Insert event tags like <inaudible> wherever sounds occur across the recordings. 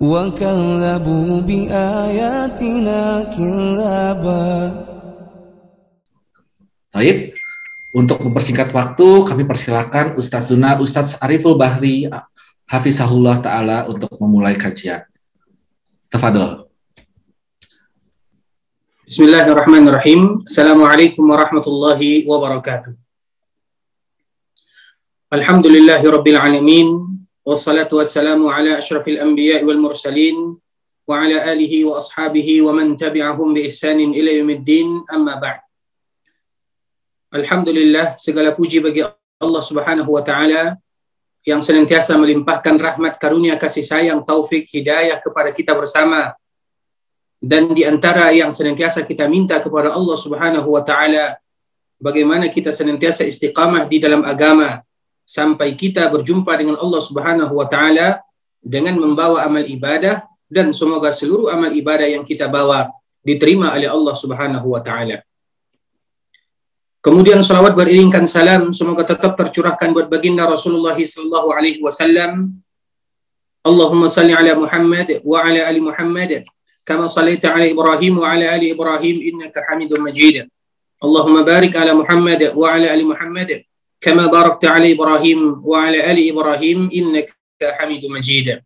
وكذبوا بآياتنا كذابا Baik, untuk mempersingkat waktu, kami persilakan Ustadz Zuna, Ustadz Ariful Bahri, Hafizahullah Ta'ala untuk memulai kajian. Tafadol. Bismillahirrahmanirrahim. Assalamualaikum warahmatullahi wabarakatuh. Alhamdulillahi rabbil alamin. Anbiya wal mursalin wa ala alihi wa ashabihi wa man tabi'ahum bi ihsanin ila yaumiddin amma ba'd. Alhamdulillah segala puji bagi Allah Subhanahu wa taala yang senantiasa melimpahkan rahmat karunia kasih sayang taufik hidayah kepada kita bersama. Dan di antara yang senantiasa kita minta kepada Allah Subhanahu wa taala bagaimana kita senantiasa istiqamah di dalam agama sampai kita berjumpa dengan Allah Subhanahu wa taala dengan membawa amal ibadah dan semoga seluruh amal ibadah yang kita bawa diterima oleh Allah Subhanahu wa taala. Kemudian salawat beriringkan salam semoga tetap tercurahkan buat baginda Rasulullah sallallahu alaihi wasallam. Allahumma salli ala Muhammad wa ala ali Muhammad kama sallaita ala Ibrahim wa ala ali Ibrahim innaka Hamidum Majid. Allahumma barik ala Muhammad wa ala ali Muhammad barakta ala Ibrahim wa ala ali Ibrahim innaka Hamidum Majid.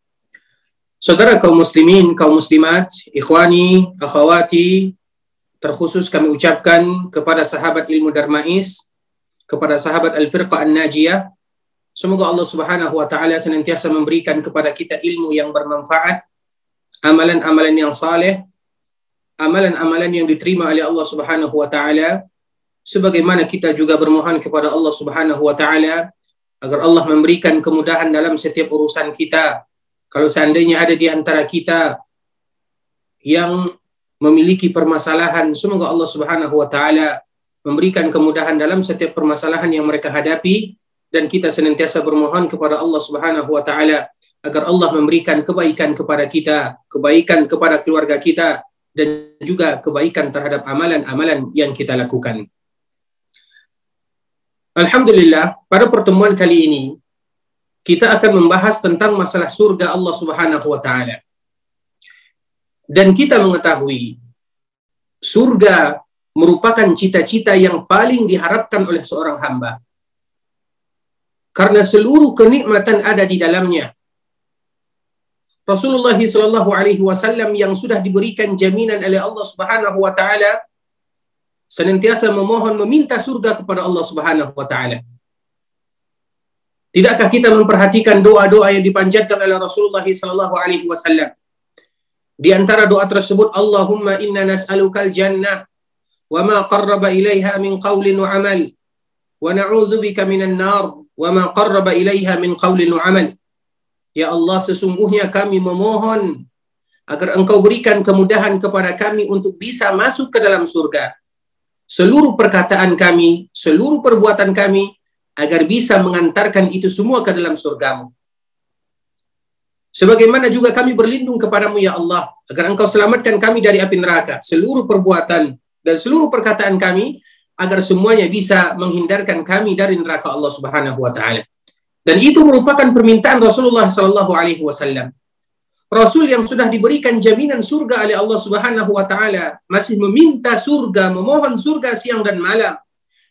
Saudara kaum muslimin, kaum muslimat, ikhwani, akhwati, terkhusus kami ucapkan kepada sahabat ilmu Darmais, kepada sahabat Al-Firqah An-Najiyah, semoga Allah Subhanahu wa taala senantiasa memberikan kepada kita ilmu yang bermanfaat, amalan-amalan yang saleh, amalan-amalan yang diterima oleh Allah Subhanahu wa taala, sebagaimana kita juga bermohon kepada Allah Subhanahu wa taala agar Allah memberikan kemudahan dalam setiap urusan kita. Kalau seandainya ada di antara kita yang memiliki permasalahan, semoga Allah Subhanahu wa taala memberikan kemudahan dalam setiap permasalahan yang mereka hadapi dan kita senantiasa bermohon kepada Allah Subhanahu wa taala agar Allah memberikan kebaikan kepada kita, kebaikan kepada keluarga kita dan juga kebaikan terhadap amalan-amalan yang kita lakukan. Alhamdulillah, pada pertemuan kali ini kita akan membahas tentang masalah surga Allah Subhanahu wa taala. Dan kita mengetahui surga merupakan cita-cita yang paling diharapkan oleh seorang hamba. Karena seluruh kenikmatan ada di dalamnya. Rasulullah Shallallahu Alaihi Wasallam yang sudah diberikan jaminan oleh Allah Subhanahu Wa Taala senantiasa memohon meminta surga kepada Allah Subhanahu Wa Taala. Tidakkah kita memperhatikan doa-doa yang dipanjatkan oleh Rasulullah Shallallahu Alaihi Wasallam? Di antara doa tersebut, Allahumma inna nas'alukal jannah wa ma qarraba ilaiha min qawlin wa amal wa na'udzubika minan nar wa ma qarraba ilaiha min qawlin wa amal. Ya Allah, sesungguhnya kami memohon agar Engkau berikan kemudahan kepada kami untuk bisa masuk ke dalam surga. Seluruh perkataan kami, seluruh perbuatan kami agar bisa mengantarkan itu semua ke dalam surgamu. Sebagaimana juga kami berlindung kepadamu ya Allah, agar engkau selamatkan kami dari api neraka, seluruh perbuatan dan seluruh perkataan kami, agar semuanya bisa menghindarkan kami dari neraka Allah Subhanahu wa taala. Dan itu merupakan permintaan Rasulullah sallallahu alaihi wasallam. Rasul yang sudah diberikan jaminan surga oleh Allah Subhanahu wa taala masih meminta surga, memohon surga siang dan malam.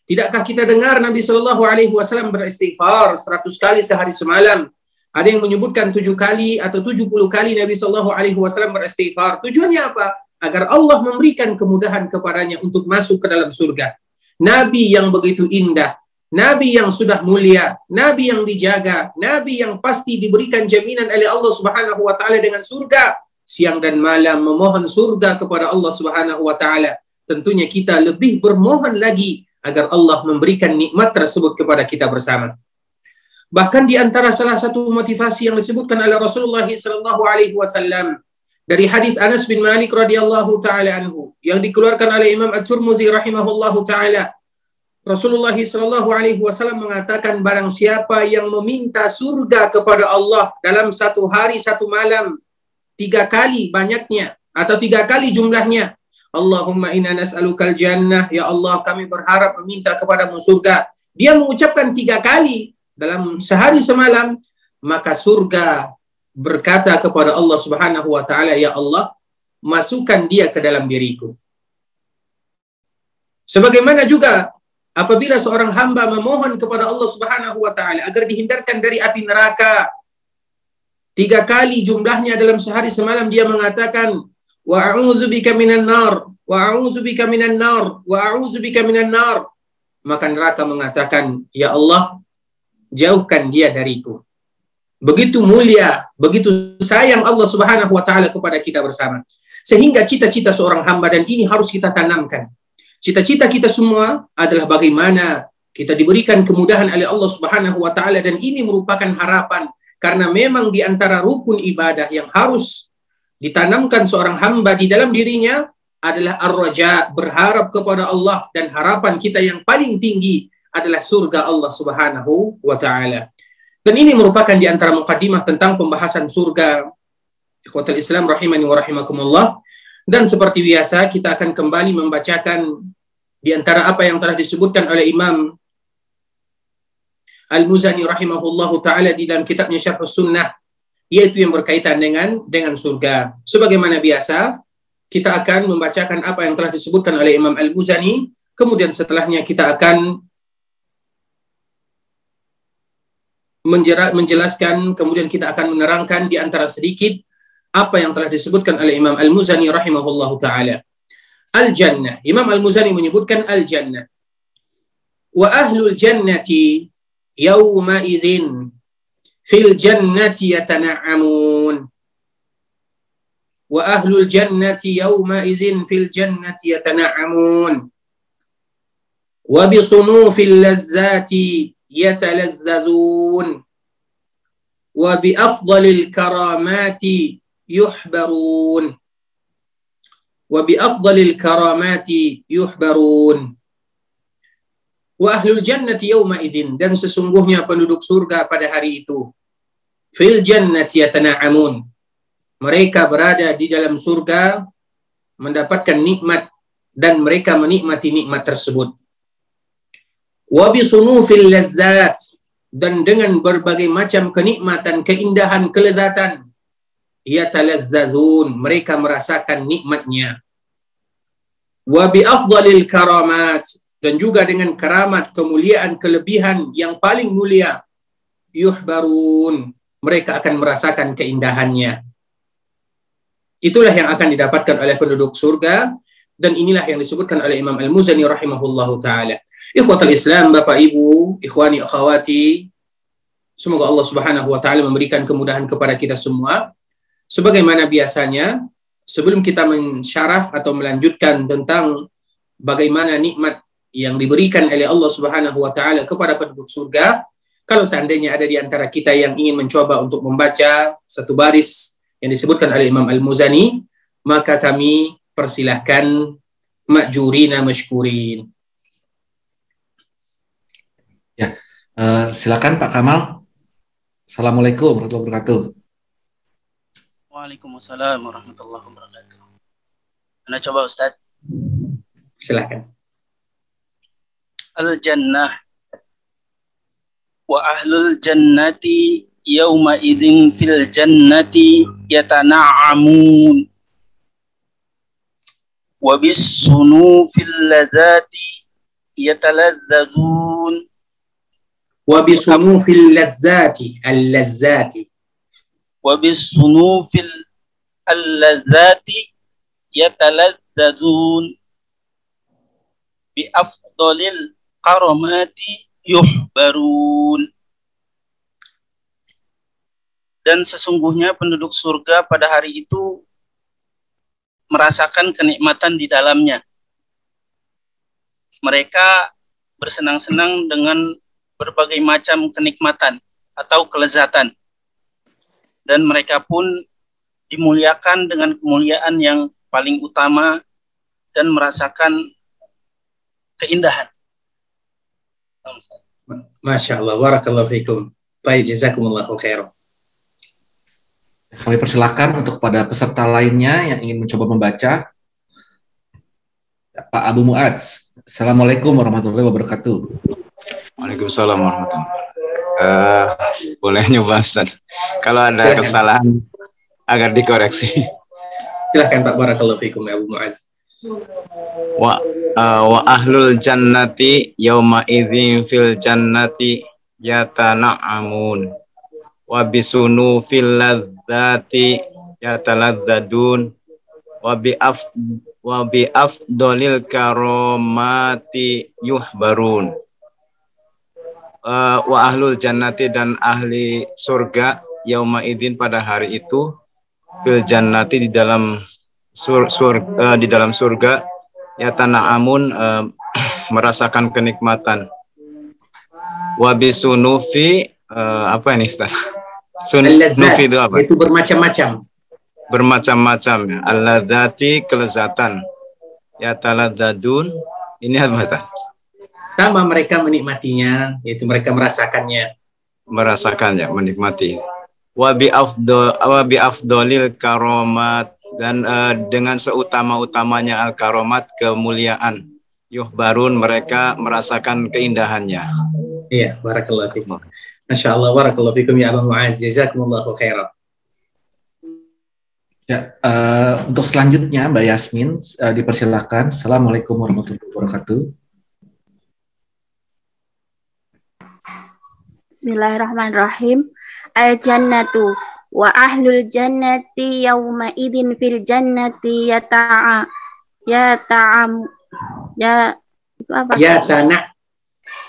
Tidakkah kita dengar Nabi Shallallahu alaihi wasallam beristighfar 100 kali sehari semalam? Ada yang menyebutkan tujuh kali atau tujuh puluh kali Nabi Shallallahu Alaihi Wasallam beristighfar. Tujuannya apa? Agar Allah memberikan kemudahan kepadanya untuk masuk ke dalam surga. Nabi yang begitu indah, Nabi yang sudah mulia, Nabi yang dijaga, Nabi yang pasti diberikan jaminan oleh Allah Subhanahu Wa Taala dengan surga. Siang dan malam memohon surga kepada Allah Subhanahu Wa Taala. Tentunya kita lebih bermohon lagi agar Allah memberikan nikmat tersebut kepada kita bersama. Bahkan di antara salah satu motivasi yang disebutkan oleh Rasulullah sallallahu alaihi wasallam dari hadis Anas bin Malik radhiyallahu taala anhu yang dikeluarkan oleh Imam At-Tirmizi rahimahullahu taala Rasulullah sallallahu alaihi wasallam mengatakan barang siapa yang meminta surga kepada Allah dalam satu hari satu malam tiga kali banyaknya atau tiga kali jumlahnya Allahumma inna nas'alukal jannah. Ya Allah kami berharap meminta kepadamu surga. Dia mengucapkan tiga kali dalam sehari semalam maka surga berkata kepada Allah Subhanahu wa taala ya Allah masukkan dia ke dalam diriku. Sebagaimana juga apabila seorang hamba memohon kepada Allah Subhanahu wa taala agar dihindarkan dari api neraka tiga kali jumlahnya dalam sehari semalam dia mengatakan wa a'udzubika minan nar wa a'udzubika minan nar wa a'udzubika minan nar. Maka neraka mengatakan ya Allah jauhkan dia dariku. Begitu mulia begitu sayang Allah Subhanahu wa taala kepada kita bersama. Sehingga cita-cita seorang hamba dan ini harus kita tanamkan Cita-cita kita semua adalah bagaimana kita diberikan kemudahan oleh Allah Subhanahu wa taala dan ini merupakan harapan karena memang di antara rukun ibadah yang harus ditanamkan seorang hamba di dalam dirinya adalah ar-raja, berharap kepada Allah dan harapan kita yang paling tinggi adalah surga Allah Subhanahu wa taala. Dan ini merupakan di antara mukadimah tentang pembahasan surga. Ikhwatul Islam rahimani wa rahimakumullah. Dan seperti biasa kita akan kembali membacakan di antara apa yang telah disebutkan oleh Imam Al-Muzani rahimahullahu taala di dalam kitabnya Syarh Sunnah yaitu yang berkaitan dengan dengan surga. Sebagaimana biasa, kita akan membacakan apa yang telah disebutkan oleh Imam Al-Muzani, kemudian setelahnya kita akan menjelaskan, kemudian kita akan menerangkan di antara sedikit apa yang telah disebutkan oleh Imam Al-Muzani rahimahullahu taala. Al-Jannah. Imam Al-Muzani menyebutkan Al-Jannah. Wa ahlul jannati yawma idzin fil jannati yatana'amun. Wa ahlul jannati yawma idzin fil jannati yatana'amun. Wa bi sunufil lazzati afdalil karamati yuhbarun. Wa bi afdalil karamati yuhbarun. Wa ahlul jannati yawma idzin. Dan sesungguhnya penduduk surga pada hari itu. Fil jannati yatana'amun. Mereka berada di dalam surga mendapatkan nikmat dan mereka menikmati nikmat tersebut. Wa bi sunufil lazzat. Dan dengan berbagai macam kenikmatan keindahan kelezatan yatalazzazun. Mereka merasakan nikmatnya. Wa bi afdalil karamat. Dan juga dengan keramat kemuliaan kelebihan yang paling mulia. Yuhbarun. Mereka akan merasakan keindahannya. Itulah yang akan didapatkan oleh penduduk surga. Dan inilah yang disebutkan oleh Imam Al-Muzani rahimahullahu taala. Ikhwatal Islam Bapak Ibu ikhwani akhwati. Semoga Allah Subhanahu wa taala memberikan kemudahan kepada kita semua Sebagaimana biasanya, sebelum kita mensyarah atau melanjutkan tentang bagaimana nikmat yang diberikan oleh Allah Subhanahu wa taala kepada penduduk surga, kalau seandainya ada di antara kita yang ingin mencoba untuk membaca satu baris yang disebutkan oleh Imam Al-Muzani, maka kami persilahkan ma'jurina mashkurin. Ya, uh, silakan Pak Kamal. Assalamualaikum warahmatullahi wabarakatuh. Waalaikumsalam warahmatullahi wabarakatuh. Anda coba Ustaz. Silakan. Al-jannah wa ahlul jannati yawma idzin fil jannati yatana'amun wa bis sunufil ladzati yataladzadzun wa bis sunufil ladzati al-ladzati وبالصنوف اللذات يتلذذون بأفضل القرمات يحبرون dan sesungguhnya penduduk surga pada hari itu merasakan kenikmatan di dalamnya. Mereka bersenang-senang dengan berbagai macam kenikmatan atau kelezatan dan mereka pun dimuliakan dengan kemuliaan yang paling utama dan merasakan keindahan. Masya Allah, warakallahu fikum. Baik, jazakumullahu khairan. Kami persilakan untuk kepada peserta lainnya yang ingin mencoba membaca. Pak Abu Muadz. Assalamualaikum warahmatullahi wabarakatuh. Waalaikumsalam warahmatullahi wabarakatuh. Uh, boleh nyoba Ustaz. Kalau ada Silahkan. kesalahan agar dikoreksi. Silahkan Pak Barakallahu fikum ya Abu Muaz. Wa, uh, wa ahlul jannati yauma idzin fil jannati yatana'amun wa bisunu fil ladzati yataladzadun wa bi af wa bi afdalil karomati yuhbarun uh, wa ahlul jannati dan ahli surga yauma idin pada hari itu fil jannati di dalam sur, sur uh, di dalam surga ya tanah amun uh, <clears throat> merasakan kenikmatan wabi sunufi uh, apa ini Ustaz? Sunufi itu apa? Itu bermacam-macam. Bermacam-macam ya. Alladzati kelezatan. Ya taladadun. Ini apa Ustaz? Sama mereka menikmatinya, yaitu mereka merasakannya. Merasakannya, menikmati. Wabi afdol, wabi afdolil karomat dan uh, dengan seutama-utamanya al karomat kemuliaan. Yuh barun mereka merasakan keindahannya. Iya, barakallahu fikum. Masya Allah, barakallahu fikum ya Abu Mu'az. Jazakumullahu khairan. Ya, uh, untuk selanjutnya Mbak Yasmin uh, dipersilakan. Assalamualaikum warahmatullahi wabarakatuh. Bismillahirrahmanirrahim. Al-jannatu wa ahlul jannati yawma idin fil jannati yata'a yata'am ya apa? Yatana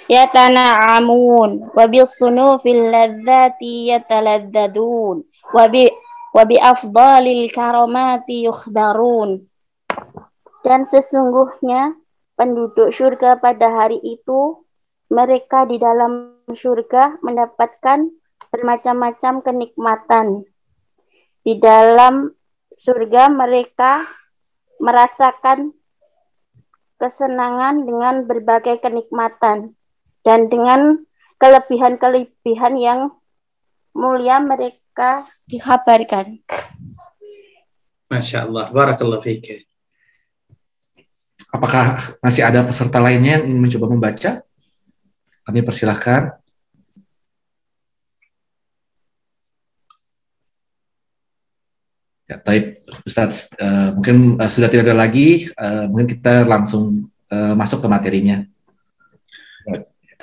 yatana'amun wa bis sunufil ladzati yataladzadun wa bi wa bi afdalil karamati yukhbarun dan sesungguhnya penduduk surga pada hari itu mereka di dalam surga mendapatkan bermacam-macam kenikmatan. Di dalam surga mereka merasakan kesenangan dengan berbagai kenikmatan dan dengan kelebihan-kelebihan yang mulia mereka dikabarkan. Masya Allah, Barakallah fiqh. Apakah masih ada peserta lainnya yang ingin mencoba membaca? Kami persilahkan. Ya, baik, Ustaz. Uh, mungkin uh, sudah tidak ada lagi. Uh, mungkin kita langsung uh, masuk ke materinya.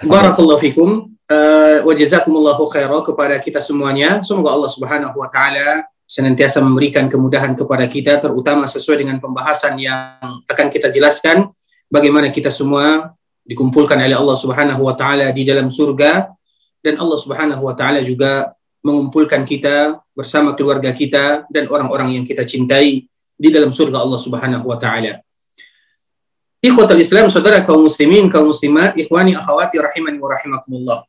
Barakallahu fikum uh, wa jazakumullahu khairan kepada kita semuanya. Semoga Allah Subhanahu wa taala senantiasa memberikan kemudahan kepada kita terutama sesuai dengan pembahasan yang akan kita jelaskan bagaimana kita semua dikumpulkan oleh Allah Subhanahu wa taala di dalam surga dan Allah Subhanahu wa taala juga mengumpulkan kita bersama keluarga kita dan orang-orang yang kita cintai di dalam surga Allah Subhanahu wa taala. Ikhwatul Islam, saudara kaum muslimin, kaum muslimat, ikhwani akhwati rahimani wa rahimakumullah.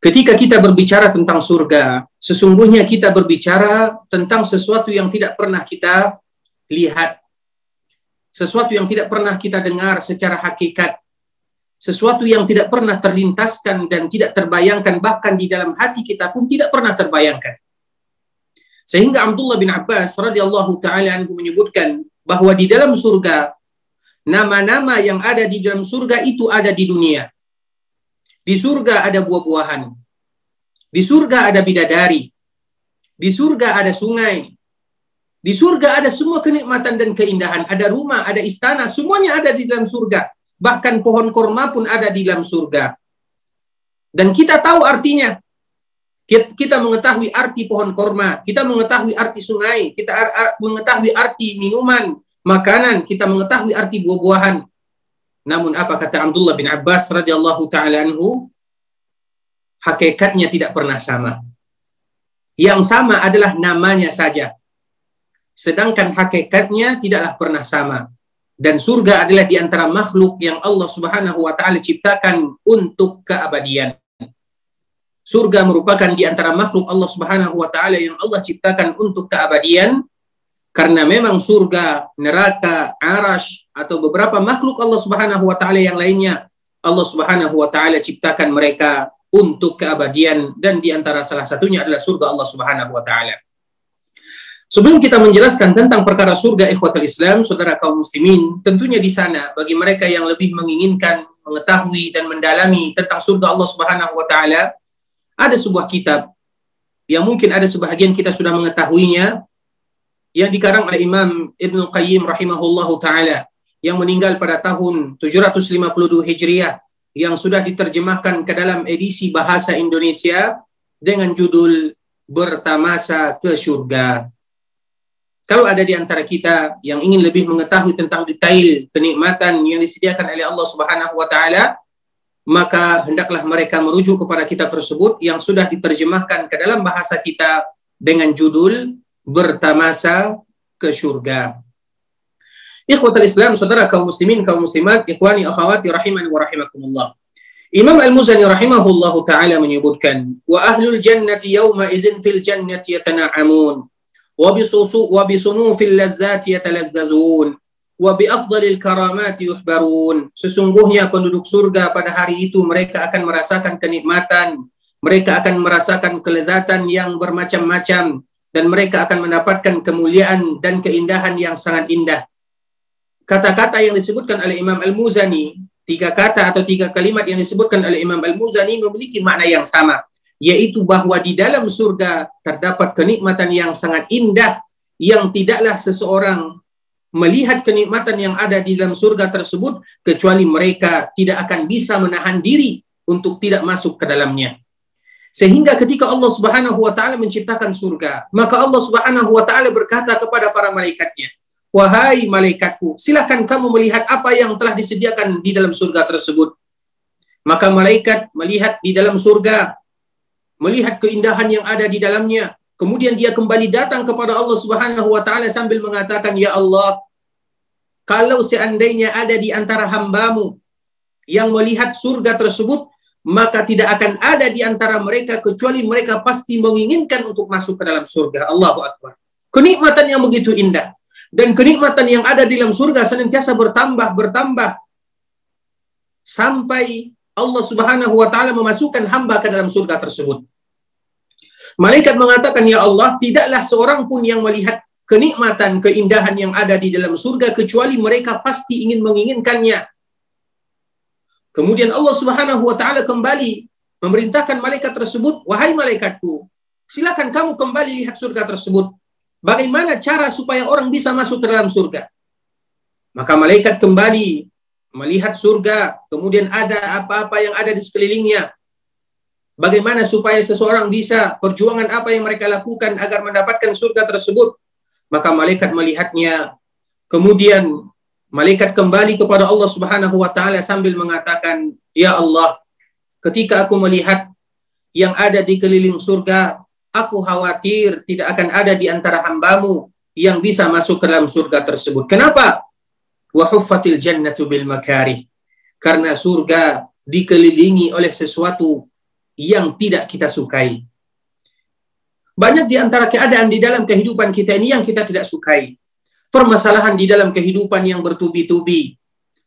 Ketika kita berbicara tentang surga, sesungguhnya kita berbicara tentang sesuatu yang tidak pernah kita lihat sesuatu yang tidak pernah kita dengar secara hakikat, sesuatu yang tidak pernah terlintaskan dan tidak terbayangkan bahkan di dalam hati kita pun tidak pernah terbayangkan. Sehingga Abdullah bin Abbas radhiyallahu taala menyebutkan bahwa di dalam surga nama-nama yang ada di dalam surga itu ada di dunia. Di surga ada buah-buahan. Di surga ada bidadari. Di surga ada sungai. Di surga ada semua kenikmatan dan keindahan. Ada rumah, ada istana, semuanya ada di dalam surga. Bahkan pohon korma pun ada di dalam surga. Dan kita tahu artinya. Kita mengetahui arti pohon korma, kita mengetahui arti sungai, kita mengetahui arti minuman, makanan, kita mengetahui arti buah-buahan. Namun apa kata Abdullah bin Abbas radhiyallahu taala anhu? Hakikatnya tidak pernah sama. Yang sama adalah namanya saja sedangkan hakikatnya tidaklah pernah sama. Dan surga adalah di antara makhluk yang Allah Subhanahu wa taala ciptakan untuk keabadian. surga merupakan di antara makhluk Allah Subhanahu wa taala yang Allah ciptakan untuk keabadian karena memang surga, neraka, arash atau beberapa makhluk Allah Subhanahu wa taala yang lainnya Allah Subhanahu wa taala ciptakan mereka untuk keabadian dan di antara salah satunya adalah surga Allah Subhanahu wa taala. Sebelum kita menjelaskan tentang perkara surga ikhwatul Islam, saudara kaum muslimin, tentunya di sana bagi mereka yang lebih menginginkan mengetahui dan mendalami tentang surga Allah Subhanahu wa taala, ada sebuah kitab yang mungkin ada sebahagian kita sudah mengetahuinya yang dikarang oleh Imam Ibn Qayyim rahimahullahu taala yang meninggal pada tahun 752 Hijriah yang sudah diterjemahkan ke dalam edisi bahasa Indonesia dengan judul Bertamasa ke Surga. Kalau ada di antara kita yang ingin lebih mengetahui tentang detail kenikmatan yang disediakan oleh Allah Subhanahu wa taala, maka hendaklah mereka merujuk kepada kitab tersebut yang sudah diterjemahkan ke dalam bahasa kita dengan judul Bertamasa ke Surga. Ikhwatul Islam, saudara kaum muslimin, kaum muslimat, ikhwani akhwati rahimani wa rahimakumullah. Imam Al-Muzani rahimahullahu taala menyebutkan, wa ahlul jannati yawma idzin fil jannati yatana'amun Sesungguhnya penduduk surga pada hari itu mereka akan merasakan kenikmatan, mereka akan merasakan kelezatan yang bermacam-macam dan mereka akan mendapatkan kemuliaan dan keindahan yang sangat indah. Kata-kata yang disebutkan oleh Imam Al-Muzani, tiga kata atau tiga kalimat yang disebutkan oleh Imam Al-Muzani memiliki makna yang sama yaitu bahwa di dalam surga terdapat kenikmatan yang sangat indah yang tidaklah seseorang melihat kenikmatan yang ada di dalam surga tersebut kecuali mereka tidak akan bisa menahan diri untuk tidak masuk ke dalamnya. Sehingga ketika Allah Subhanahu wa taala menciptakan surga, maka Allah Subhanahu wa taala berkata kepada para malaikatnya, "Wahai malaikatku, silakan kamu melihat apa yang telah disediakan di dalam surga tersebut." Maka malaikat melihat di dalam surga melihat keindahan yang ada di dalamnya. Kemudian dia kembali datang kepada Allah Subhanahu wa taala sambil mengatakan, "Ya Allah, kalau seandainya ada di antara hambamu yang melihat surga tersebut, maka tidak akan ada di antara mereka kecuali mereka pasti menginginkan untuk masuk ke dalam surga. Allahu Akbar. Kenikmatan yang begitu indah. Dan kenikmatan yang ada di dalam surga senantiasa bertambah, bertambah. Sampai Allah Subhanahu wa taala memasukkan hamba ke dalam surga tersebut. Malaikat mengatakan, "Ya Allah, tidaklah seorang pun yang melihat kenikmatan, keindahan yang ada di dalam surga kecuali mereka pasti ingin menginginkannya." Kemudian Allah Subhanahu wa taala kembali memerintahkan malaikat tersebut, "Wahai malaikatku, silakan kamu kembali lihat surga tersebut. Bagaimana cara supaya orang bisa masuk ke dalam surga?" Maka malaikat kembali melihat surga, kemudian ada apa-apa yang ada di sekelilingnya. Bagaimana supaya seseorang bisa perjuangan apa yang mereka lakukan agar mendapatkan surga tersebut? Maka malaikat melihatnya. Kemudian malaikat kembali kepada Allah Subhanahu wa taala sambil mengatakan, "Ya Allah, ketika aku melihat yang ada di keliling surga, aku khawatir tidak akan ada di antara hambamu yang bisa masuk ke dalam surga tersebut. Kenapa? wa huffatil jannatu bil makarih. Karena surga dikelilingi oleh sesuatu yang tidak kita sukai. Banyak di antara keadaan di dalam kehidupan kita ini yang kita tidak sukai. Permasalahan di dalam kehidupan yang bertubi-tubi.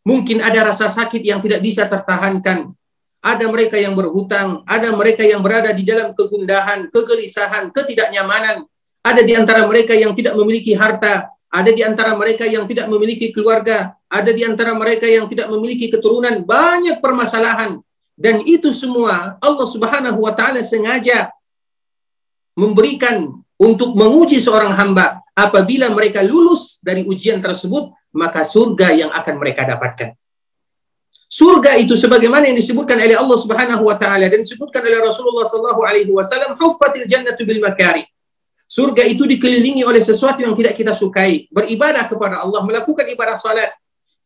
Mungkin ada rasa sakit yang tidak bisa tertahankan. Ada mereka yang berhutang, ada mereka yang berada di dalam kegundahan, kegelisahan, ketidaknyamanan. Ada di antara mereka yang tidak memiliki harta, ada di antara mereka yang tidak memiliki keluarga, ada di antara mereka yang tidak memiliki keturunan, banyak permasalahan. Dan itu semua Allah Subhanahu wa taala sengaja memberikan untuk menguji seorang hamba. Apabila mereka lulus dari ujian tersebut, maka surga yang akan mereka dapatkan. Surga itu sebagaimana yang disebutkan oleh Allah Subhanahu wa taala dan disebutkan oleh Rasulullah sallallahu alaihi wasallam, "Huffatil jannatu bil makari." Surga itu dikelilingi oleh sesuatu yang tidak kita sukai. Beribadah kepada Allah, melakukan ibadah salat.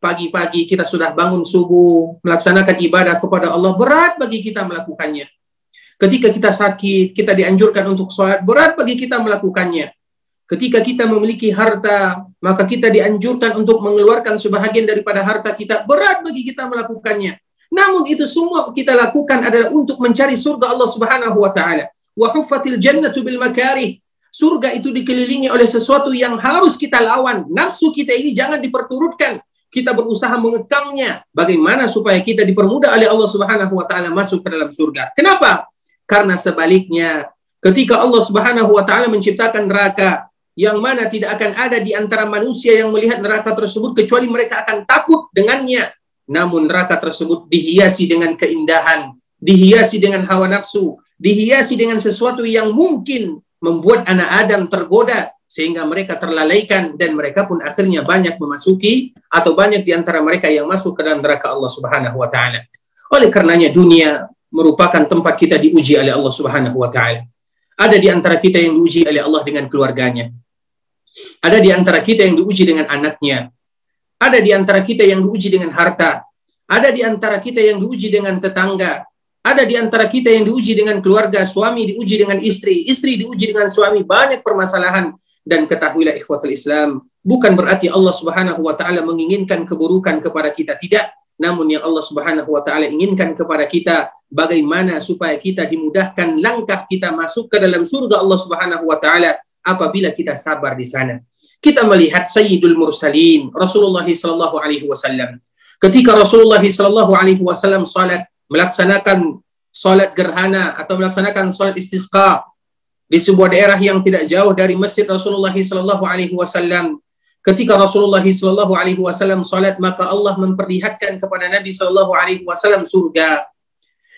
Pagi-pagi kita sudah bangun subuh, melaksanakan ibadah kepada Allah. Berat bagi kita melakukannya. Ketika kita sakit, kita dianjurkan untuk sholat. Berat bagi kita melakukannya. Ketika kita memiliki harta, maka kita dianjurkan untuk mengeluarkan sebahagian daripada harta kita. Berat bagi kita melakukannya. Namun itu semua kita lakukan adalah untuk mencari surga Allah Subhanahu wa taala. Wa huffatil jannatu bil makarih. Surga itu dikelilingi oleh sesuatu yang harus kita lawan. Nafsu kita ini jangan diperturutkan. Kita berusaha mengekangnya. Bagaimana supaya kita dipermudah oleh Allah Subhanahu wa taala masuk ke dalam surga. Kenapa? Karena sebaliknya, ketika Allah Subhanahu wa taala menciptakan neraka, yang mana tidak akan ada di antara manusia yang melihat neraka tersebut kecuali mereka akan takut dengannya namun neraka tersebut dihiasi dengan keindahan, dihiasi dengan hawa nafsu, dihiasi dengan sesuatu yang mungkin membuat anak Adam tergoda sehingga mereka terlalaikan dan mereka pun akhirnya banyak memasuki atau banyak di antara mereka yang masuk ke dalam neraka Allah Subhanahu wa taala. Oleh karenanya dunia merupakan tempat kita diuji oleh Allah Subhanahu wa taala. Ada di antara kita yang diuji oleh Allah dengan keluarganya. Ada di antara kita yang diuji dengan anaknya. Ada di antara kita yang diuji dengan harta. Ada di antara kita yang diuji dengan tetangga. Ada di antara kita yang diuji dengan keluarga, suami diuji dengan istri, istri diuji dengan suami, banyak permasalahan dan ketahuilah ikhwatul Islam, bukan berarti Allah Subhanahu wa taala menginginkan keburukan kepada kita tidak, namun yang Allah Subhanahu wa taala inginkan kepada kita bagaimana supaya kita dimudahkan langkah kita masuk ke dalam surga Allah Subhanahu wa taala apabila kita sabar di sana. Kita melihat Sayyidul Mursalin, Rasulullah sallallahu alaihi wasallam. Ketika Rasulullah sallallahu alaihi wasallam salat melaksanakan salat gerhana atau melaksanakan salat istisqa di sebuah daerah yang tidak jauh dari masjid Rasulullah sallallahu alaihi wasallam. Ketika Rasulullah sallallahu alaihi wasallam salat maka Allah memperlihatkan kepada Nabi sallallahu alaihi wasallam surga.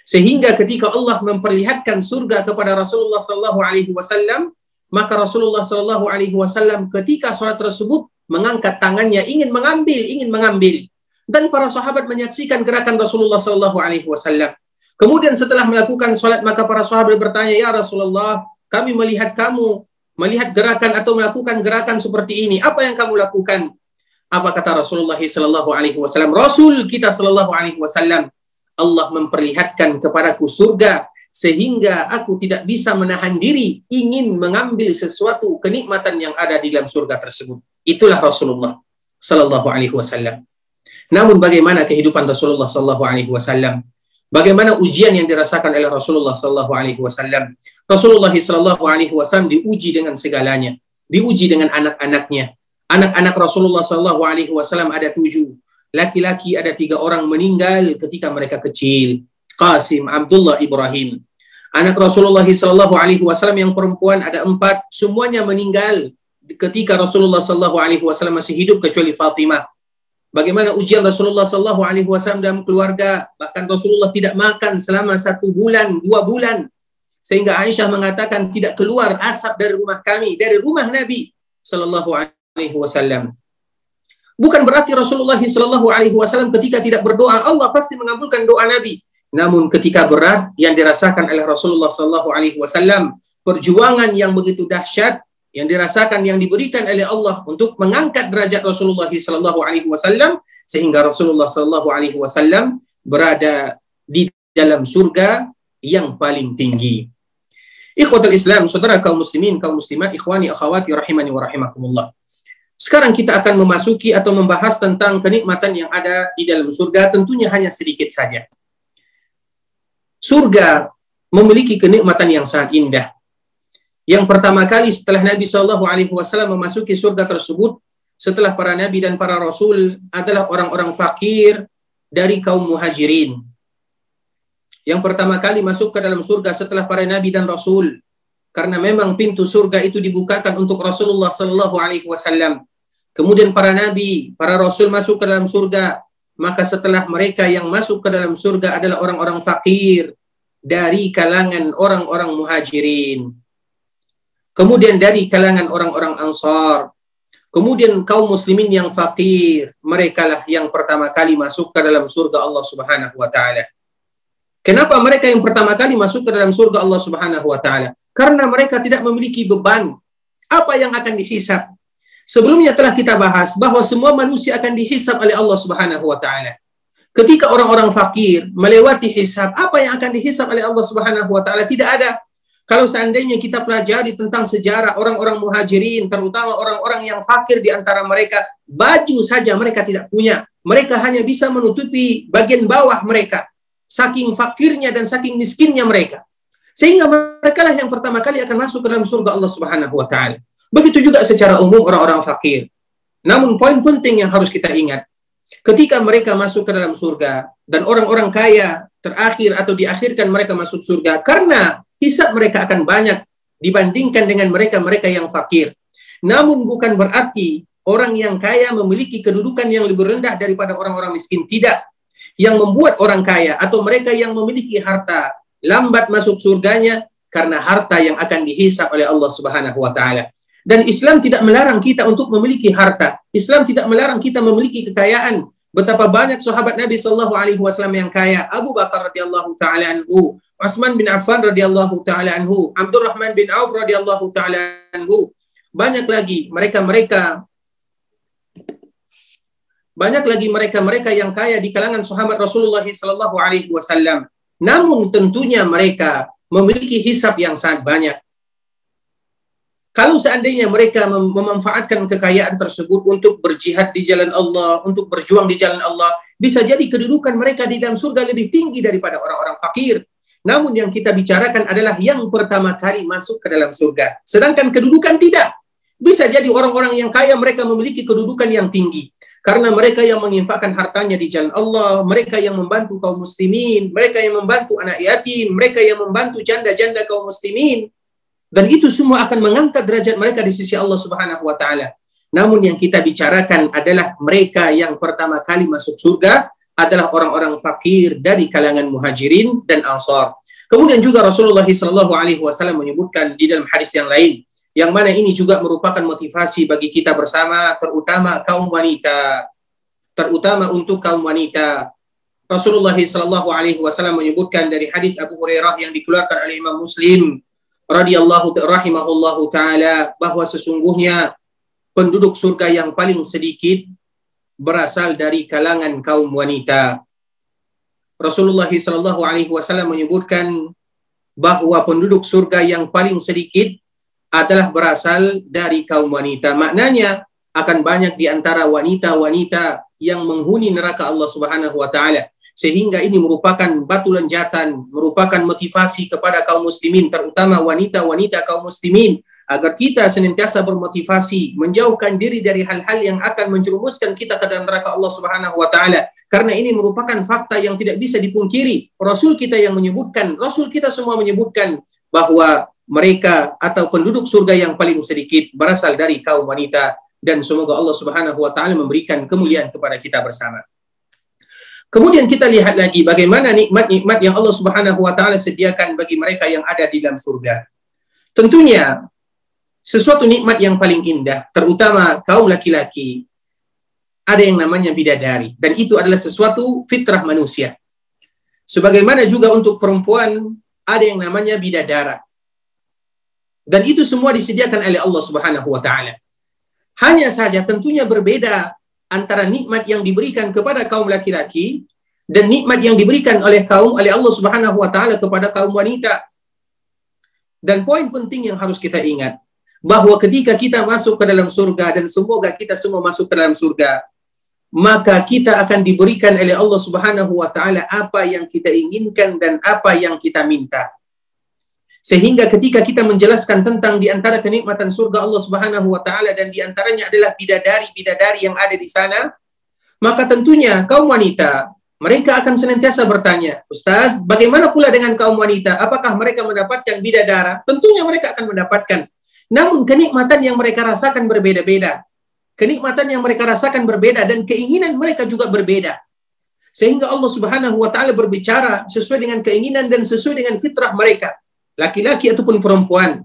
Sehingga ketika Allah memperlihatkan surga kepada Rasulullah sallallahu alaihi wasallam, maka Rasulullah Shallallahu Alaihi Wasallam ketika sholat tersebut mengangkat tangannya ingin mengambil, ingin mengambil, dan para sahabat menyaksikan gerakan Rasulullah Shallallahu Alaihi Wasallam. Kemudian setelah melakukan sholat maka para sahabat bertanya, ya Rasulullah, kami melihat kamu melihat gerakan atau melakukan gerakan seperti ini. Apa yang kamu lakukan? Apa kata Rasulullah Shallallahu Alaihi Wasallam? Rasul kita Shallallahu Alaihi Wasallam Allah memperlihatkan kepadaku surga sehingga aku tidak bisa menahan diri ingin mengambil sesuatu kenikmatan yang ada di dalam surga tersebut. Itulah Rasulullah sallallahu alaihi wasallam. Namun bagaimana kehidupan Rasulullah sallallahu alaihi wasallam? Bagaimana ujian yang dirasakan oleh Rasulullah sallallahu alaihi wasallam? Rasulullah sallallahu alaihi wasallam diuji dengan segalanya. Diuji dengan anak-anaknya. Anak-anak Rasulullah sallallahu alaihi wasallam ada tujuh. Laki-laki ada tiga orang meninggal ketika mereka kecil Qasim, Abdullah, Ibrahim. Anak Rasulullah Sallallahu Alaihi Wasallam yang perempuan ada empat, semuanya meninggal ketika Rasulullah Sallallahu Alaihi Wasallam masih hidup kecuali Fatimah. Bagaimana ujian Rasulullah Sallallahu Alaihi Wasallam dalam keluarga, bahkan Rasulullah tidak makan selama satu bulan, dua bulan, sehingga Aisyah mengatakan tidak keluar asap dari rumah kami, dari rumah Nabi Sallallahu Alaihi Wasallam. Bukan berarti Rasulullah Sallallahu Alaihi Wasallam ketika tidak berdoa Allah pasti mengabulkan doa Nabi. Namun ketika berat yang dirasakan oleh Rasulullah Sallallahu Alaihi Wasallam, perjuangan yang begitu dahsyat yang dirasakan yang diberikan oleh Allah untuk mengangkat derajat Rasulullah Sallallahu Alaihi Wasallam sehingga Rasulullah Sallallahu Alaihi Wasallam berada di dalam surga yang paling tinggi. Ikhwatul Islam, saudara kaum muslimin, kaum muslimat, ikhwani, akhwati, rahimani wa rahimakumullah. Sekarang kita akan memasuki atau membahas tentang kenikmatan yang ada di dalam surga, tentunya hanya sedikit saja surga memiliki kenikmatan yang sangat indah. Yang pertama kali setelah Nabi Shallallahu Alaihi Wasallam memasuki surga tersebut, setelah para nabi dan para rasul adalah orang-orang fakir dari kaum muhajirin. Yang pertama kali masuk ke dalam surga setelah para nabi dan rasul, karena memang pintu surga itu dibukakan untuk Rasulullah Shallallahu Alaihi Wasallam. Kemudian para nabi, para rasul masuk ke dalam surga maka setelah mereka yang masuk ke dalam surga adalah orang-orang fakir dari kalangan orang-orang muhajirin. Kemudian dari kalangan orang-orang ansar. Kemudian kaum muslimin yang fakir, mereka lah yang pertama kali masuk ke dalam surga Allah Subhanahu wa taala. Kenapa mereka yang pertama kali masuk ke dalam surga Allah Subhanahu wa taala? Karena mereka tidak memiliki beban. Apa yang akan dihisap? Sebelumnya telah kita bahas bahwa semua manusia akan dihisap oleh Allah Subhanahu wa taala. Ketika orang-orang fakir melewati hisab, apa yang akan dihisap oleh Allah Subhanahu wa taala? Tidak ada. Kalau seandainya kita pelajari tentang sejarah orang-orang muhajirin, terutama orang-orang yang fakir di antara mereka, baju saja mereka tidak punya. Mereka hanya bisa menutupi bagian bawah mereka. Saking fakirnya dan saking miskinnya mereka. Sehingga mereka lah yang pertama kali akan masuk ke dalam surga Allah Subhanahu wa taala. Begitu juga secara umum orang-orang fakir. Namun poin penting yang harus kita ingat, ketika mereka masuk ke dalam surga dan orang-orang kaya terakhir atau diakhirkan mereka masuk surga karena hisab mereka akan banyak dibandingkan dengan mereka-mereka yang fakir. Namun bukan berarti orang yang kaya memiliki kedudukan yang lebih rendah daripada orang-orang miskin. Tidak. Yang membuat orang kaya atau mereka yang memiliki harta lambat masuk surganya karena harta yang akan dihisap oleh Allah Subhanahu wa taala. Dan Islam tidak melarang kita untuk memiliki harta. Islam tidak melarang kita memiliki kekayaan. Betapa banyak sahabat Nabi Shallallahu Alaihi Wasallam yang kaya. Abu Bakar radhiyallahu taala anhu, Utsman bin Affan radhiyallahu taala anhu, Abdurrahman bin Auf radhiyallahu taala anhu. Banyak lagi mereka-mereka banyak lagi mereka-mereka yang kaya di kalangan sahabat Rasulullah sallallahu alaihi wasallam. Namun tentunya mereka memiliki hisab yang sangat banyak. Kalau seandainya mereka mem memanfaatkan kekayaan tersebut untuk berjihad di jalan Allah, untuk berjuang di jalan Allah, bisa jadi kedudukan mereka di dalam surga lebih tinggi daripada orang-orang fakir. Namun yang kita bicarakan adalah yang pertama kali masuk ke dalam surga. Sedangkan kedudukan tidak. Bisa jadi orang-orang yang kaya mereka memiliki kedudukan yang tinggi. Karena mereka yang menginfakkan hartanya di jalan Allah, mereka yang membantu kaum muslimin, mereka yang membantu anak yatim, mereka yang membantu janda-janda kaum muslimin. Dan itu semua akan mengangkat derajat mereka di sisi Allah Subhanahu wa taala. Namun yang kita bicarakan adalah mereka yang pertama kali masuk surga adalah orang-orang fakir dari kalangan muhajirin dan ansar. Kemudian juga Rasulullah Wasallam menyebutkan di dalam hadis yang lain, yang mana ini juga merupakan motivasi bagi kita bersama, terutama kaum wanita, terutama untuk kaum wanita. Rasulullah Shallallahu Alaihi Wasallam menyebutkan dari hadis Abu Hurairah yang dikeluarkan oleh Imam Muslim radhiyallahu rahimahullahu taala bahwa sesungguhnya penduduk surga yang paling sedikit berasal dari kalangan kaum wanita. Rasulullah sallallahu alaihi wasallam menyebutkan bahwa penduduk surga yang paling sedikit adalah berasal dari kaum wanita. Maknanya akan banyak di antara wanita-wanita yang menghuni neraka Allah Subhanahu wa taala. Sehingga ini merupakan batu lenjatan, merupakan motivasi kepada kaum muslimin terutama wanita-wanita kaum muslimin agar kita senantiasa bermotivasi menjauhkan diri dari hal-hal yang akan menjerumuskan kita ke dalam neraka Allah Subhanahu wa taala. Karena ini merupakan fakta yang tidak bisa dipungkiri. Rasul kita yang menyebutkan Rasul kita semua menyebutkan bahwa mereka atau penduduk surga yang paling sedikit berasal dari kaum wanita dan semoga Allah Subhanahu wa taala memberikan kemuliaan kepada kita bersama Kemudian kita lihat lagi bagaimana nikmat-nikmat yang Allah Subhanahu wa taala sediakan bagi mereka yang ada di dalam surga. Tentunya sesuatu nikmat yang paling indah, terutama kaum laki-laki, ada yang namanya bidadari dan itu adalah sesuatu fitrah manusia. Sebagaimana juga untuk perempuan ada yang namanya bidadara. Dan itu semua disediakan oleh Allah Subhanahu wa taala. Hanya saja tentunya berbeda antara nikmat yang diberikan kepada kaum laki-laki dan nikmat yang diberikan oleh kaum oleh Allah Subhanahu wa taala kepada kaum wanita. Dan poin penting yang harus kita ingat, bahwa ketika kita masuk ke dalam surga dan semoga kita semua masuk ke dalam surga, maka kita akan diberikan oleh Allah Subhanahu wa taala apa yang kita inginkan dan apa yang kita minta. Sehingga ketika kita menjelaskan tentang di antara kenikmatan surga Allah Subhanahu wa taala dan di antaranya adalah bidadari-bidadari yang ada di sana, maka tentunya kaum wanita mereka akan senantiasa bertanya, Ustaz, bagaimana pula dengan kaum wanita? Apakah mereka mendapatkan bidadara? Tentunya mereka akan mendapatkan. Namun kenikmatan yang mereka rasakan berbeda-beda. Kenikmatan yang mereka rasakan berbeda dan keinginan mereka juga berbeda. Sehingga Allah Subhanahu wa taala berbicara sesuai dengan keinginan dan sesuai dengan fitrah mereka, laki-laki ataupun perempuan.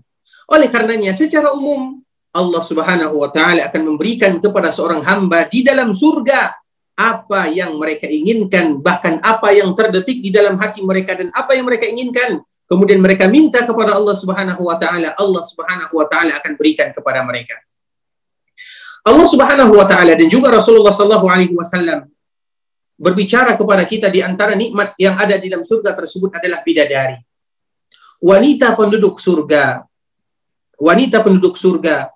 Oleh karenanya secara umum Allah Subhanahu wa taala akan memberikan kepada seorang hamba di dalam surga apa yang mereka inginkan, bahkan apa yang terdetik di dalam hati mereka dan apa yang mereka inginkan kemudian mereka minta kepada Allah Subhanahu wa taala, Allah Subhanahu wa taala akan berikan kepada mereka. Allah Subhanahu wa taala dan juga Rasulullah sallallahu alaihi wasallam berbicara kepada kita di antara nikmat yang ada di dalam surga tersebut adalah bidadari. Wanita penduduk surga, wanita penduduk surga,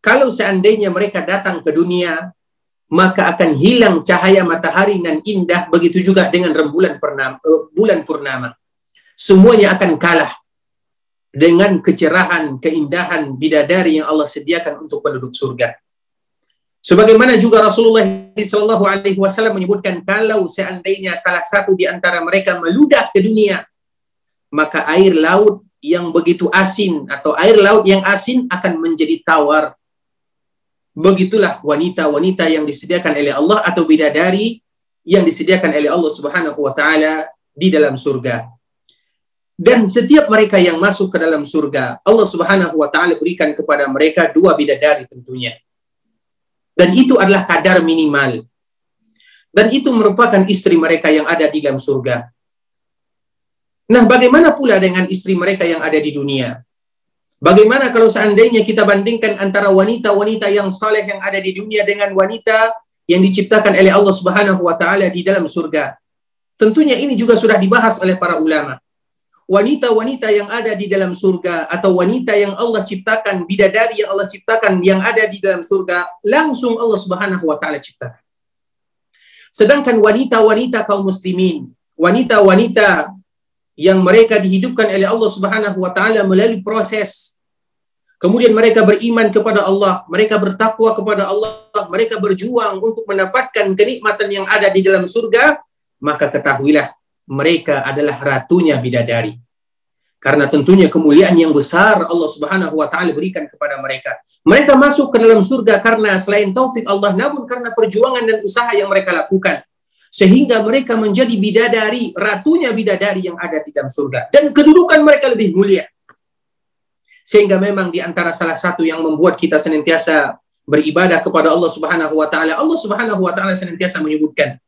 kalau seandainya mereka datang ke dunia, maka akan hilang cahaya matahari dan indah, begitu juga dengan rembulan purnama, uh, bulan purnama. Semuanya akan kalah dengan kecerahan, keindahan bidadari yang Allah sediakan untuk penduduk surga. Sebagaimana juga Rasulullah Shallallahu Alaihi Wasallam menyebutkan kalau seandainya salah satu di antara mereka meludah ke dunia, maka air laut yang begitu asin atau air laut yang asin akan menjadi tawar. Begitulah wanita-wanita yang disediakan oleh Allah atau bidadari yang disediakan oleh Allah Subhanahu wa taala di dalam surga. Dan setiap mereka yang masuk ke dalam surga, Allah Subhanahu wa taala berikan kepada mereka dua bidadari tentunya dan itu adalah kadar minimal. Dan itu merupakan istri mereka yang ada di dalam surga. Nah, bagaimana pula dengan istri mereka yang ada di dunia? Bagaimana kalau seandainya kita bandingkan antara wanita-wanita yang saleh yang ada di dunia dengan wanita yang diciptakan oleh Allah Subhanahu wa taala di dalam surga? Tentunya ini juga sudah dibahas oleh para ulama wanita-wanita yang ada di dalam surga atau wanita yang Allah ciptakan, bidadari yang Allah ciptakan yang ada di dalam surga, langsung Allah Subhanahu wa taala ciptakan. Sedangkan wanita-wanita kaum muslimin, wanita-wanita yang mereka dihidupkan oleh Allah Subhanahu wa taala melalui proses Kemudian mereka beriman kepada Allah, mereka bertakwa kepada Allah, mereka berjuang untuk mendapatkan kenikmatan yang ada di dalam surga, maka ketahuilah mereka adalah ratunya bidadari. Karena tentunya kemuliaan yang besar Allah Subhanahu wa taala berikan kepada mereka. Mereka masuk ke dalam surga karena selain taufik Allah namun karena perjuangan dan usaha yang mereka lakukan. Sehingga mereka menjadi bidadari, ratunya bidadari yang ada di dalam surga dan kedudukan mereka lebih mulia. Sehingga memang di antara salah satu yang membuat kita senantiasa beribadah kepada Allah Subhanahu wa taala, Allah Subhanahu wa taala senantiasa menyebutkan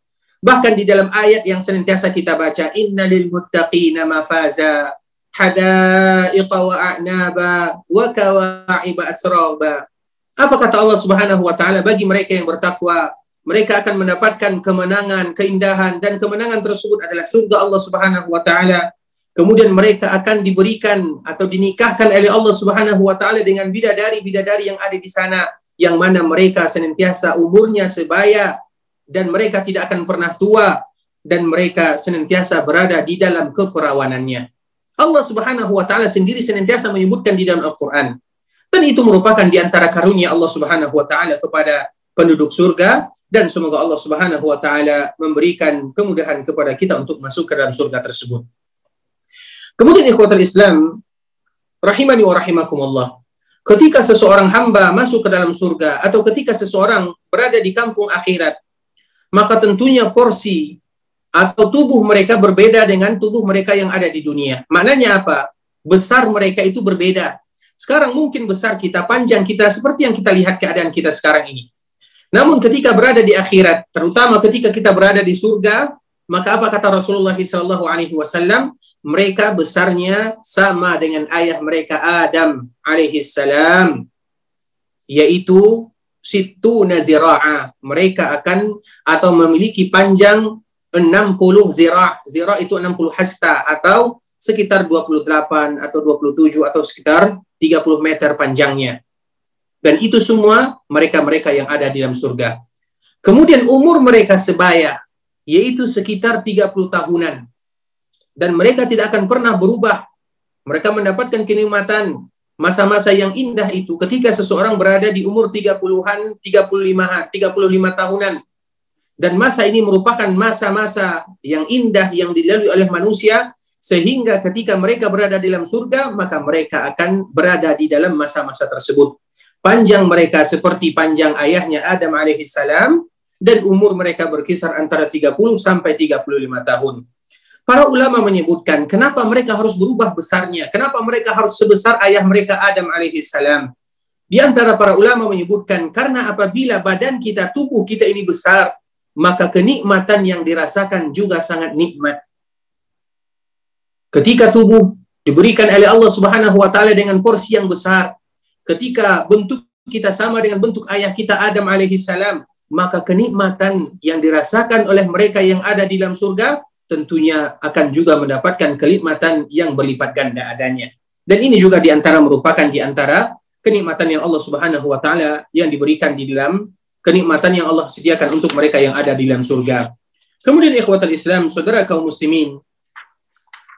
Bahkan di dalam ayat yang senantiasa kita baca, innalil muttaqina mafaza hadaiqa wa a'naba wa kawa'iba atsraba. Apa kata Allah Subhanahu wa taala bagi mereka yang bertakwa, mereka akan mendapatkan kemenangan, keindahan dan kemenangan tersebut adalah surga Allah Subhanahu wa taala. Kemudian mereka akan diberikan atau dinikahkan oleh Allah Subhanahu wa taala dengan bidadari-bidadari yang ada di sana yang mana mereka senantiasa umurnya sebaya dan mereka tidak akan pernah tua dan mereka senantiasa berada di dalam keperawanannya. Allah Subhanahu wa taala sendiri senantiasa menyebutkan di dalam Al-Qur'an. Dan itu merupakan di antara karunia Allah Subhanahu wa taala kepada penduduk surga dan semoga Allah Subhanahu wa taala memberikan kemudahan kepada kita untuk masuk ke dalam surga tersebut. Kemudian ikhwatul Islam rahimani wa rahimakumullah. Ketika seseorang hamba masuk ke dalam surga atau ketika seseorang berada di kampung akhirat maka tentunya porsi atau tubuh mereka berbeda dengan tubuh mereka yang ada di dunia. Maknanya apa? Besar mereka itu berbeda. Sekarang mungkin besar kita, panjang kita, seperti yang kita lihat keadaan kita sekarang ini. Namun ketika berada di akhirat, terutama ketika kita berada di surga, maka apa kata Rasulullah SAW? Alaihi Wasallam? Mereka besarnya sama dengan ayah mereka Adam alaihi salam, yaitu situ nazira'a. Mereka akan atau memiliki panjang 60 zira'. Zira' itu 60 hasta atau sekitar 28 atau 27 atau sekitar 30 meter panjangnya. Dan itu semua mereka-mereka yang ada di dalam surga. Kemudian umur mereka sebaya, yaitu sekitar 30 tahunan. Dan mereka tidak akan pernah berubah. Mereka mendapatkan kenikmatan masa-masa yang indah itu ketika seseorang berada di umur 30-an, 35 35 tahunan. Dan masa ini merupakan masa-masa yang indah yang dilalui oleh manusia sehingga ketika mereka berada di dalam surga maka mereka akan berada di dalam masa-masa tersebut. Panjang mereka seperti panjang ayahnya Adam alaihissalam dan umur mereka berkisar antara 30 sampai 35 tahun. Para ulama menyebutkan kenapa mereka harus berubah besarnya, kenapa mereka harus sebesar ayah mereka Adam alaihissalam. Di antara para ulama menyebutkan karena apabila badan kita, tubuh kita ini besar, maka kenikmatan yang dirasakan juga sangat nikmat. Ketika tubuh diberikan oleh Allah Subhanahu wa taala dengan porsi yang besar, ketika bentuk kita sama dengan bentuk ayah kita Adam alaihissalam, maka kenikmatan yang dirasakan oleh mereka yang ada di dalam surga tentunya akan juga mendapatkan kenikmatan yang berlipat ganda adanya. Dan ini juga di antara merupakan di antara kenikmatan yang Allah Subhanahu wa taala yang diberikan di dalam kenikmatan yang Allah sediakan untuk mereka yang ada di dalam surga. Kemudian ikhwatul Islam, saudara kaum muslimin,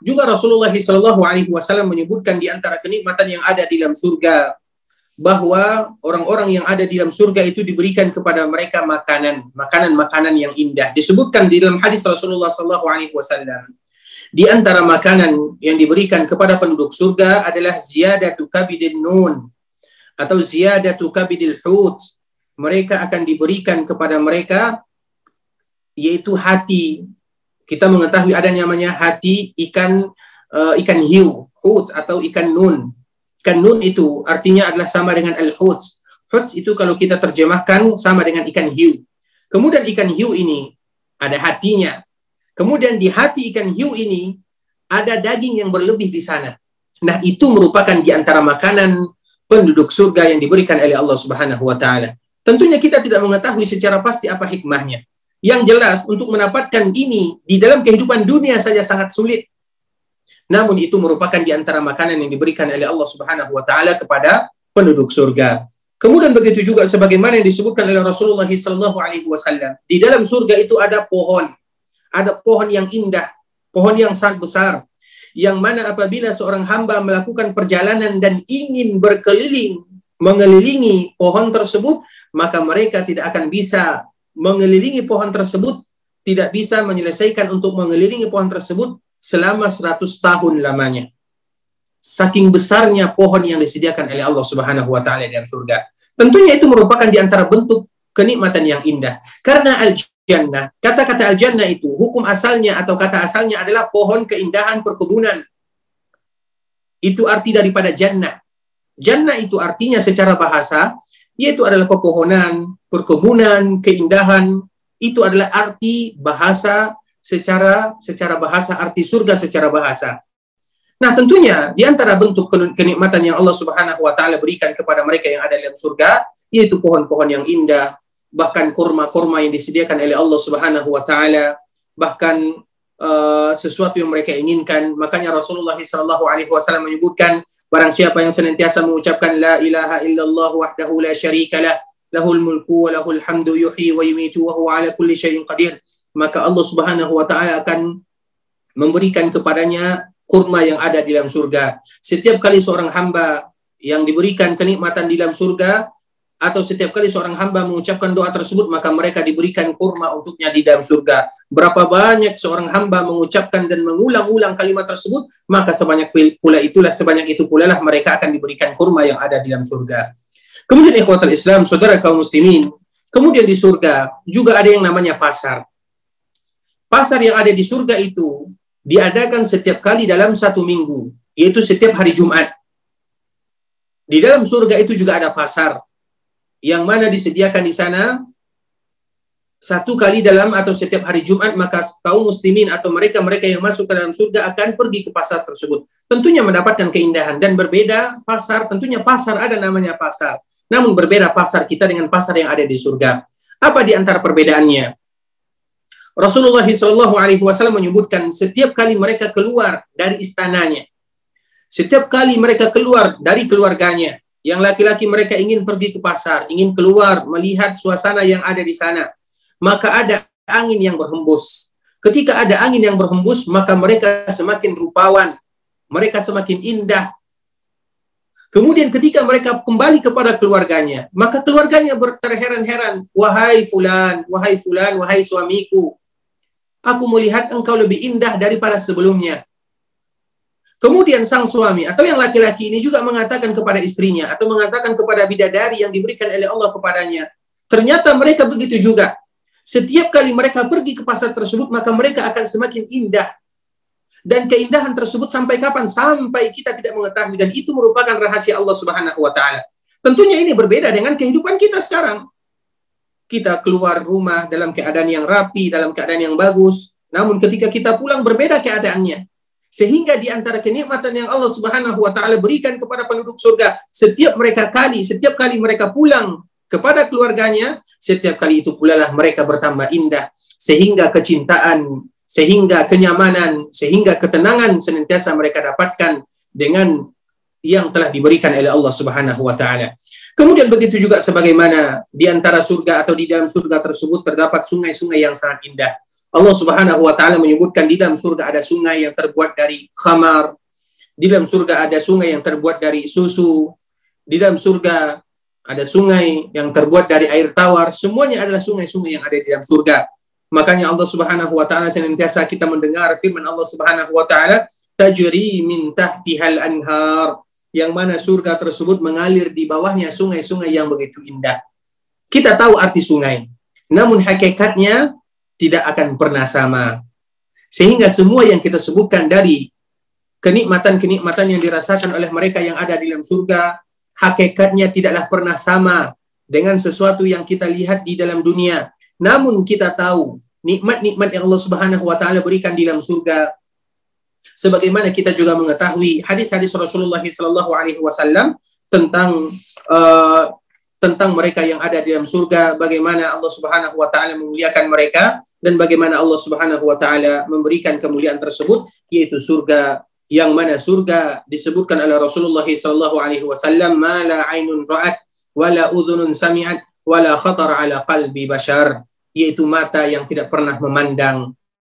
juga Rasulullah Shallallahu alaihi wasallam menyebutkan di antara kenikmatan yang ada di dalam surga bahwa orang-orang yang ada di dalam surga itu diberikan kepada mereka makanan, makanan-makanan yang indah. Disebutkan di dalam hadis Rasulullah Wasallam. Di antara makanan yang diberikan kepada penduduk surga adalah ziyadatu kabidin nun atau ziyadatu kabidil hut. Mereka akan diberikan kepada mereka yaitu hati. Kita mengetahui ada namanya hati ikan uh, ikan hiu, hut atau ikan nun Ikan nun itu artinya adalah sama dengan al-huts. Huts itu kalau kita terjemahkan sama dengan ikan hiu. Kemudian ikan hiu ini ada hatinya. Kemudian di hati ikan hiu ini ada daging yang berlebih di sana. Nah, itu merupakan di antara makanan penduduk surga yang diberikan oleh Allah Subhanahu wa taala. Tentunya kita tidak mengetahui secara pasti apa hikmahnya. Yang jelas untuk mendapatkan ini di dalam kehidupan dunia saja sangat sulit. Namun itu merupakan di antara makanan yang diberikan oleh Allah Subhanahu wa taala kepada penduduk surga. Kemudian begitu juga sebagaimana yang disebutkan oleh Rasulullah sallallahu alaihi wasallam, di dalam surga itu ada pohon. Ada pohon yang indah, pohon yang sangat besar yang mana apabila seorang hamba melakukan perjalanan dan ingin berkeliling mengelilingi pohon tersebut, maka mereka tidak akan bisa mengelilingi pohon tersebut, tidak bisa menyelesaikan untuk mengelilingi pohon tersebut selama 100 tahun lamanya. Saking besarnya pohon yang disediakan oleh Allah Subhanahu wa taala dalam surga. Tentunya itu merupakan di antara bentuk kenikmatan yang indah. Karena al-jannah, kata-kata al-jannah itu hukum asalnya atau kata asalnya adalah pohon keindahan perkebunan. Itu arti daripada jannah. Jannah itu artinya secara bahasa yaitu adalah pepohonan, perkebunan, keindahan. Itu adalah arti bahasa secara secara bahasa arti surga secara bahasa. Nah, tentunya di antara bentuk kenikmatan yang Allah Subhanahu wa taala berikan kepada mereka yang ada dalam surga yaitu pohon-pohon yang indah, bahkan kurma-kurma yang disediakan oleh Allah Subhanahu wa taala, bahkan uh, sesuatu yang mereka inginkan. Makanya Rasulullah sallallahu alaihi wasallam menyebutkan barang siapa yang senantiasa mengucapkan la ilaha illallah wahdahu la syarikalah lahul mulku wa lahul hamdu yuhyi wa yumiitu wa huwa ala kulli syai'in qadir maka Allah Subhanahu wa taala akan memberikan kepadanya kurma yang ada di dalam surga. Setiap kali seorang hamba yang diberikan kenikmatan di dalam surga atau setiap kali seorang hamba mengucapkan doa tersebut maka mereka diberikan kurma untuknya di dalam surga. Berapa banyak seorang hamba mengucapkan dan mengulang-ulang kalimat tersebut maka sebanyak pula itulah sebanyak itu pula lah mereka akan diberikan kurma yang ada di dalam surga. Kemudian ikhwatul Islam, saudara kaum muslimin, kemudian di surga juga ada yang namanya pasar. Pasar yang ada di surga itu diadakan setiap kali dalam satu minggu, yaitu setiap hari Jumat. Di dalam surga itu juga ada pasar yang mana disediakan di sana satu kali dalam atau setiap hari Jumat maka kaum muslimin atau mereka-mereka yang masuk ke dalam surga akan pergi ke pasar tersebut. Tentunya mendapatkan keindahan dan berbeda pasar, tentunya pasar ada namanya pasar. Namun berbeda pasar kita dengan pasar yang ada di surga. Apa di antara perbedaannya? Rasulullah Shallallahu Alaihi Wasallam menyebutkan setiap kali mereka keluar dari istananya, setiap kali mereka keluar dari keluarganya, yang laki-laki mereka ingin pergi ke pasar, ingin keluar melihat suasana yang ada di sana, maka ada angin yang berhembus. Ketika ada angin yang berhembus, maka mereka semakin rupawan, mereka semakin indah. Kemudian ketika mereka kembali kepada keluarganya, maka keluarganya terheran-heran, wahai fulan, wahai fulan, wahai suamiku, aku melihat engkau lebih indah daripada sebelumnya. Kemudian sang suami atau yang laki-laki ini juga mengatakan kepada istrinya atau mengatakan kepada bidadari yang diberikan oleh Allah kepadanya. Ternyata mereka begitu juga. Setiap kali mereka pergi ke pasar tersebut, maka mereka akan semakin indah. Dan keindahan tersebut sampai kapan? Sampai kita tidak mengetahui. Dan itu merupakan rahasia Allah Subhanahu wa Ta'ala. Tentunya ini berbeda dengan kehidupan kita sekarang kita keluar rumah dalam keadaan yang rapi, dalam keadaan yang bagus. Namun ketika kita pulang berbeda keadaannya. Sehingga di antara kenikmatan yang Allah Subhanahu wa taala berikan kepada penduduk surga, setiap mereka kali, setiap kali mereka pulang kepada keluarganya, setiap kali itu pula lah mereka bertambah indah sehingga kecintaan sehingga kenyamanan, sehingga ketenangan senantiasa mereka dapatkan dengan yang telah diberikan oleh Allah Subhanahu wa taala. Kemudian begitu juga sebagaimana di antara surga atau di dalam surga tersebut terdapat sungai-sungai yang sangat indah. Allah Subhanahu wa taala menyebutkan di dalam surga ada sungai yang terbuat dari khamar, di dalam surga ada sungai yang terbuat dari susu, di dalam surga ada sungai yang terbuat dari air tawar, semuanya adalah sungai-sungai yang ada di dalam surga. Makanya Allah Subhanahu wa taala senantiasa kita mendengar firman Allah Subhanahu wa taala, tajri min tahtihal anhar yang mana surga tersebut mengalir di bawahnya sungai-sungai yang begitu indah. Kita tahu arti sungai, namun hakikatnya tidak akan pernah sama. Sehingga semua yang kita sebutkan dari kenikmatan-kenikmatan yang dirasakan oleh mereka yang ada di dalam surga, hakikatnya tidaklah pernah sama dengan sesuatu yang kita lihat di dalam dunia. Namun kita tahu nikmat-nikmat yang Allah Subhanahu wa taala berikan di dalam surga sebagaimana kita juga mengetahui hadis-hadis Rasulullah Sallallahu Alaihi Wasallam tentang uh, tentang mereka yang ada di dalam surga, bagaimana Allah Subhanahu Wa Taala memuliakan mereka dan bagaimana Allah Subhanahu Wa Taala memberikan kemuliaan tersebut, yaitu surga. Yang mana surga disebutkan oleh Rasulullah Sallallahu Alaihi Wasallam, "Mala ainun ra'at, wala udhunun sami'at, wala khatar ala qalbi bashar," yaitu mata yang tidak pernah memandang,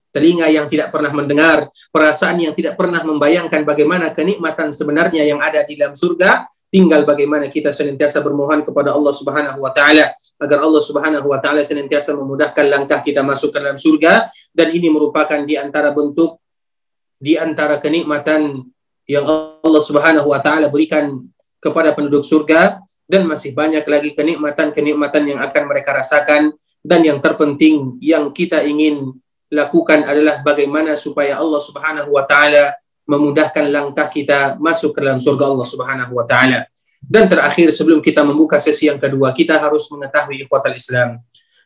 telinga yang tidak pernah mendengar, perasaan yang tidak pernah membayangkan bagaimana kenikmatan sebenarnya yang ada di dalam surga, tinggal bagaimana kita senantiasa bermohon kepada Allah Subhanahu wa taala. Agar Allah Subhanahu wa taala senantiasa memudahkan langkah kita masuk ke dalam surga dan ini merupakan di antara bentuk di antara kenikmatan yang Allah Subhanahu wa taala berikan kepada penduduk surga dan masih banyak lagi kenikmatan-kenikmatan yang akan mereka rasakan dan yang terpenting yang kita ingin lakukan adalah bagaimana supaya Allah Subhanahu wa taala memudahkan langkah kita masuk ke dalam surga Allah Subhanahu wa taala. Dan terakhir sebelum kita membuka sesi yang kedua, kita harus mengetahui ikhwatal Islam.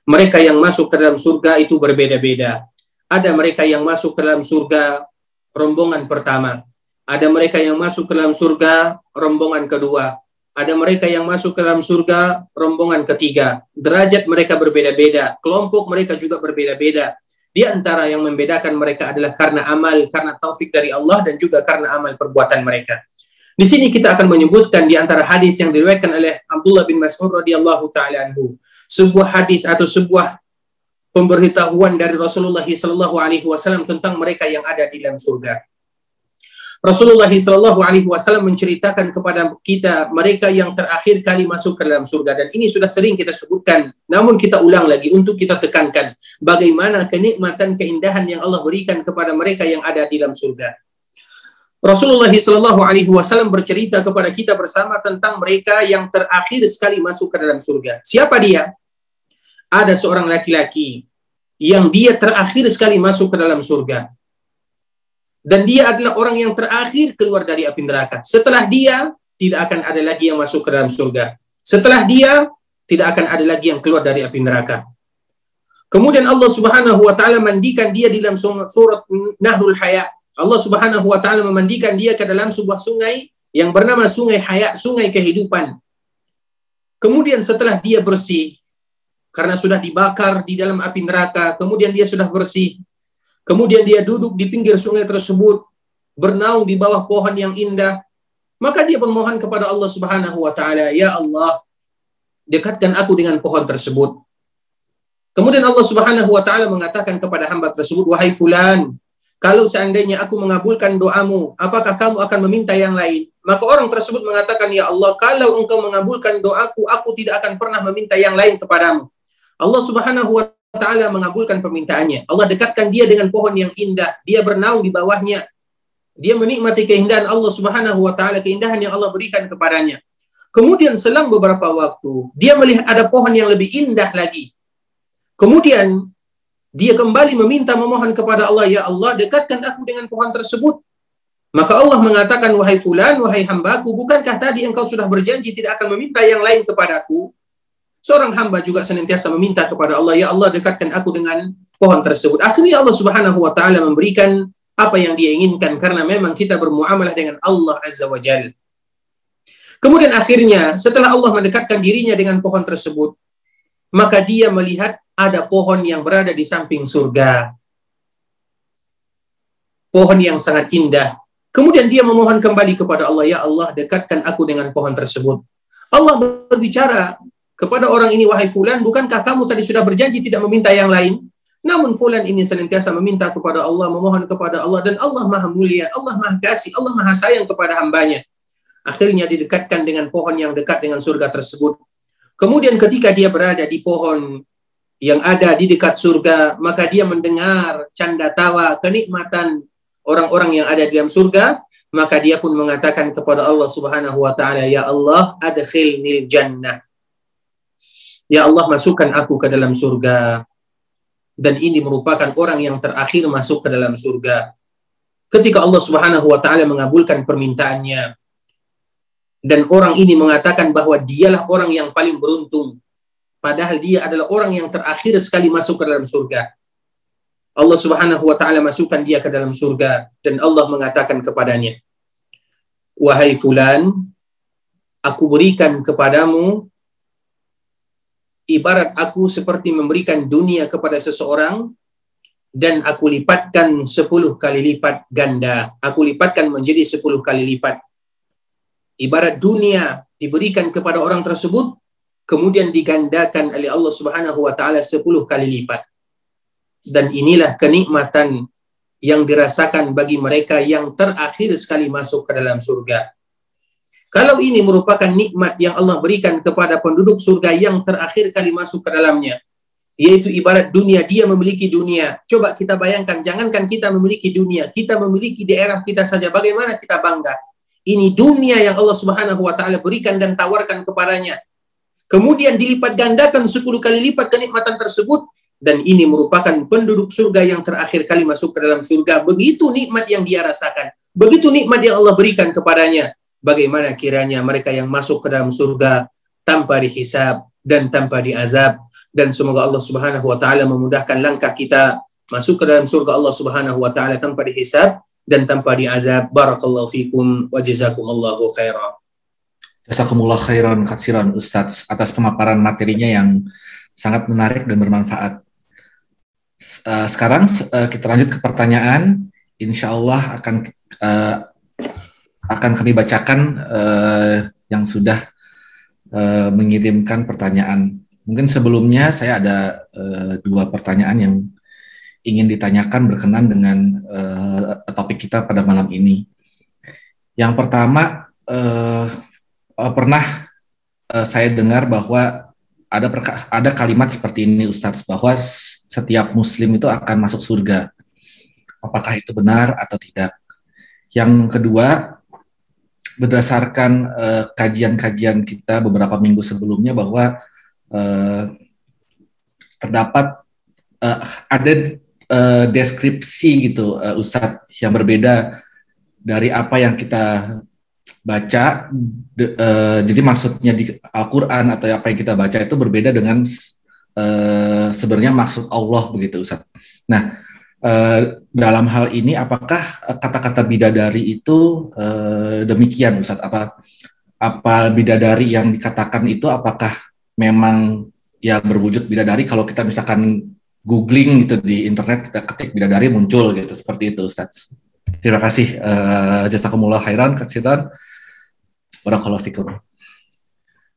Mereka yang masuk ke dalam surga itu berbeda-beda. Ada mereka yang masuk ke dalam surga rombongan pertama. Ada mereka yang masuk ke dalam surga rombongan kedua. Ada mereka yang masuk ke dalam surga rombongan ketiga. Derajat mereka berbeda-beda, kelompok mereka juga berbeda-beda. Di antara yang membedakan mereka adalah karena amal, karena taufik dari Allah dan juga karena amal perbuatan mereka. Di sini kita akan menyebutkan di antara hadis yang diriwayatkan oleh Abdullah bin Mas'ud radhiyallahu taala anhu, sebuah hadis atau sebuah pemberitahuan dari Rasulullah sallallahu alaihi wasallam tentang mereka yang ada di dalam surga. Rasulullah Shallallahu Alaihi Wasallam menceritakan kepada kita mereka yang terakhir kali masuk ke dalam surga dan ini sudah sering kita sebutkan. Namun kita ulang lagi untuk kita tekankan bagaimana kenikmatan keindahan yang Allah berikan kepada mereka yang ada di dalam surga. Rasulullah Shallallahu Alaihi Wasallam bercerita kepada kita bersama tentang mereka yang terakhir sekali masuk ke dalam surga. Siapa dia? Ada seorang laki-laki yang dia terakhir sekali masuk ke dalam surga dan dia adalah orang yang terakhir keluar dari api neraka. Setelah dia tidak akan ada lagi yang masuk ke dalam surga. Setelah dia tidak akan ada lagi yang keluar dari api neraka. Kemudian Allah Subhanahu wa taala mandikan dia di dalam surat Nahrul Haya. Allah Subhanahu wa taala memandikan dia ke dalam sebuah sungai yang bernama Sungai Haya, sungai kehidupan. Kemudian setelah dia bersih karena sudah dibakar di dalam api neraka, kemudian dia sudah bersih, Kemudian dia duduk di pinggir sungai tersebut, bernaung di bawah pohon yang indah. Maka dia bermohon kepada Allah Subhanahu wa taala, "Ya Allah, dekatkan aku dengan pohon tersebut." Kemudian Allah Subhanahu wa taala mengatakan kepada hamba tersebut, "Wahai fulan, kalau seandainya aku mengabulkan doamu, apakah kamu akan meminta yang lain?" Maka orang tersebut mengatakan, "Ya Allah, kalau engkau mengabulkan doaku, aku tidak akan pernah meminta yang lain kepadamu." Allah Subhanahu wa Ta'ala mengabulkan permintaannya. Allah dekatkan dia dengan pohon yang indah. Dia bernaung di bawahnya. Dia menikmati keindahan Allah Subhanahu wa taala, keindahan yang Allah berikan kepadanya. Kemudian selang beberapa waktu, dia melihat ada pohon yang lebih indah lagi. Kemudian dia kembali meminta memohon kepada Allah, "Ya Allah, dekatkan aku dengan pohon tersebut." Maka Allah mengatakan, "Wahai fulan, wahai hambaku, bukankah tadi engkau sudah berjanji tidak akan meminta yang lain kepadaku?" Seorang hamba juga senantiasa meminta kepada Allah, ya Allah dekatkan aku dengan pohon tersebut. Akhirnya Allah Subhanahu wa taala memberikan apa yang dia inginkan karena memang kita bermuamalah dengan Allah Azza wa Jalla. Kemudian akhirnya setelah Allah mendekatkan dirinya dengan pohon tersebut, maka dia melihat ada pohon yang berada di samping surga. pohon yang sangat indah. Kemudian dia memohon kembali kepada Allah, ya Allah dekatkan aku dengan pohon tersebut. Allah berbicara kepada orang ini, wahai fulan, bukankah kamu tadi sudah berjanji tidak meminta yang lain? Namun fulan ini senantiasa meminta kepada Allah, memohon kepada Allah, dan Allah maha mulia, Allah maha kasih, Allah maha sayang kepada hambanya. Akhirnya didekatkan dengan pohon yang dekat dengan surga tersebut. Kemudian ketika dia berada di pohon yang ada di dekat surga, maka dia mendengar canda tawa, kenikmatan orang-orang yang ada di dalam surga, maka dia pun mengatakan kepada Allah Subhanahu wa taala, "Ya Allah, adkhilnil jannah." Ya Allah, masukkan aku ke dalam surga. Dan ini merupakan orang yang terakhir masuk ke dalam surga. Ketika Allah Subhanahu wa taala mengabulkan permintaannya dan orang ini mengatakan bahwa dialah orang yang paling beruntung padahal dia adalah orang yang terakhir sekali masuk ke dalam surga. Allah Subhanahu wa taala masukkan dia ke dalam surga dan Allah mengatakan kepadanya, "Wahai fulan, aku berikan kepadamu ibarat aku seperti memberikan dunia kepada seseorang dan aku lipatkan sepuluh kali lipat ganda. Aku lipatkan menjadi sepuluh kali lipat. Ibarat dunia diberikan kepada orang tersebut, kemudian digandakan oleh Allah Subhanahu wa taala sepuluh kali lipat dan inilah kenikmatan yang dirasakan bagi mereka yang terakhir sekali masuk ke dalam surga. Kalau ini merupakan nikmat yang Allah berikan kepada penduduk surga yang terakhir kali masuk ke dalamnya, yaitu ibarat dunia, dia memiliki dunia. Coba kita bayangkan, jangankan kita memiliki dunia, kita memiliki daerah kita saja, bagaimana kita bangga. Ini dunia yang Allah Subhanahu wa taala berikan dan tawarkan kepadanya. Kemudian dilipat gandakan 10 kali lipat kenikmatan tersebut dan ini merupakan penduduk surga yang terakhir kali masuk ke dalam surga. Begitu nikmat yang dia rasakan, begitu nikmat yang Allah berikan kepadanya. Bagaimana kiranya mereka yang masuk ke dalam surga tanpa dihisab dan tanpa diazab dan semoga Allah Subhanahu wa taala memudahkan langkah kita masuk ke dalam surga Allah Subhanahu wa taala tanpa dihisab dan tanpa diazab. Barakallahu fikum wa jazakumullahu khairan. Jazakumullah khairan katsiran Ustadz atas pemaparan materinya yang sangat menarik dan bermanfaat. Uh, sekarang uh, kita lanjut ke pertanyaan. Insya Allah akan uh, akan kami bacakan uh, yang sudah uh, mengirimkan pertanyaan. Mungkin sebelumnya saya ada uh, dua pertanyaan yang ingin ditanyakan berkenan dengan uh, topik kita pada malam ini. Yang pertama, uh, pernah uh, saya dengar bahwa ada ada kalimat seperti ini Ustadz bahwa setiap muslim itu akan masuk surga. Apakah itu benar atau tidak? Yang kedua, berdasarkan eh, kajian-kajian uh, kita beberapa minggu sebelumnya bahwa uh, terdapat uh, ada uh, deskripsi gitu uh, Ustadz yang berbeda dari apa yang kita baca de, uh, jadi maksudnya di Al-Qur'an atau apa yang kita baca itu berbeda dengan uh, sebenarnya maksud Allah begitu Ustaz. Nah, uh, dalam hal ini apakah kata-kata bidadari itu uh, demikian Ustaz? Apa apa bidadari yang dikatakan itu apakah memang ya berwujud bidadari kalau kita misalkan googling gitu di internet kita ketik bidadari muncul gitu seperti itu Ustaz. Terima kasih uh, jazakumullah khairan katsiran. Barakallahu fikum.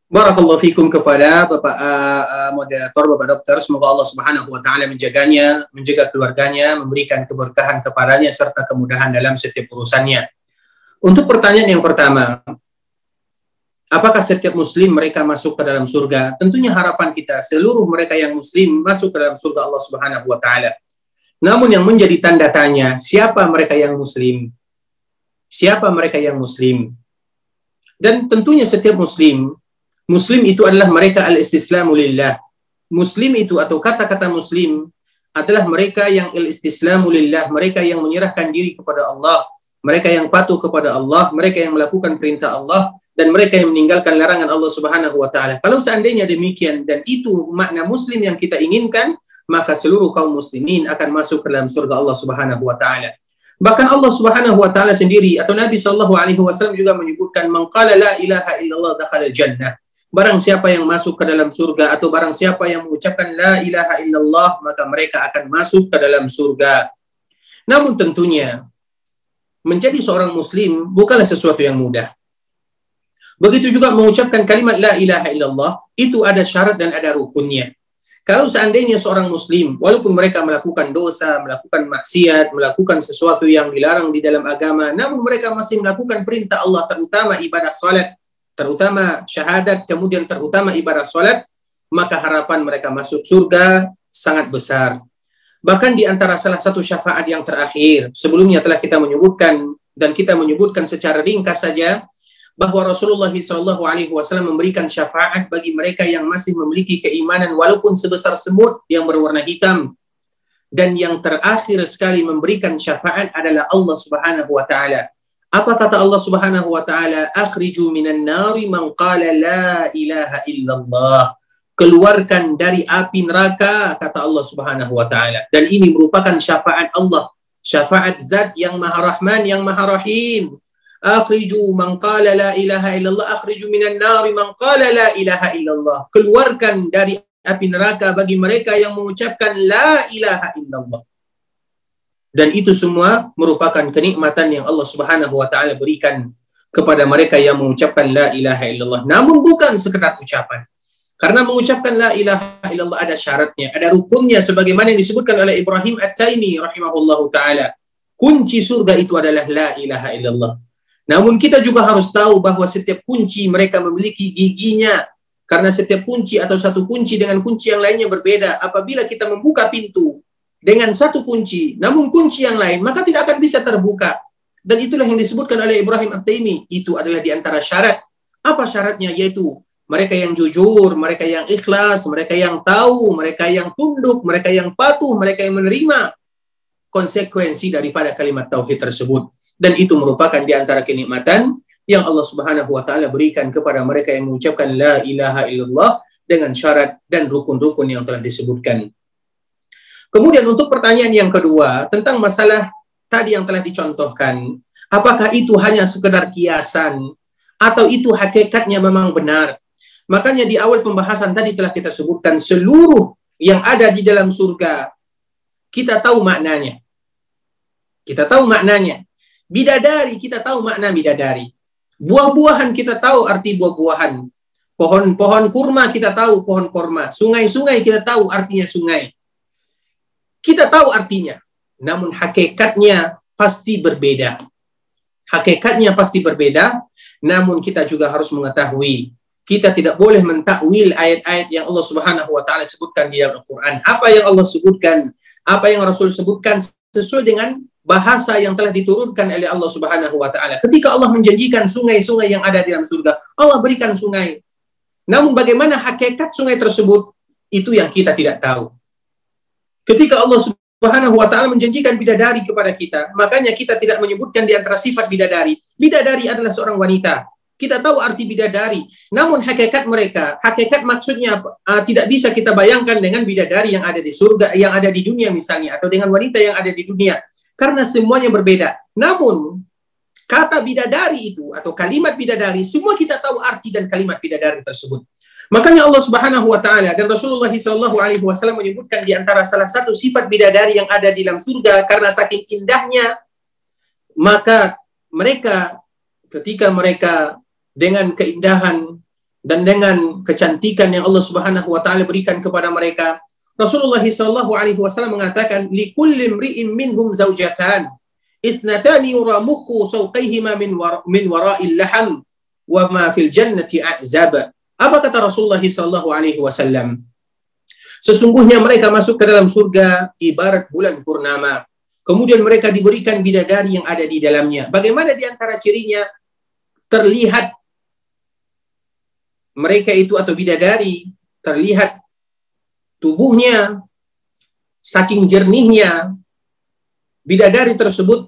Barakallahu fikum kepada Bapak uh, moderator, Bapak dokter. Semoga Allah Subhanahu wa taala menjaganya, menjaga keluarganya, memberikan keberkahan kepadanya serta kemudahan dalam setiap urusannya. Untuk pertanyaan yang pertama, apakah setiap muslim mereka masuk ke dalam surga? Tentunya harapan kita seluruh mereka yang muslim masuk ke dalam surga Allah Subhanahu wa taala. Namun yang menjadi tanda tanya, siapa mereka yang muslim? Siapa mereka yang muslim? Dan tentunya setiap muslim, muslim itu adalah mereka al-istislamu lillah. Muslim itu atau kata-kata muslim adalah mereka yang al-istislamu lillah, mereka yang menyerahkan diri kepada Allah, mereka yang patuh kepada Allah, mereka yang melakukan perintah Allah, dan mereka yang meninggalkan larangan Allah Subhanahu wa taala. Kalau seandainya demikian dan itu makna muslim yang kita inginkan, maka seluruh kaum muslimin akan masuk ke dalam surga Allah Subhanahu wa taala. Bahkan Allah Subhanahu wa taala sendiri atau Nabi sallallahu alaihi wasallam juga menyebutkan mengqala la ilaha illallah dakhala jannah. Barang siapa yang masuk ke dalam surga atau barang siapa yang mengucapkan la ilaha illallah maka mereka akan masuk ke dalam surga. Namun tentunya menjadi seorang muslim bukanlah sesuatu yang mudah. Begitu juga mengucapkan kalimat la ilaha illallah, itu ada syarat dan ada rukunnya. Kalau seandainya seorang muslim, walaupun mereka melakukan dosa, melakukan maksiat, melakukan sesuatu yang dilarang di dalam agama, namun mereka masih melakukan perintah Allah, terutama ibadah salat, terutama syahadat, kemudian terutama ibadah salat, maka harapan mereka masuk surga sangat besar. Bahkan di antara salah satu syafaat yang terakhir, sebelumnya telah kita menyebutkan dan kita menyebutkan secara ringkas saja bahwa Rasulullah SAW memberikan syafaat bagi mereka yang masih memiliki keimanan walaupun sebesar semut yang berwarna hitam. Dan yang terakhir sekali memberikan syafaat adalah Allah Subhanahu wa taala. Apa kata Allah Subhanahu wa taala? Akhriju minan nari man qala la ilaha illallah. Keluarkan dari api neraka kata Allah Subhanahu wa taala. Dan ini merupakan syafaat Allah. Syafaat zat yang maha rahman, yang maha rahim akhriju man qala la ilaha illallah akhriju minan nari man qala la ilaha illallah keluarkan dari api neraka bagi mereka yang mengucapkan la ilaha illallah dan itu semua merupakan kenikmatan yang Allah Subhanahu wa taala berikan kepada mereka yang mengucapkan la ilaha illallah namun bukan sekedar ucapan karena mengucapkan la ilaha illallah ada syaratnya, ada rukunnya sebagaimana yang disebutkan oleh Ibrahim At-Taimi rahimahullahu taala. Kunci surga itu adalah la ilaha illallah. Namun kita juga harus tahu bahwa setiap kunci mereka memiliki giginya. Karena setiap kunci atau satu kunci dengan kunci yang lainnya berbeda. Apabila kita membuka pintu dengan satu kunci, namun kunci yang lain, maka tidak akan bisa terbuka. Dan itulah yang disebutkan oleh Ibrahim At-Taimi. Itu adalah di antara syarat. Apa syaratnya? Yaitu mereka yang jujur, mereka yang ikhlas, mereka yang tahu, mereka yang tunduk, mereka yang patuh, mereka yang menerima konsekuensi daripada kalimat tauhid tersebut dan itu merupakan di antara kenikmatan yang Allah Subhanahu wa taala berikan kepada mereka yang mengucapkan la ilaha illallah dengan syarat dan rukun-rukun yang telah disebutkan. Kemudian untuk pertanyaan yang kedua tentang masalah tadi yang telah dicontohkan, apakah itu hanya sekedar kiasan atau itu hakikatnya memang benar? Makanya di awal pembahasan tadi telah kita sebutkan seluruh yang ada di dalam surga kita tahu maknanya. Kita tahu maknanya. Bidadari, kita tahu makna bidadari. Buah-buahan kita tahu arti buah-buahan. Pohon-pohon kurma kita tahu pohon kurma. Sungai-sungai kita tahu artinya sungai. Kita tahu artinya. Namun hakikatnya pasti berbeda. Hakikatnya pasti berbeda. Namun kita juga harus mengetahui kita tidak boleh mentakwil ayat-ayat yang Allah Subhanahu wa taala sebutkan di dalam Al-Qur'an. Apa yang Allah sebutkan, apa yang Rasul sebutkan sesuai dengan bahasa yang telah diturunkan oleh Allah Subhanahu wa taala. Ketika Allah menjanjikan sungai-sungai yang ada di dalam surga, Allah berikan sungai. Namun bagaimana hakikat sungai tersebut itu yang kita tidak tahu. Ketika Allah Subhanahu wa taala menjanjikan bidadari kepada kita, makanya kita tidak menyebutkan di antara sifat bidadari. Bidadari adalah seorang wanita. Kita tahu arti bidadari, namun hakikat mereka, hakikat maksudnya uh, tidak bisa kita bayangkan dengan bidadari yang ada di surga, yang ada di dunia misalnya, atau dengan wanita yang ada di dunia karena semuanya berbeda. Namun kata bidadari itu atau kalimat bidadari semua kita tahu arti dan kalimat bidadari tersebut. Makanya Allah Subhanahu wa taala dan Rasulullah sallallahu alaihi wasallam menyebutkan di antara salah satu sifat bidadari yang ada di dalam surga karena saking indahnya maka mereka ketika mereka dengan keindahan dan dengan kecantikan yang Allah Subhanahu wa taala berikan kepada mereka Rasulullah Shallallahu Alaihi Wasallam mengatakan, "Likulli mri'in minhum zaujatan, isnatani yura mukhu sawqaihima min min wara'il laham, wa ma fil jannati a'zab." Apa kata Rasulullah Shallallahu Alaihi Wasallam? Sesungguhnya mereka masuk ke dalam surga ibarat bulan purnama. Kemudian mereka diberikan bidadari yang ada di dalamnya. Bagaimana di antara cirinya? Terlihat mereka itu atau bidadari terlihat tubuhnya, saking jernihnya, bidadari tersebut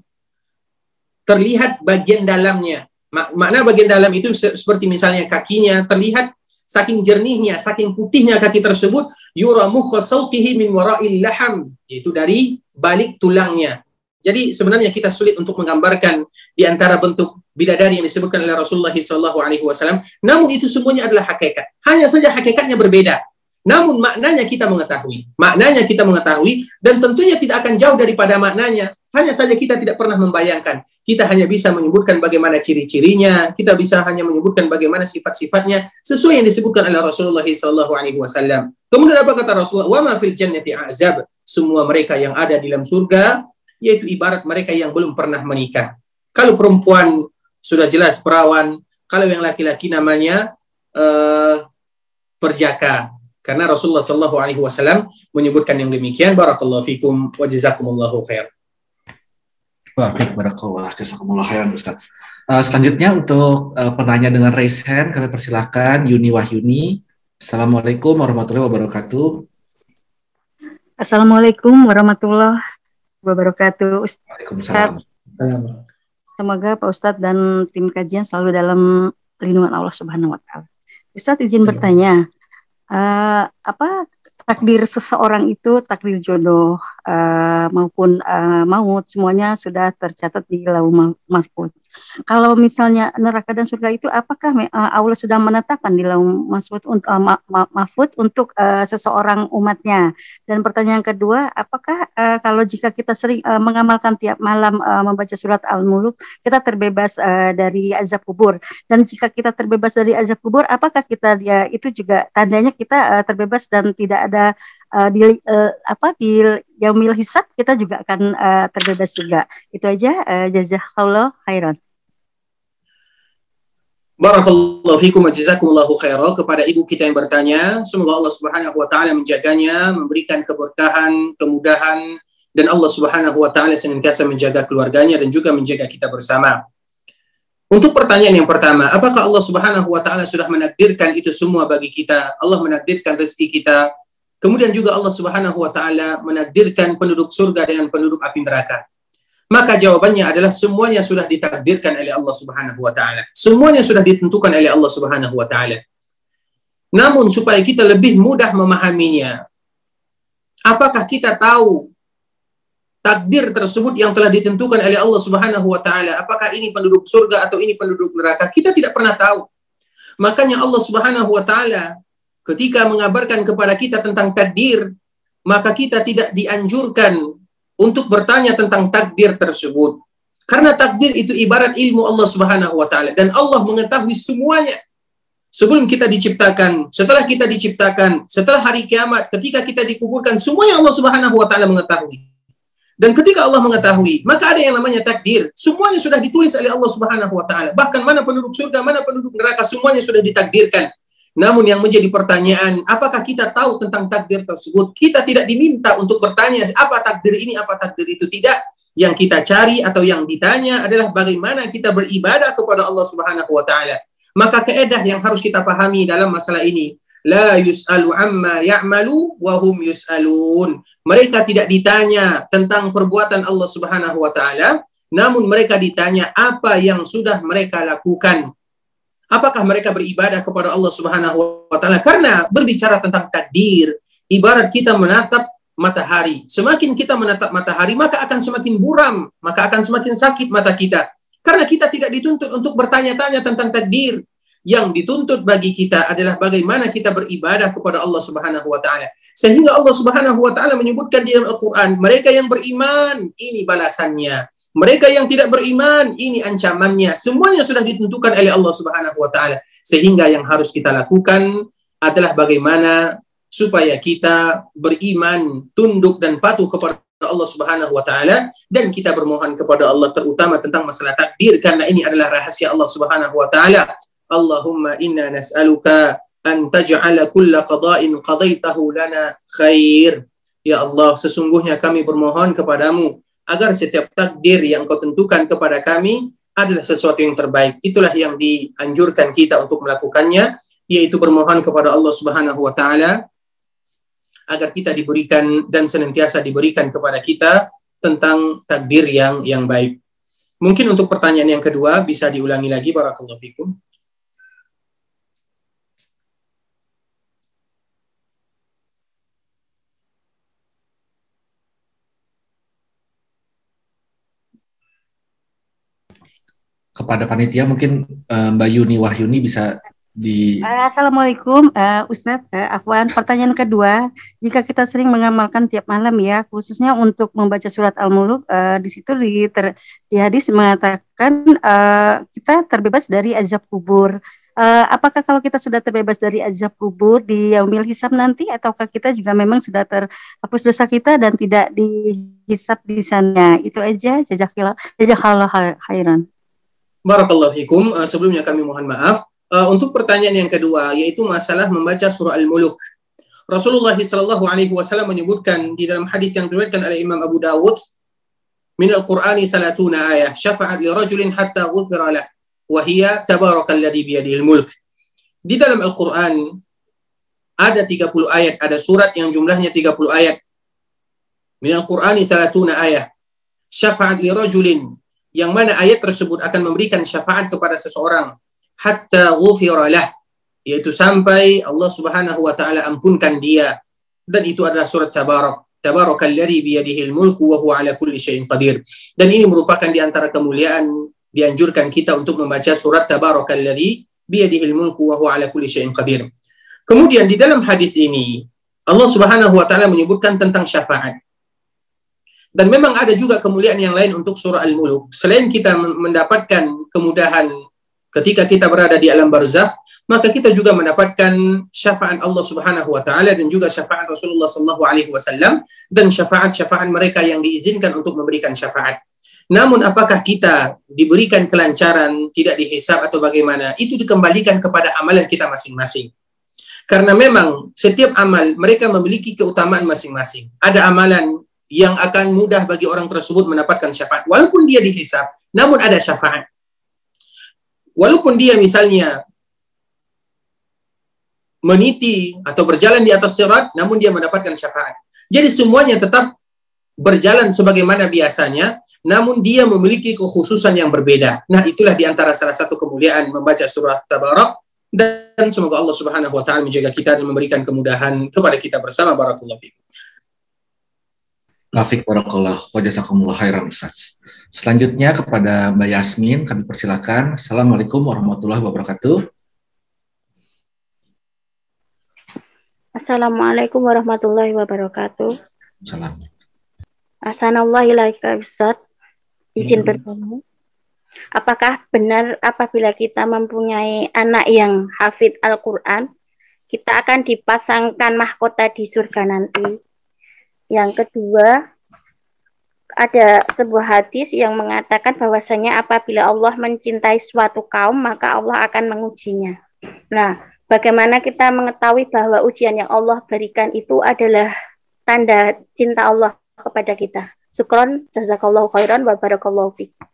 terlihat bagian dalamnya. Makna bagian dalam itu seperti misalnya kakinya terlihat saking jernihnya, saking putihnya kaki tersebut, yura mukhasautihi min wara'il laham, yaitu dari balik tulangnya. Jadi sebenarnya kita sulit untuk menggambarkan di antara bentuk bidadari yang disebutkan oleh Rasulullah SAW. Namun itu semuanya adalah hakikat. Hanya saja hakikatnya berbeda. Namun maknanya kita mengetahui. Maknanya kita mengetahui dan tentunya tidak akan jauh daripada maknanya. Hanya saja kita tidak pernah membayangkan. Kita hanya bisa menyebutkan bagaimana ciri-cirinya, kita bisa hanya menyebutkan bagaimana sifat-sifatnya sesuai yang disebutkan oleh Rasulullah wasallam. Kemudian apa kata Rasulullah? Wa ma fil jannati azab. Semua mereka yang ada di dalam surga yaitu ibarat mereka yang belum pernah menikah. Kalau perempuan sudah jelas perawan, kalau yang laki-laki namanya uh, perjaka karena Rasulullah Shallallahu Alaihi Wasallam menyebutkan yang demikian. Barakallahu fikum wa jazakumullahu khair. Baik, barakallah. Jazakumullah khairan Ustaz. Uh, selanjutnya untuk uh, penanya dengan raise hand, kami persilahkan Yuni Wahyuni. Assalamualaikum warahmatullahi wabarakatuh. Assalamualaikum warahmatullahi wabarakatuh. Ustaz. Semoga Pak Ustadz dan tim kajian selalu dalam lindungan Allah Subhanahu wa taala. Ustadz izin bertanya, uh, apa takdir seseorang itu takdir jodoh uh, maupun uh, maut semuanya sudah tercatat di lauh mahfuz. Kalau misalnya neraka dan surga itu apakah uh, Allah sudah menetapkan di lauh mahfuz untuk uh, ma mahfuz untuk uh, seseorang umatnya? Dan pertanyaan kedua, apakah uh, kalau jika kita sering uh, mengamalkan tiap malam uh, membaca surat Al-Muluk, kita terbebas uh, dari azab kubur? Dan jika kita terbebas dari azab kubur, apakah kita dia itu juga tandanya kita uh, terbebas dan tidak ada uh, di uh, apa di yaumil hisab kita juga akan uh, terbebas juga. Itu aja uh, jazakallah khairan. Barakallahu fikum wa jazakumullahu khairan kepada ibu kita yang bertanya. Semoga Allah Subhanahu wa taala menjaganya, memberikan keberkahan, kemudahan dan Allah Subhanahu wa taala senantiasa menjaga keluarganya dan juga menjaga kita bersama. Untuk pertanyaan yang pertama, apakah Allah Subhanahu wa taala sudah menakdirkan itu semua bagi kita? Allah menakdirkan rezeki kita, Kemudian juga Allah Subhanahu wa taala menakdirkan penduduk surga dengan penduduk api neraka. Maka jawabannya adalah semuanya sudah ditakdirkan oleh Allah Subhanahu wa taala. Semuanya sudah ditentukan oleh Allah Subhanahu wa taala. Namun supaya kita lebih mudah memahaminya, apakah kita tahu takdir tersebut yang telah ditentukan oleh Allah Subhanahu wa taala, apakah ini penduduk surga atau ini penduduk neraka? Kita tidak pernah tahu. Makanya Allah Subhanahu wa taala ketika mengabarkan kepada kita tentang takdir, maka kita tidak dianjurkan untuk bertanya tentang takdir tersebut. Karena takdir itu ibarat ilmu Allah Subhanahu wa taala dan Allah mengetahui semuanya. Sebelum kita diciptakan, setelah kita diciptakan, setelah hari kiamat, ketika kita dikuburkan, semuanya Allah Subhanahu wa taala mengetahui. Dan ketika Allah mengetahui, maka ada yang namanya takdir. Semuanya sudah ditulis oleh Allah Subhanahu wa taala. Bahkan mana penduduk surga, mana penduduk neraka, semuanya sudah ditakdirkan. Namun yang menjadi pertanyaan, apakah kita tahu tentang takdir tersebut? Kita tidak diminta untuk bertanya apa takdir ini, apa takdir itu. Tidak. Yang kita cari atau yang ditanya adalah bagaimana kita beribadah kepada Allah Subhanahu wa taala. Maka keedah yang harus kita pahami dalam masalah ini, la yus'alu amma ya'malu wa hum yus'alun. Mereka tidak ditanya tentang perbuatan Allah Subhanahu wa taala, namun mereka ditanya apa yang sudah mereka lakukan Apakah mereka beribadah kepada Allah Subhanahu wa taala? Karena berbicara tentang takdir, ibarat kita menatap matahari. Semakin kita menatap matahari, maka akan semakin buram, maka akan semakin sakit mata kita. Karena kita tidak dituntut untuk bertanya-tanya tentang takdir. Yang dituntut bagi kita adalah bagaimana kita beribadah kepada Allah Subhanahu wa taala. Sehingga Allah Subhanahu wa taala menyebutkan di dalam Al-Qur'an, mereka yang beriman, ini balasannya. Mereka yang tidak beriman, ini ancamannya. Semuanya sudah ditentukan oleh Allah Subhanahu wa taala. Sehingga yang harus kita lakukan adalah bagaimana supaya kita beriman, tunduk dan patuh kepada Allah Subhanahu wa taala dan kita bermohon kepada Allah terutama tentang masalah takdir karena ini adalah rahasia Allah Subhanahu wa taala. Allahumma inna nas'aluka an taj'ala kulla qada'in qadaitahu lana khair. Ya Allah, sesungguhnya kami bermohon kepadamu agar setiap takdir yang kau tentukan kepada kami adalah sesuatu yang terbaik. Itulah yang dianjurkan kita untuk melakukannya, yaitu bermohon kepada Allah Subhanahu wa taala agar kita diberikan dan senantiasa diberikan kepada kita tentang takdir yang yang baik. Mungkin untuk pertanyaan yang kedua bisa diulangi lagi barakallahu fikum. Kepada panitia mungkin uh, Mbak Yuni Wahyuni bisa di Uh, Assalamualaikum, uh, Ustadz. Uh, Afwan, pertanyaan kedua, jika kita sering mengamalkan tiap malam ya, khususnya untuk membaca surat Al-Muluk, uh, di situ di, ter, di hadis mengatakan uh, kita terbebas dari azab kubur. Uh, apakah kalau kita sudah terbebas dari azab kubur di yaumil hisab nanti, ataukah kita juga memang sudah terhapus dosa kita dan tidak dihisap di sana? Itu aja. Jazakallah, jazakallah khairan. Barakallahu fikum. Uh, sebelumnya kami mohon maaf. Uh, untuk pertanyaan yang kedua, yaitu masalah membaca surah Al-Muluk. Rasulullah Shallallahu Alaihi Wasallam menyebutkan di dalam hadis yang diriwayatkan oleh Imam Abu Dawud, min al-Qur'ani salasuna ayah, syafa'at li rajulin hatta ghufira lah wahia tabarakalladzi biyadihil mulk. Di dalam Al-Qur'an ada 30 ayat, ada surat yang jumlahnya 30 ayat. Min al-Qur'ani salasuna ayat. Syafa'at li rajulin yang mana ayat tersebut akan memberikan syafaat kepada seseorang. Hatta ghufira lah. Yaitu sampai Allah Subhanahu wa taala ampunkan dia. Dan itu adalah surat Tabarak Tabarakalladzi biyadihil mulku wa huwa ala kulli syai'in qadir. Dan ini merupakan di antara kemuliaan dianjurkan kita untuk membaca surat Tabarakalladzi biyadihil mulku wa huwa ala kulli syai'in qadir. Kemudian di dalam hadis ini Allah Subhanahu wa taala menyebutkan tentang syafaat. Dan memang ada juga kemuliaan yang lain untuk surah Al-Muluk. Selain kita mendapatkan kemudahan ketika kita berada di alam barzakh, maka kita juga mendapatkan syafaat Allah Subhanahu wa taala dan juga syafaat Rasulullah sallallahu alaihi wasallam dan syafaat-syafaat mereka yang diizinkan untuk memberikan syafaat. Namun apakah kita diberikan kelancaran, tidak dihisap atau bagaimana? Itu dikembalikan kepada amalan kita masing-masing. Karena memang setiap amal mereka memiliki keutamaan masing-masing. Ada amalan yang akan mudah bagi orang tersebut mendapatkan syafaat. Walaupun dia dihisap, namun ada syafaat. Walaupun dia misalnya meniti atau berjalan di atas sirat, namun dia mendapatkan syafaat. Jadi semuanya tetap berjalan sebagaimana biasanya, namun dia memiliki kekhususan yang berbeda. Nah, itulah di antara salah satu kemuliaan membaca surah Tabarak dan semoga Allah Subhanahu wa taala menjaga kita dan memberikan kemudahan kepada kita bersama barakallahu fikum. Lafik barakallah wa jazakumullah khairan Ustaz. Selanjutnya kepada Mbak Yasmin kami persilakan. Assalamualaikum warahmatullahi wabarakatuh. Assalamualaikum warahmatullahi wabarakatuh. Salam. Assalamualaikum Ustaz. Izin Hmm. bertanya. Apakah benar apabila kita mempunyai anak yang hafid Al-Quran, kita akan dipasangkan mahkota di surga nanti? Yang kedua, ada sebuah hadis yang mengatakan bahwasanya apabila Allah mencintai suatu kaum, maka Allah akan mengujinya. Nah, bagaimana kita mengetahui bahwa ujian yang Allah berikan itu adalah tanda cinta Allah kepada kita. Syukron, jazakallahu khairan wa fiik.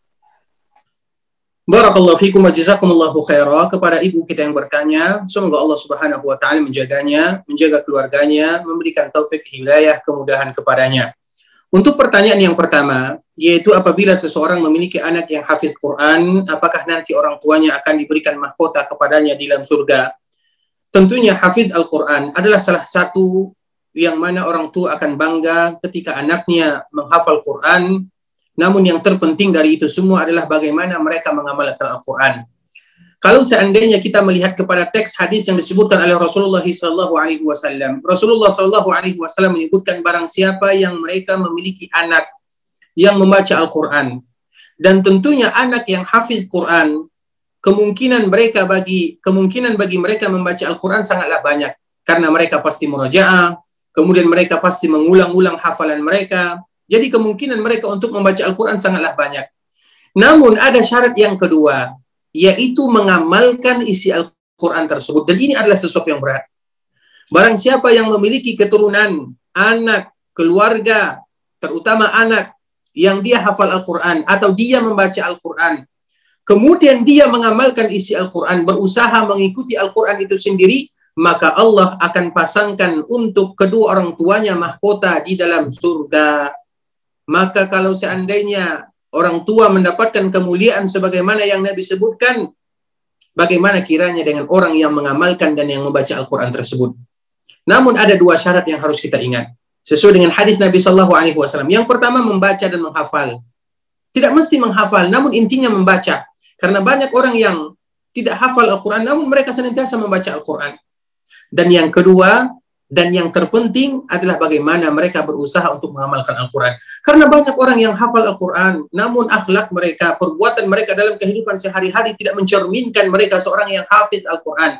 Barakallahu fikum wa jazakumullahu khaira kepada ibu kita yang bertanya. Semoga Allah Subhanahu wa taala menjaganya, menjaga keluarganya, memberikan taufik hidayah kemudahan kepadanya. Untuk pertanyaan yang pertama, yaitu apabila seseorang memiliki anak yang hafiz Quran, apakah nanti orang tuanya akan diberikan mahkota kepadanya di dalam surga? Tentunya hafiz Al-Quran adalah salah satu yang mana orang tua akan bangga ketika anaknya menghafal Quran, namun yang terpenting dari itu semua adalah bagaimana mereka mengamalkan Al-Quran. Kalau seandainya kita melihat kepada teks hadis yang disebutkan oleh Rasulullah Wasallam, Rasulullah Wasallam menyebutkan barang siapa yang mereka memiliki anak yang membaca Al-Quran, dan tentunya anak yang hafiz Quran, kemungkinan mereka bagi kemungkinan bagi mereka membaca Al-Quran sangatlah banyak, karena mereka pasti murajaah, kemudian mereka pasti mengulang-ulang hafalan mereka, jadi kemungkinan mereka untuk membaca Al-Quran sangatlah banyak. Namun ada syarat yang kedua, yaitu mengamalkan isi Al-Quran tersebut. Dan ini adalah sesuatu yang berat. Barang siapa yang memiliki keturunan, anak, keluarga, terutama anak, yang dia hafal Al-Quran, atau dia membaca Al-Quran, kemudian dia mengamalkan isi Al-Quran, berusaha mengikuti Al-Quran itu sendiri, maka Allah akan pasangkan untuk kedua orang tuanya mahkota di dalam surga. Maka kalau seandainya orang tua mendapatkan kemuliaan sebagaimana yang Nabi sebutkan, bagaimana kiranya dengan orang yang mengamalkan dan yang membaca Al-Quran tersebut. Namun ada dua syarat yang harus kita ingat. Sesuai dengan hadis Nabi Shallallahu Alaihi Wasallam. Yang pertama membaca dan menghafal. Tidak mesti menghafal, namun intinya membaca. Karena banyak orang yang tidak hafal Al-Quran, namun mereka senantiasa membaca Al-Quran. Dan yang kedua, dan yang terpenting adalah bagaimana mereka berusaha untuk mengamalkan Al-Quran. Karena banyak orang yang hafal Al-Quran, namun akhlak mereka, perbuatan mereka dalam kehidupan sehari-hari tidak mencerminkan mereka seorang yang hafiz Al-Quran.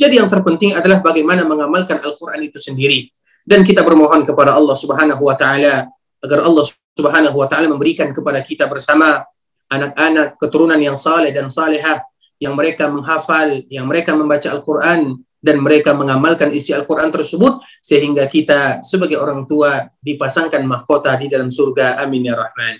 Jadi yang terpenting adalah bagaimana mengamalkan Al-Quran itu sendiri. Dan kita bermohon kepada Allah Subhanahu wa taala agar Allah Subhanahu wa taala memberikan kepada kita bersama anak-anak keturunan yang saleh dan salehah yang mereka menghafal, yang mereka membaca Al-Qur'an dan mereka mengamalkan isi Al-Qur'an tersebut sehingga kita sebagai orang tua dipasangkan mahkota di dalam surga. Amin ya rahman.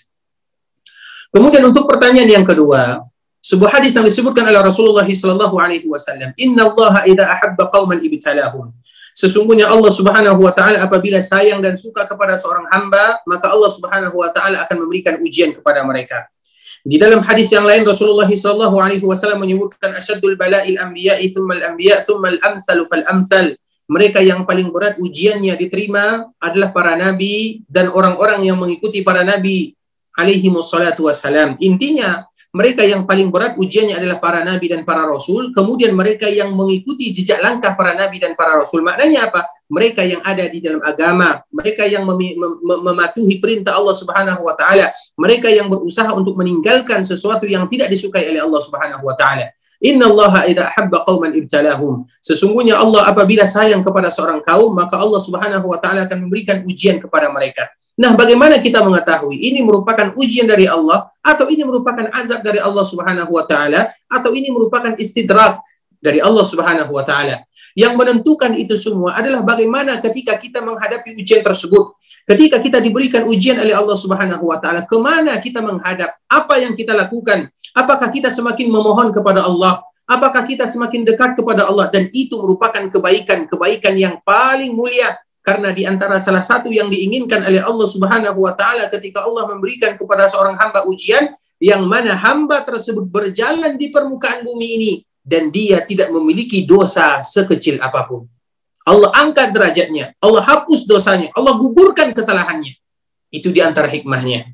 Kemudian untuk pertanyaan yang kedua, sebuah hadis yang disebutkan oleh Rasulullah sallallahu alaihi wasallam, "Inna Allah idza ahabba qauman ibtalahum." Sesungguhnya Allah Subhanahu wa taala apabila sayang dan suka kepada seorang hamba, maka Allah Subhanahu wa taala akan memberikan ujian kepada mereka. Di dalam hadis yang lain Rasulullah sallallahu alaihi wasallam menyebutkan asyaddul bala'il anbiya'i tsumma al-anbiya' tsumma al-amsalu fal amsal. Mereka yang paling berat ujiannya diterima adalah para nabi dan orang-orang yang mengikuti para nabi alaihi wassalatu wassalam. Intinya mereka yang paling berat ujiannya adalah para nabi dan para rasul, kemudian mereka yang mengikuti jejak langkah para nabi dan para rasul. Maknanya apa? Mereka yang ada di dalam agama, mereka yang mem mem mematuhi perintah Allah Subhanahu wa taala, mereka yang berusaha untuk meninggalkan sesuatu yang tidak disukai oleh Allah Subhanahu wa taala. Inna Allah idza habba qauman ibtalahum. Sesungguhnya Allah apabila sayang kepada seorang kaum, maka Allah Subhanahu wa taala akan memberikan ujian kepada mereka. Nah, bagaimana kita mengetahui ini merupakan ujian dari Allah atau ini merupakan azab dari Allah Subhanahu wa taala atau ini merupakan istidrak dari Allah Subhanahu wa taala? Yang menentukan itu semua adalah bagaimana ketika kita menghadapi ujian tersebut. Ketika kita diberikan ujian oleh Allah Subhanahu wa taala, ke mana kita menghadap? Apa yang kita lakukan? Apakah kita semakin memohon kepada Allah? Apakah kita semakin dekat kepada Allah dan itu merupakan kebaikan-kebaikan yang paling mulia karena di antara salah satu yang diinginkan oleh Allah Subhanahu wa taala ketika Allah memberikan kepada seorang hamba ujian yang mana hamba tersebut berjalan di permukaan bumi ini dan dia tidak memiliki dosa sekecil apa pun. Allah angkat derajatnya, Allah hapus dosanya, Allah gugurkan kesalahannya. Itu di antara hikmahnya.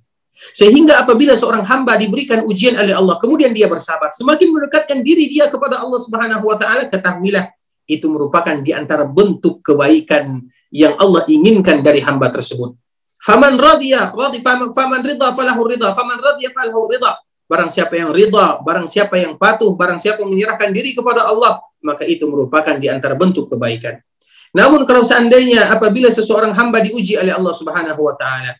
Sehingga apabila seorang hamba diberikan ujian oleh Allah, kemudian dia bersabar, semakin mendekatkan diri dia kepada Allah Subhanahu wa taala, ketahuilah itu merupakan di antara bentuk kebaikan yang Allah inginkan dari hamba tersebut. Faman radiya, radi faman, faman ridha falahu ridha, faman radiya falahu ridha. Barang siapa yang ridha, barang siapa yang patuh, barang siapa yang menyerahkan diri kepada Allah, maka itu merupakan di antara bentuk kebaikan. Namun kalau seandainya apabila seseorang hamba diuji oleh Allah Subhanahu wa taala,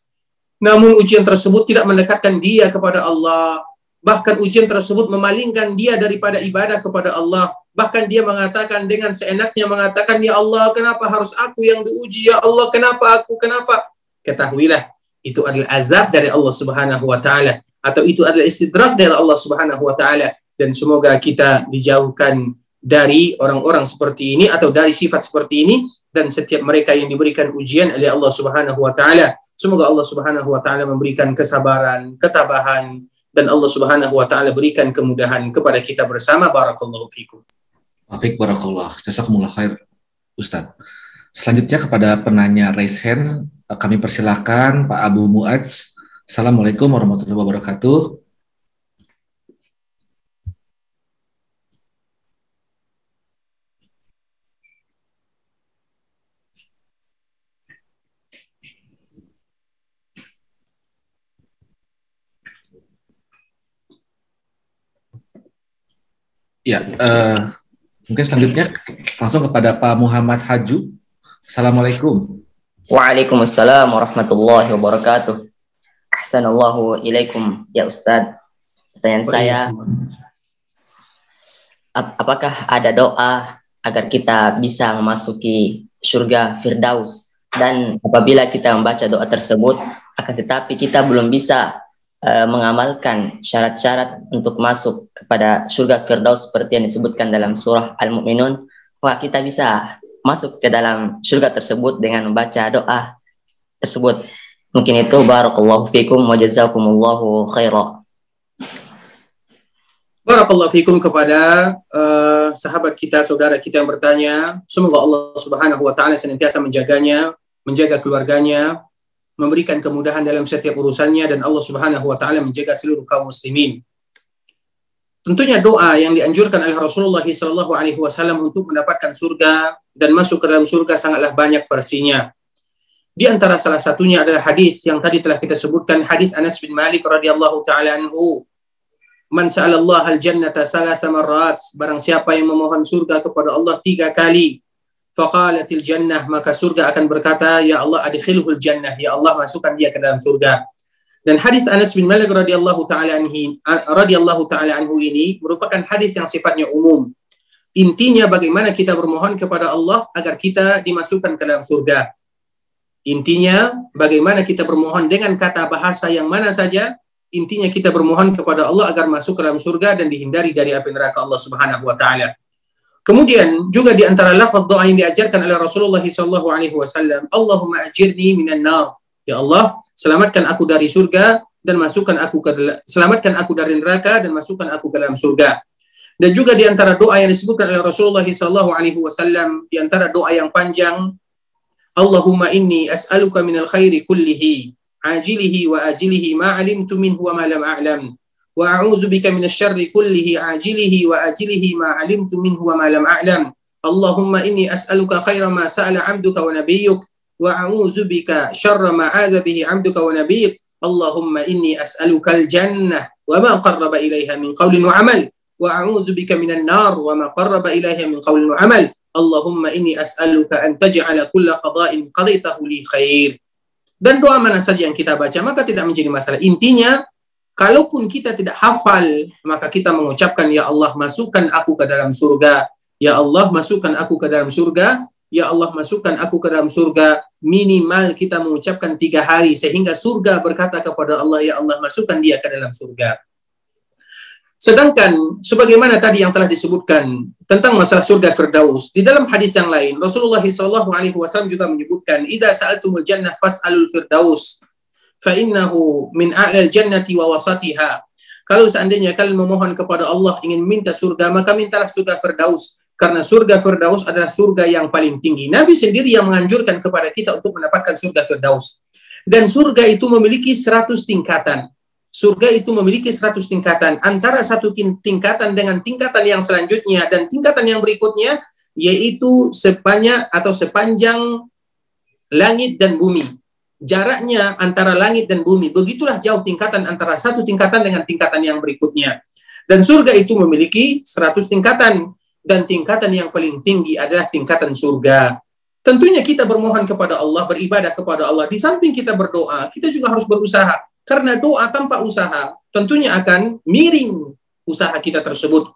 namun ujian tersebut tidak mendekatkan dia kepada Allah, bahkan ujian tersebut memalingkan dia daripada ibadah kepada Allah, Bahkan dia mengatakan dengan seenaknya mengatakan, Ya Allah, kenapa harus aku yang diuji? Ya Allah, kenapa aku? Kenapa? Ketahuilah, itu adalah azab dari Allah Subhanahu wa taala atau itu adalah istidrak dari Allah Subhanahu wa taala dan semoga kita dijauhkan dari orang-orang seperti ini atau dari sifat seperti ini dan setiap mereka yang diberikan ujian oleh Allah Subhanahu wa taala semoga Allah Subhanahu wa taala memberikan kesabaran, ketabahan dan Allah Subhanahu wa taala berikan kemudahan kepada kita bersama barakallahu fikum. Afik Barakallah. Jazakumullah khair, Ustaz. Selanjutnya kepada penanya raise hand, kami persilahkan Pak Abu Muadz. Assalamualaikum warahmatullahi wabarakatuh. Ya, uh, Mungkin selanjutnya langsung kepada Pak Muhammad Haju. Assalamualaikum. Waalaikumsalam warahmatullahi wabarakatuh. Ahsanallahu ilaikum ya Ustaz. Pertanyaan saya, ap apakah ada doa agar kita bisa memasuki surga Firdaus? Dan apabila kita membaca doa tersebut, akan tetapi kita belum bisa uh, mengamalkan syarat-syarat untuk masuk kepada surga Firdaus seperti yang disebutkan dalam surah Al-Mu'minun, wah kita bisa masuk ke dalam surga tersebut dengan membaca doa tersebut. Mungkin itu barakallahu fikum wa jazakumullahu khaira. Barakallahu fikum kepada uh, sahabat kita, saudara kita yang bertanya. Semoga Allah Subhanahu wa taala senantiasa menjaganya, menjaga keluarganya, memberikan kemudahan dalam setiap urusannya dan Allah Subhanahu wa taala menjaga seluruh kaum muslimin. tentunya doa yang dianjurkan oleh Rasulullah SAW untuk mendapatkan surga dan masuk ke dalam surga sangatlah banyak versinya. Di antara salah satunya adalah hadis yang tadi telah kita sebutkan hadis Anas bin Malik radhiyallahu taala anhu. Man sa'alallah al-jannata salasa marrat. Barang siapa yang memohon surga kepada Allah tiga kali. Faqalatil jannah. Maka surga akan berkata, Ya Allah adkhilhul jannah. Ya Allah masukkan dia ke dalam surga. Dan hadis Anas bin Malik radhiyallahu taala anhu radhiyallahu taala anhu ini merupakan hadis yang sifatnya umum. Intinya bagaimana kita bermohon kepada Allah agar kita dimasukkan ke dalam surga. Intinya, bagaimana kita bermohon dengan kata bahasa yang mana saja, intinya kita bermohon kepada Allah agar masuk ke dalam surga dan dihindari dari api neraka Allah Subhanahu wa taala. Kemudian juga di antara lafaz doa yang diajarkan oleh Rasulullah sallallahu alaihi wasallam, Allahumma ajirni minan nar. Ya Allah, selamatkan aku dari surga dan masukkan aku ke selamatkan aku dari neraka dan masukkan aku ke dalam surga. Dan juga di antara doa yang disebutkan oleh Rasulullah sallallahu alaihi wasallam, di antara doa yang panjang Allahumma inni as'aluka minal khairi kullihi ajilihi wa ajilihi ma alimtu minhu wa ma lam a'lam wa a'udzu bika minasy syarri kullihi ajilihi wa ajilihi ma alimtu minhu wa ma lam a'lam Allahumma inni as'aluka khaira ma sa'ala 'abduka wa nabiyyuk wa a'udzu bika syarra ma 'adza bihi 'abduka wa nabiyyuk Allahumma inni as'aluka al-jannah wa ma qarraba ilaiha min qawlin wa 'amal wa a'udzu bika minan nar wa ma qarraba ilaiha min qawlin wa 'amal Allahumma inni as'aluka an taj'ala kulla qada'in qadaitahu li khair. Dan doa mana saja yang kita baca maka tidak menjadi masalah. Intinya kalaupun kita tidak hafal maka kita mengucapkan ya Allah masukkan aku ke dalam surga. Ya Allah masukkan aku ke dalam surga. Ya Allah masukkan aku ke dalam surga. Minimal kita mengucapkan tiga hari sehingga surga berkata kepada Allah ya Allah masukkan dia ke dalam surga. Sedangkan sebagaimana tadi yang telah disebutkan tentang masalah surga Firdaus, di dalam hadis yang lain Rasulullah SAW juga menyebutkan, "Idza sa'altumul jannah fas'alul firdaus, fa innahu min a'lal jannati wa wasatiha." Kalau seandainya kalian memohon kepada Allah ingin minta surga, maka mintalah surga Firdaus karena surga Firdaus adalah surga yang paling tinggi. Nabi sendiri yang menganjurkan kepada kita untuk mendapatkan surga Firdaus. Dan surga itu memiliki 100 tingkatan surga itu memiliki 100 tingkatan. Antara satu tingkatan dengan tingkatan yang selanjutnya dan tingkatan yang berikutnya yaitu sebanyak atau sepanjang langit dan bumi. Jaraknya antara langit dan bumi. Begitulah jauh tingkatan antara satu tingkatan dengan tingkatan yang berikutnya. Dan surga itu memiliki 100 tingkatan. Dan tingkatan yang paling tinggi adalah tingkatan surga. Tentunya kita bermohon kepada Allah, beribadah kepada Allah. Di samping kita berdoa, kita juga harus berusaha karena doa tanpa usaha tentunya akan miring usaha kita tersebut.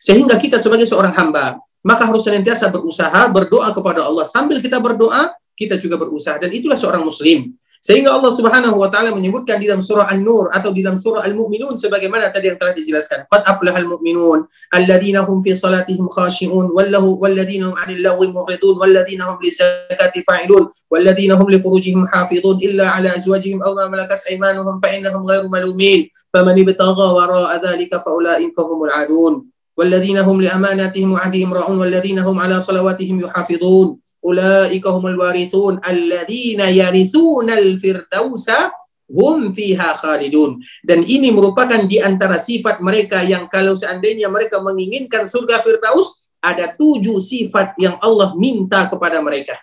Sehingga kita sebagai seorang hamba, maka harus senantiasa berusaha, berdoa kepada Allah. Sambil kita berdoa, kita juga berusaha. Dan itulah seorang muslim. Sehingga Allah Subhanahu wa taala menyebutkan di dalam surah An-Nur atau di dalam surah Al-Mu'minun sebagaimana tadi yang telah dijelaskan. Qad aflahal mu'minun alladziina hum fi salatihim khashi'un wallahu walladziina hum 'anil lagwi mu'ridun walladziina hum lisakati fa'ilun walladziina hum li furujihim hafizun illa 'ala azwajihim aw ma malakat aymanuhum fa innahum ghairu malumin faman ibtagha wara'a dhalika fa ulaika humul 'adun والذين هم لأماناتهم وعهدهم راعون والذين هم على صلواتهم يحافظون ulaika humul warithun alladzina yaritsunal firdausa hum fiha khalidun. Dan ini merupakan di antara sifat mereka yang kalau seandainya mereka menginginkan surga Firdaus, ada tujuh sifat yang Allah minta kepada mereka.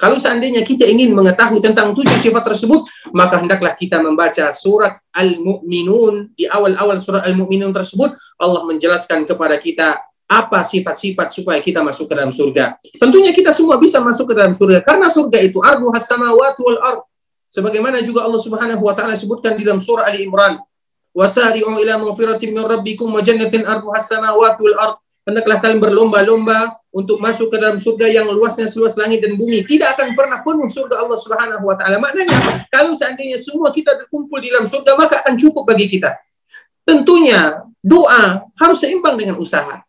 Kalau seandainya kita ingin mengetahui tentang tujuh sifat tersebut, maka hendaklah kita membaca surat Al-Mu'minun. Di awal-awal surat Al-Mu'minun tersebut, Allah menjelaskan kepada kita apa sifat-sifat supaya kita masuk ke dalam surga. Tentunya kita semua bisa masuk ke dalam surga karena surga itu ardu samawati wal ard. Sebagaimana juga Allah Subhanahu wa taala sebutkan di dalam surah Ali Imran, "Wasari'u ila maghfiratin min rabbikum wa jannatin arduha samawati wal ard." Hendaklah kalian berlomba-lomba untuk masuk ke dalam surga yang luasnya seluas langit dan bumi. Tidak akan pernah penuh surga Allah Subhanahu wa taala. Maknanya, kalau seandainya semua kita berkumpul di dalam surga, maka akan cukup bagi kita. Tentunya doa harus seimbang dengan usaha.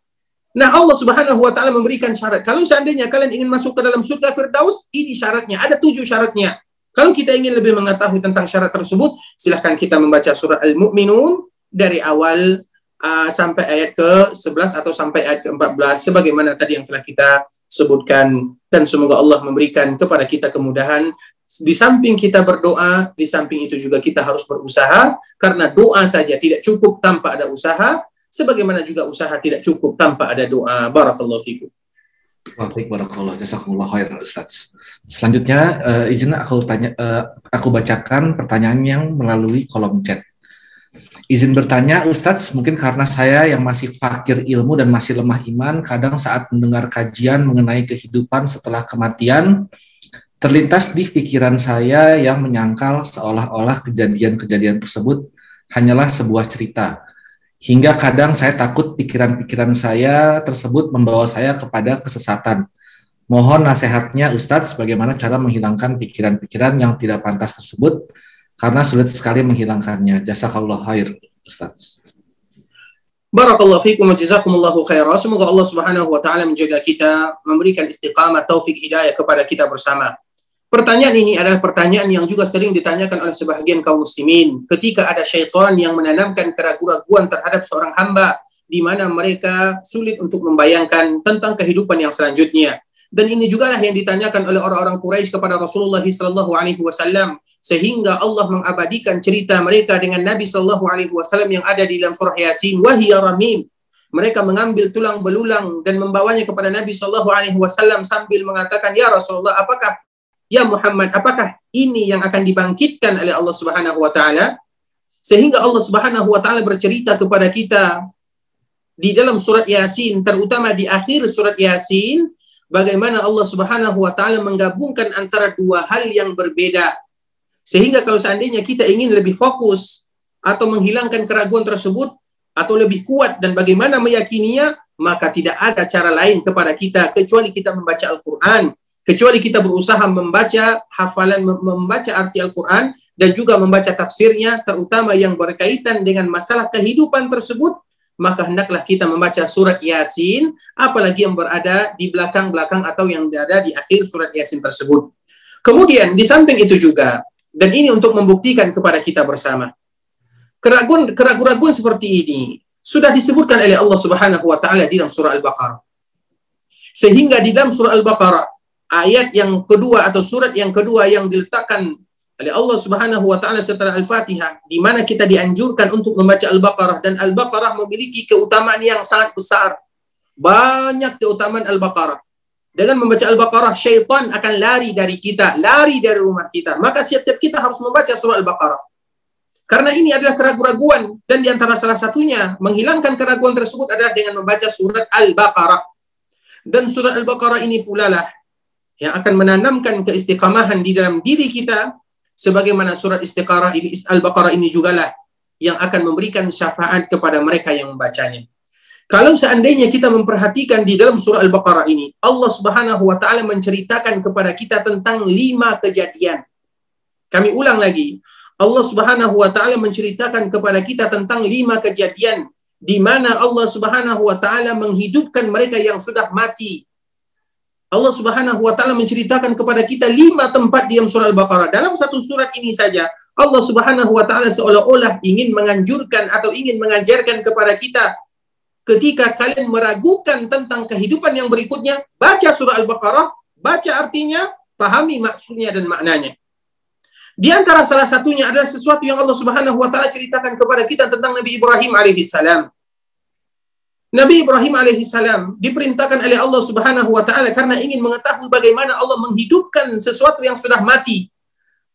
Nah, Allah Subhanahu wa taala memberikan syarat. Kalau seandainya kalian ingin masuk ke dalam surga Firdaus, ini syaratnya. Ada tujuh syaratnya. Kalau kita ingin lebih mengetahui tentang syarat tersebut, silahkan kita membaca surah Al-Mu'minun dari awal uh, sampai ayat ke-11 atau sampai ayat ke-14 sebagaimana tadi yang telah kita sebutkan dan semoga Allah memberikan kepada kita kemudahan di samping kita berdoa, di samping itu juga kita harus berusaha karena doa saja tidak cukup tanpa ada usaha sebagaimana juga usaha tidak cukup tanpa ada doa. Barakallahu fikum. Baik, barakallah. Jazakumullah khair, Ustaz. Selanjutnya, uh, izin aku tanya, uh, aku bacakan pertanyaan yang melalui kolom chat. Izin bertanya, Ustadz, mungkin karena saya yang masih fakir ilmu dan masih lemah iman, kadang saat mendengar kajian mengenai kehidupan setelah kematian, terlintas di pikiran saya yang menyangkal seolah-olah kejadian-kejadian tersebut hanyalah sebuah cerita hingga kadang saya takut pikiran-pikiran saya tersebut membawa saya kepada kesesatan. Mohon nasihatnya Ustadz bagaimana cara menghilangkan pikiran-pikiran yang tidak pantas tersebut karena sulit sekali menghilangkannya. Jazakallah khair Ustadz. Barakallahu fiikum wa jazakumullahu khairan. Semoga Allah Subhanahu wa taala menjaga kita, memberikan istiqamah, taufik hidayah kepada kita bersama. Pertanyaan ini adalah pertanyaan yang juga sering ditanyakan oleh sebahagian kaum muslimin ketika ada syaitan yang menanamkan keraguan-keraguan terhadap seorang hamba di mana mereka sulit untuk membayangkan tentang kehidupan yang selanjutnya. Dan ini juga lah yang ditanyakan oleh orang-orang Quraisy kepada Rasulullah sallallahu alaihi wasallam sehingga Allah mengabadikan cerita mereka dengan Nabi sallallahu alaihi wasallam yang ada di dalam surah Yasin wahiyya ramim. Mereka mengambil tulang belulang dan membawanya kepada Nabi sallallahu alaihi wasallam sambil mengatakan ya Rasulullah apakah ya Muhammad, apakah ini yang akan dibangkitkan oleh Allah Subhanahu wa taala? Sehingga Allah Subhanahu wa taala bercerita kepada kita di dalam surat Yasin, terutama di akhir surat Yasin, bagaimana Allah Subhanahu wa taala menggabungkan antara dua hal yang berbeda. Sehingga kalau seandainya kita ingin lebih fokus atau menghilangkan keraguan tersebut atau lebih kuat dan bagaimana meyakininya, maka tidak ada cara lain kepada kita kecuali kita membaca Al-Qur'an kecuali kita berusaha membaca hafalan membaca arti Al-Qur'an dan juga membaca tafsirnya terutama yang berkaitan dengan masalah kehidupan tersebut maka hendaklah kita membaca surat Yasin apalagi yang berada di belakang-belakang atau yang berada di akhir surat Yasin tersebut. Kemudian di samping itu juga dan ini untuk membuktikan kepada kita bersama keraguan keraguan seperti ini sudah disebutkan oleh Allah Subhanahu wa taala di dalam surah Al-Baqarah. Sehingga di dalam surah Al-Baqarah ayat yang kedua atau surat yang kedua yang diletakkan oleh Allah Subhanahu wa taala setelah Al-Fatihah di mana kita dianjurkan untuk membaca Al-Baqarah dan Al-Baqarah memiliki keutamaan yang sangat besar. Banyak keutamaan Al-Baqarah. Dengan membaca Al-Baqarah syaitan akan lari dari kita, lari dari rumah kita. Maka setiap kita harus membaca surah Al-Baqarah. Karena ini adalah keraguan-keraguan dan di antara salah satunya menghilangkan keraguan tersebut adalah dengan membaca surat Al-Baqarah. Dan surat Al-Baqarah ini pula lah yang akan menanamkan keistiqamahan di dalam diri kita sebagaimana surat istiqarah ini Al-Baqarah ini jugalah yang akan memberikan syafaat kepada mereka yang membacanya. Kalau seandainya kita memperhatikan di dalam surah Al-Baqarah ini, Allah Subhanahu wa taala menceritakan kepada kita tentang lima kejadian. Kami ulang lagi. Allah Subhanahu wa taala menceritakan kepada kita tentang lima kejadian di mana Allah Subhanahu wa taala menghidupkan mereka yang sudah mati Allah Subhanahu wa taala menceritakan kepada kita lima tempat di surah Al-Baqarah. Dalam satu surat ini saja Allah Subhanahu wa taala seolah-olah ingin menganjurkan atau ingin mengajarkan kepada kita ketika kalian meragukan tentang kehidupan yang berikutnya, baca surah Al-Baqarah, baca artinya, pahami maksudnya dan maknanya. Di antara salah satunya adalah sesuatu yang Allah Subhanahu wa taala ceritakan kepada kita tentang Nabi Ibrahim alaihissalam. Nabi Ibrahim alaihissalam diperintahkan oleh Allah Subhanahu wa taala karena ingin mengetahui bagaimana Allah menghidupkan sesuatu yang sudah mati.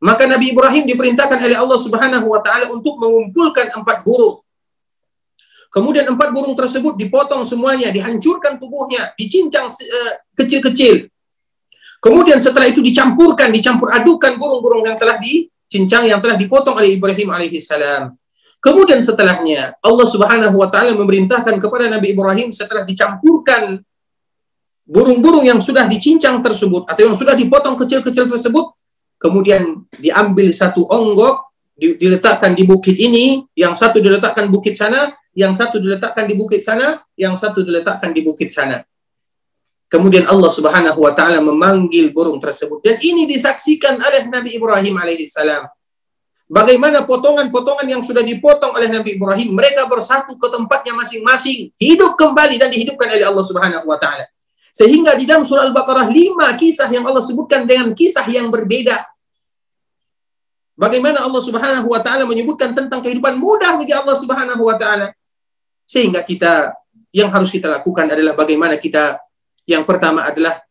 Maka Nabi Ibrahim diperintahkan oleh Allah Subhanahu wa taala untuk mengumpulkan empat burung. Kemudian empat burung tersebut dipotong semuanya, dihancurkan tubuhnya, dicincang uh, kecil-kecil. Kemudian setelah itu dicampurkan, dicampur adukan burung-burung yang telah dicincang yang telah dipotong oleh Ibrahim alaihissalam. Kemudian setelahnya Allah Subhanahu wa taala memerintahkan kepada Nabi Ibrahim setelah dicampurkan burung-burung yang sudah dicincang tersebut atau yang sudah dipotong kecil-kecil tersebut kemudian diambil satu onggok diletakkan di bukit ini, yang satu diletakkan bukit sana, yang satu diletakkan di bukit sana, yang satu diletakkan di bukit sana. Kemudian Allah Subhanahu wa taala memanggil burung tersebut dan ini disaksikan oleh Nabi Ibrahim alaihissalam. Bagaimana potongan-potongan yang sudah dipotong oleh Nabi Ibrahim, mereka bersatu ke tempatnya masing-masing, hidup kembali dan dihidupkan oleh Allah Subhanahu wa taala. Sehingga di dalam surah Al-Baqarah lima kisah yang Allah sebutkan dengan kisah yang berbeda. Bagaimana Allah Subhanahu wa taala menyebutkan tentang kehidupan mudah bagi Allah Subhanahu wa taala. Sehingga kita yang harus kita lakukan adalah bagaimana kita yang pertama adalah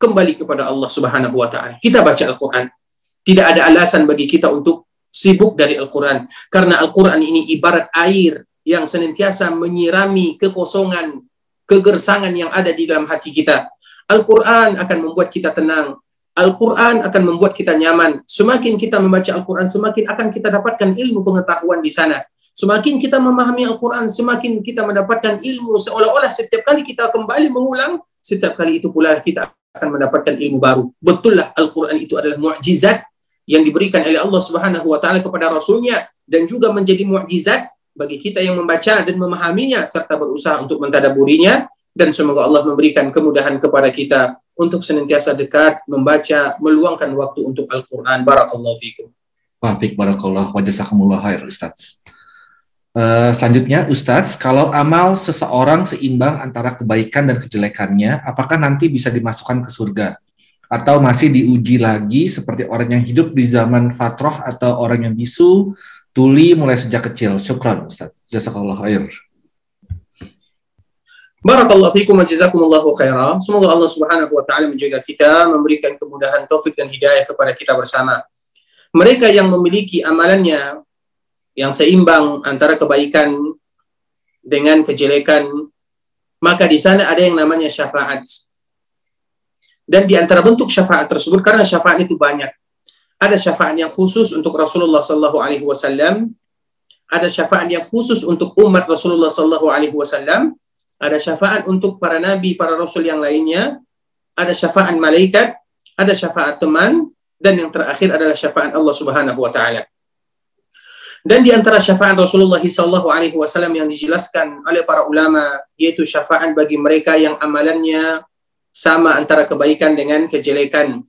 kembali kepada Allah Subhanahu wa taala. Kita baca Al-Qur'an. Tidak ada alasan bagi kita untuk sibuk dari Al-Qur'an karena Al-Qur'an ini ibarat air yang senantiasa menyirami kekosongan, kegersangan yang ada di dalam hati kita. Al-Quran akan membuat kita tenang. Al-Quran akan membuat kita nyaman. Semakin kita membaca Al-Quran, semakin akan kita dapatkan ilmu pengetahuan di sana. Semakin kita memahami Al-Quran, semakin kita mendapatkan ilmu seolah-olah setiap kali kita kembali mengulang, setiap kali itu pula kita akan mendapatkan ilmu baru. Betullah Al-Quran itu adalah mukjizat yang diberikan oleh Allah Subhanahu wa taala kepada rasulnya dan juga menjadi mukjizat bagi kita yang membaca dan memahaminya serta berusaha untuk mentadaburinya dan semoga Allah memberikan kemudahan kepada kita untuk senantiasa dekat membaca meluangkan waktu untuk Al-Qur'an barakallahu fikum. Wa barakallah wa jazakumullah khair Ustaz. Uh, selanjutnya, Ustadz, kalau amal seseorang seimbang antara kebaikan dan kejelekannya, apakah nanti bisa dimasukkan ke surga? Atau masih diuji lagi seperti orang yang hidup di zaman fatroh atau orang yang bisu, tuli mulai sejak kecil? Syukran, Ustadz. Jazakallah khair. Barakallahu fikum wa jazakumullahu khairah. Semoga Allah Subhanahu wa taala menjaga kita, memberikan kemudahan taufik dan hidayah kepada kita bersama. Mereka yang memiliki amalannya yang seimbang antara kebaikan dengan kejelekan, maka di sana ada yang namanya syafaat. Dan di antara bentuk syafaat tersebut, karena syafaat itu banyak, ada syafaat yang khusus untuk Rasulullah Sallallahu Alaihi Wasallam, ada syafaat yang khusus untuk umat Rasulullah Sallallahu Alaihi Wasallam, ada syafaat untuk para nabi, para rasul yang lainnya, ada syafaat malaikat, ada syafaat teman, dan yang terakhir adalah syafaat Allah Subhanahu Wa Taala. Dan di antara syafaat Rasulullah SAW Alaihi Wasallam yang dijelaskan oleh para ulama yaitu syafaat bagi mereka yang amalannya sama antara kebaikan dengan kejelekan.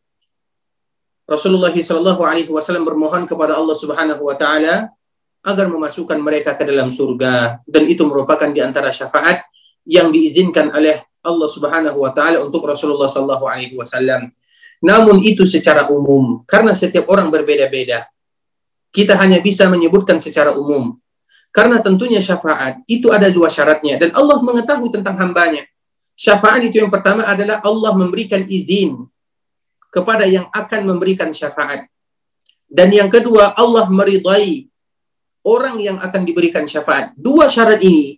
Rasulullah SAW Alaihi Wasallam bermohon kepada Allah Subhanahu Wa Taala agar memasukkan mereka ke dalam surga dan itu merupakan di antara syafaat yang diizinkan oleh Allah Subhanahu Wa Taala untuk Rasulullah SAW Alaihi Wasallam. Namun itu secara umum karena setiap orang berbeda-beda kita hanya bisa menyebutkan secara umum. Karena tentunya syafaat itu ada dua syaratnya dan Allah mengetahui tentang hambanya. Syafaat itu yang pertama adalah Allah memberikan izin kepada yang akan memberikan syafaat. Dan yang kedua Allah meridai orang yang akan diberikan syafaat. Dua syarat ini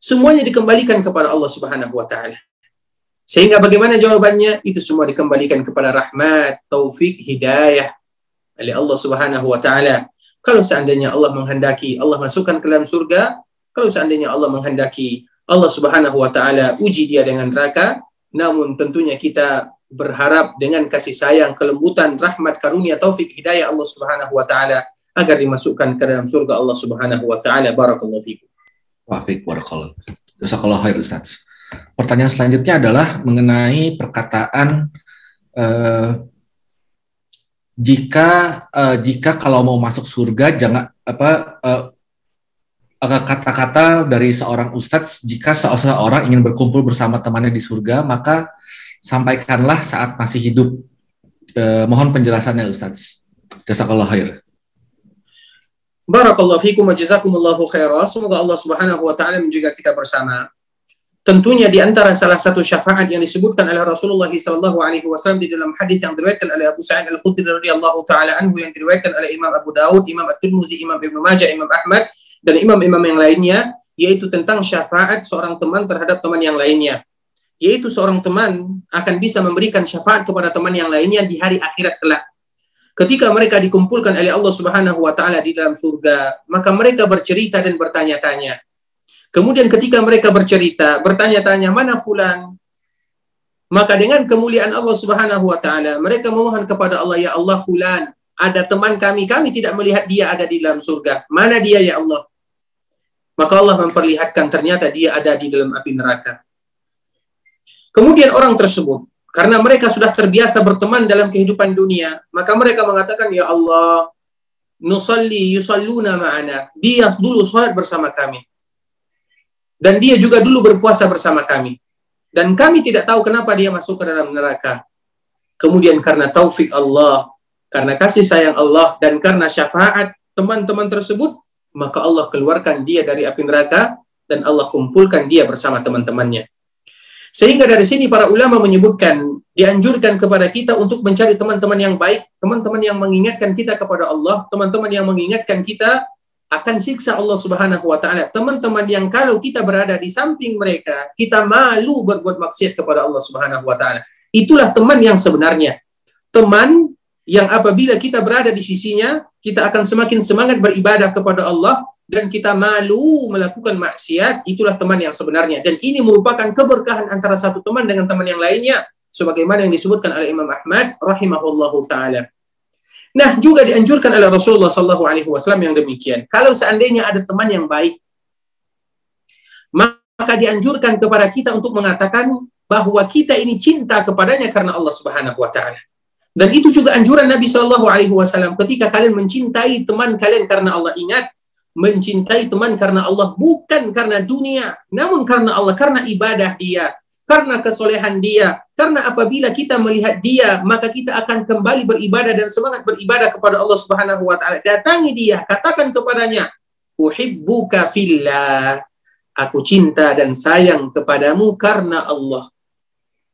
semuanya dikembalikan kepada Allah Subhanahu wa taala. Sehingga bagaimana jawabannya? Itu semua dikembalikan kepada rahmat, taufik, hidayah oleh Allah Subhanahu wa taala. Kalau seandainya Allah menghendaki Allah masukkan ke dalam surga, kalau seandainya Allah menghendaki Allah Subhanahu wa taala uji dia dengan neraka, namun tentunya kita berharap dengan kasih sayang, kelembutan, rahmat, karunia, taufik, hidayah Allah Subhanahu wa taala agar dimasukkan ke dalam surga Allah Subhanahu wa taala. Barakallahu fikum. Wafik barakallahu. Jazakallahu khair Ustaz. Pertanyaan selanjutnya adalah mengenai perkataan uh, jika uh, jika kalau mau masuk surga jangan apa uh, kata-kata dari seorang ustadz jika seseorang ingin berkumpul bersama temannya di surga maka sampaikanlah saat masih hidup uh, mohon penjelasannya ustadz jazakallah khair Barakallahu fikum jazakumullahu khairah. Semoga Allah Subhanahu wa taala menjaga kita bersama. Tentunya di antara salah satu syafaat yang disebutkan oleh Rasulullah sallallahu alaihi wasallam di dalam hadis yang diriwayatkan oleh Abu Sa'id Al-Khudri radhiyallahu taala anhu yang diriwayatkan oleh Imam Abu Daud, Imam At-Tirmizi, Imam Ibnu Majah, Imam Ahmad dan imam-imam yang lainnya yaitu tentang syafaat seorang teman terhadap teman yang lainnya. Yaitu seorang teman akan bisa memberikan syafaat kepada teman yang lainnya di hari akhirat kelak. Ketika mereka dikumpulkan oleh Allah Subhanahu wa taala di dalam surga, maka mereka bercerita dan bertanya-tanya, Kemudian ketika mereka bercerita, bertanya-tanya mana fulan? Maka dengan kemuliaan Allah Subhanahu wa taala, mereka memohon kepada Allah, ya Allah fulan, ada teman kami, kami tidak melihat dia ada di dalam surga. Mana dia ya Allah? Maka Allah memperlihatkan ternyata dia ada di dalam api neraka. Kemudian orang tersebut, karena mereka sudah terbiasa berteman dalam kehidupan dunia, maka mereka mengatakan, Ya Allah, nusalli yusalluna ma'ana. Dia dulu sholat bersama kami. Dan dia juga dulu berpuasa bersama kami. Dan kami tidak tahu kenapa dia masuk ke dalam neraka. Kemudian karena taufik Allah, karena kasih sayang Allah, dan karena syafaat teman-teman tersebut, maka Allah keluarkan dia dari api neraka dan Allah kumpulkan dia bersama teman-temannya. Sehingga dari sini para ulama menyebutkan dianjurkan kepada kita untuk mencari teman-teman yang baik, teman-teman yang mengingatkan kita kepada Allah, teman-teman yang mengingatkan kita akan siksa Allah Subhanahu wa taala. Teman-teman yang kalau kita berada di samping mereka, kita malu berbuat maksiat kepada Allah Subhanahu wa taala. Itulah teman yang sebenarnya. Teman yang apabila kita berada di sisinya, kita akan semakin semangat beribadah kepada Allah dan kita malu melakukan maksiat, itulah teman yang sebenarnya. Dan ini merupakan keberkahan antara satu teman dengan teman yang lainnya. Sebagaimana yang disebutkan oleh Imam Ahmad rahimahullahu taala. Nah, juga dianjurkan oleh Rasulullah Sallallahu Alaihi Wasallam yang demikian. Kalau seandainya ada teman yang baik, maka dianjurkan kepada kita untuk mengatakan bahwa kita ini cinta kepadanya karena Allah Subhanahu Wa Taala. Dan itu juga anjuran Nabi Shallallahu Alaihi Wasallam ketika kalian mencintai teman kalian karena Allah ingat mencintai teman karena Allah bukan karena dunia, namun karena Allah, karena ibadah dia, karena kesolehan dia, karena apabila kita melihat dia, maka kita akan kembali beribadah dan semangat beribadah kepada Allah Subhanahu wa taala. Datangi dia, katakan kepadanya, "Uhibbuka fillah." Aku cinta dan sayang kepadamu karena Allah.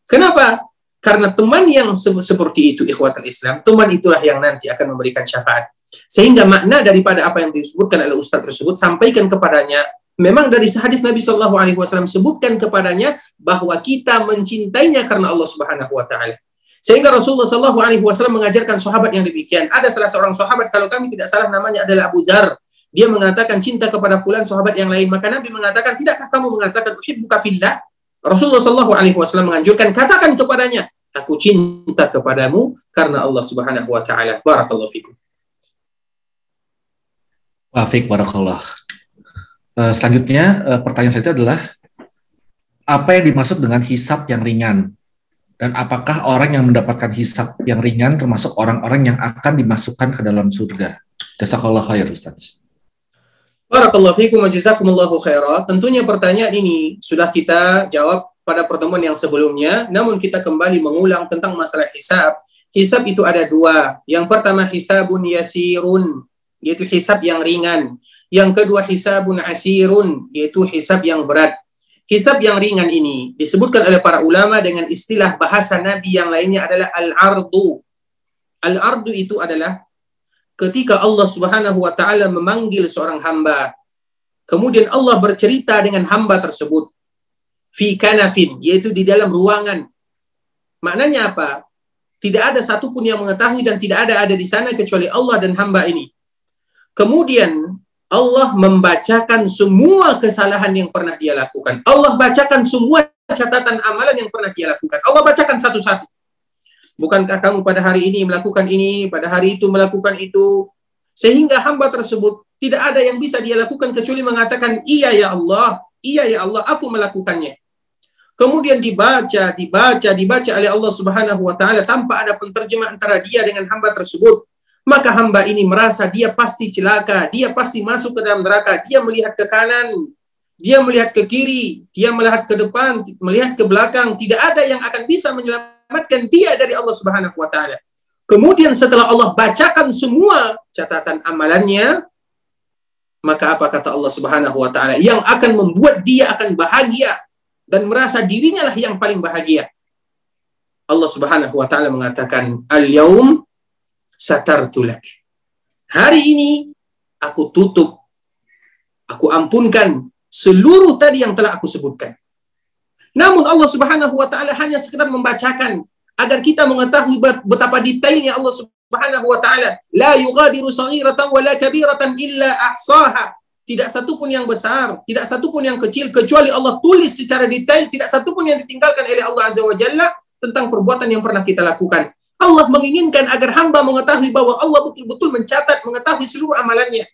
Kenapa? Karena teman yang seperti itu ikhwatul Islam, teman itulah yang nanti akan memberikan syafaat. Sehingga makna daripada apa yang disebutkan oleh Ustaz tersebut sampaikan kepadanya memang dari hadis Nabi Shallallahu Alaihi Wasallam sebutkan kepadanya bahwa kita mencintainya karena Allah Subhanahu Wa Taala. Sehingga Rasulullah Shallallahu Alaihi Wasallam mengajarkan sahabat yang demikian. Ada salah seorang sahabat kalau kami tidak salah namanya adalah Abu Zar. Dia mengatakan cinta kepada fulan sahabat yang lain. Maka Nabi mengatakan, tidakkah kamu mengatakan uhibbuka fillah? Rasulullah Shallallahu Alaihi Wasallam menganjurkan katakan kepadanya, aku cinta kepadamu karena Allah Subhanahu Wa Taala. Barakallahu fikum. Wafik barakallah. Uh, selanjutnya uh, pertanyaan saya itu adalah apa yang dimaksud dengan hisap yang ringan? Dan apakah orang yang mendapatkan hisap yang ringan termasuk orang-orang yang akan dimasukkan ke dalam surga? Jazakallah khair Ustaz. Barakallahu fikum wa jazakumullahu khairat. Tentunya pertanyaan ini sudah kita jawab pada pertemuan yang sebelumnya, namun kita kembali mengulang tentang masalah hisab. Hisab itu ada dua. Yang pertama hisabun yasirun, yaitu hisab yang ringan. Yang kedua hisabun asirun, yaitu hisab yang berat. Hisab yang ringan ini disebutkan oleh para ulama dengan istilah bahasa Nabi yang lainnya adalah al-ardu. Al-ardu itu adalah ketika Allah Subhanahu wa taala memanggil seorang hamba. Kemudian Allah bercerita dengan hamba tersebut fi kanafin, yaitu di dalam ruangan. Maknanya apa? Tidak ada satupun yang mengetahui dan tidak ada ada di sana kecuali Allah dan hamba ini. Kemudian Allah membacakan semua kesalahan yang pernah dia lakukan. Allah bacakan semua catatan amalan yang pernah dia lakukan. Allah bacakan satu-satu. Bukankah kamu pada hari ini melakukan ini, pada hari itu melakukan itu, sehingga hamba tersebut tidak ada yang bisa dia lakukan kecuali mengatakan iya ya Allah, iya ya Allah, aku melakukannya. Kemudian dibaca, dibaca, dibaca oleh Allah Subhanahu wa taala tanpa ada penterjemah antara dia dengan hamba tersebut. Maka hamba ini merasa dia pasti celaka, dia pasti masuk ke dalam neraka, dia melihat ke kanan, dia melihat ke kiri, dia melihat ke depan, melihat ke belakang, tidak ada yang akan bisa menyelamatkan dia dari Allah Subhanahu wa taala. Kemudian setelah Allah bacakan semua catatan amalannya, maka apa kata Allah Subhanahu wa taala yang akan membuat dia akan bahagia dan merasa dirinya lah yang paling bahagia. Allah Subhanahu wa taala mengatakan, "Al-yaum satartulak. Hari ini aku tutup, aku ampunkan seluruh tadi yang telah aku sebutkan. Namun Allah Subhanahu wa taala hanya sekedar membacakan agar kita mengetahui betapa detailnya Allah Subhanahu wa taala. La yughadiru saghiratan wa la kabiratan illa ahsaha. Tidak satu pun yang besar, tidak satu pun yang kecil kecuali Allah tulis secara detail, tidak satu pun yang ditinggalkan oleh Allah Azza wa Jalla tentang perbuatan yang pernah kita lakukan. Allah menginginkan agar hamba mengetahui bahwa Allah betul-betul mencatat, mengetahui seluruh amalannya.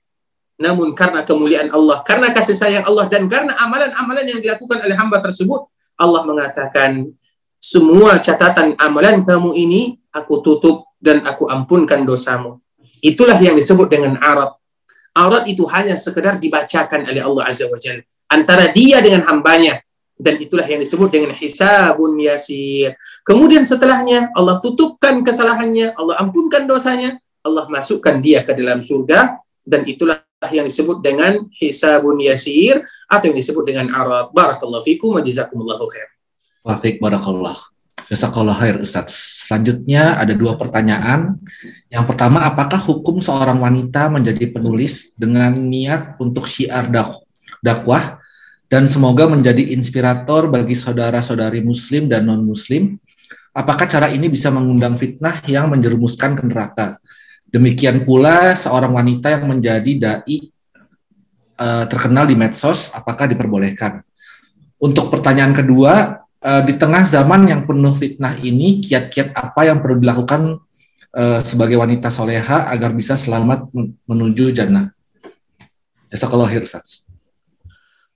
Namun karena kemuliaan Allah, karena kasih sayang Allah, dan karena amalan-amalan yang dilakukan oleh hamba tersebut, Allah mengatakan, semua catatan amalan kamu ini aku tutup dan aku ampunkan dosamu. Itulah yang disebut dengan arat. Arat itu hanya sekedar dibacakan oleh Allah Azza wa Jalla. Antara dia dengan hambanya dan itulah yang disebut dengan hisabun yasir. Kemudian setelahnya Allah tutupkan kesalahannya, Allah ampunkan dosanya, Allah masukkan dia ke dalam surga dan itulah yang disebut dengan hisabun yasir atau yang disebut dengan Arab. Barakallahu fikum wa jazakumullahu khair. Wafik barakallah. Jazakallah khair Ustaz. Selanjutnya ada dua pertanyaan. Yang pertama, apakah hukum seorang wanita menjadi penulis dengan niat untuk syiar dakwah dan semoga menjadi inspirator bagi saudara-saudari muslim dan non-muslim? Apakah cara ini bisa mengundang fitnah yang menjerumuskan ke neraka? Demikian pula seorang wanita yang menjadi dai uh, terkenal di medsos, apakah diperbolehkan? Untuk pertanyaan kedua, uh, di tengah zaman yang penuh fitnah ini, kiat-kiat apa yang perlu dilakukan uh, sebagai wanita soleha agar bisa selamat menuju jannah? Jazakallah khair Ustaz.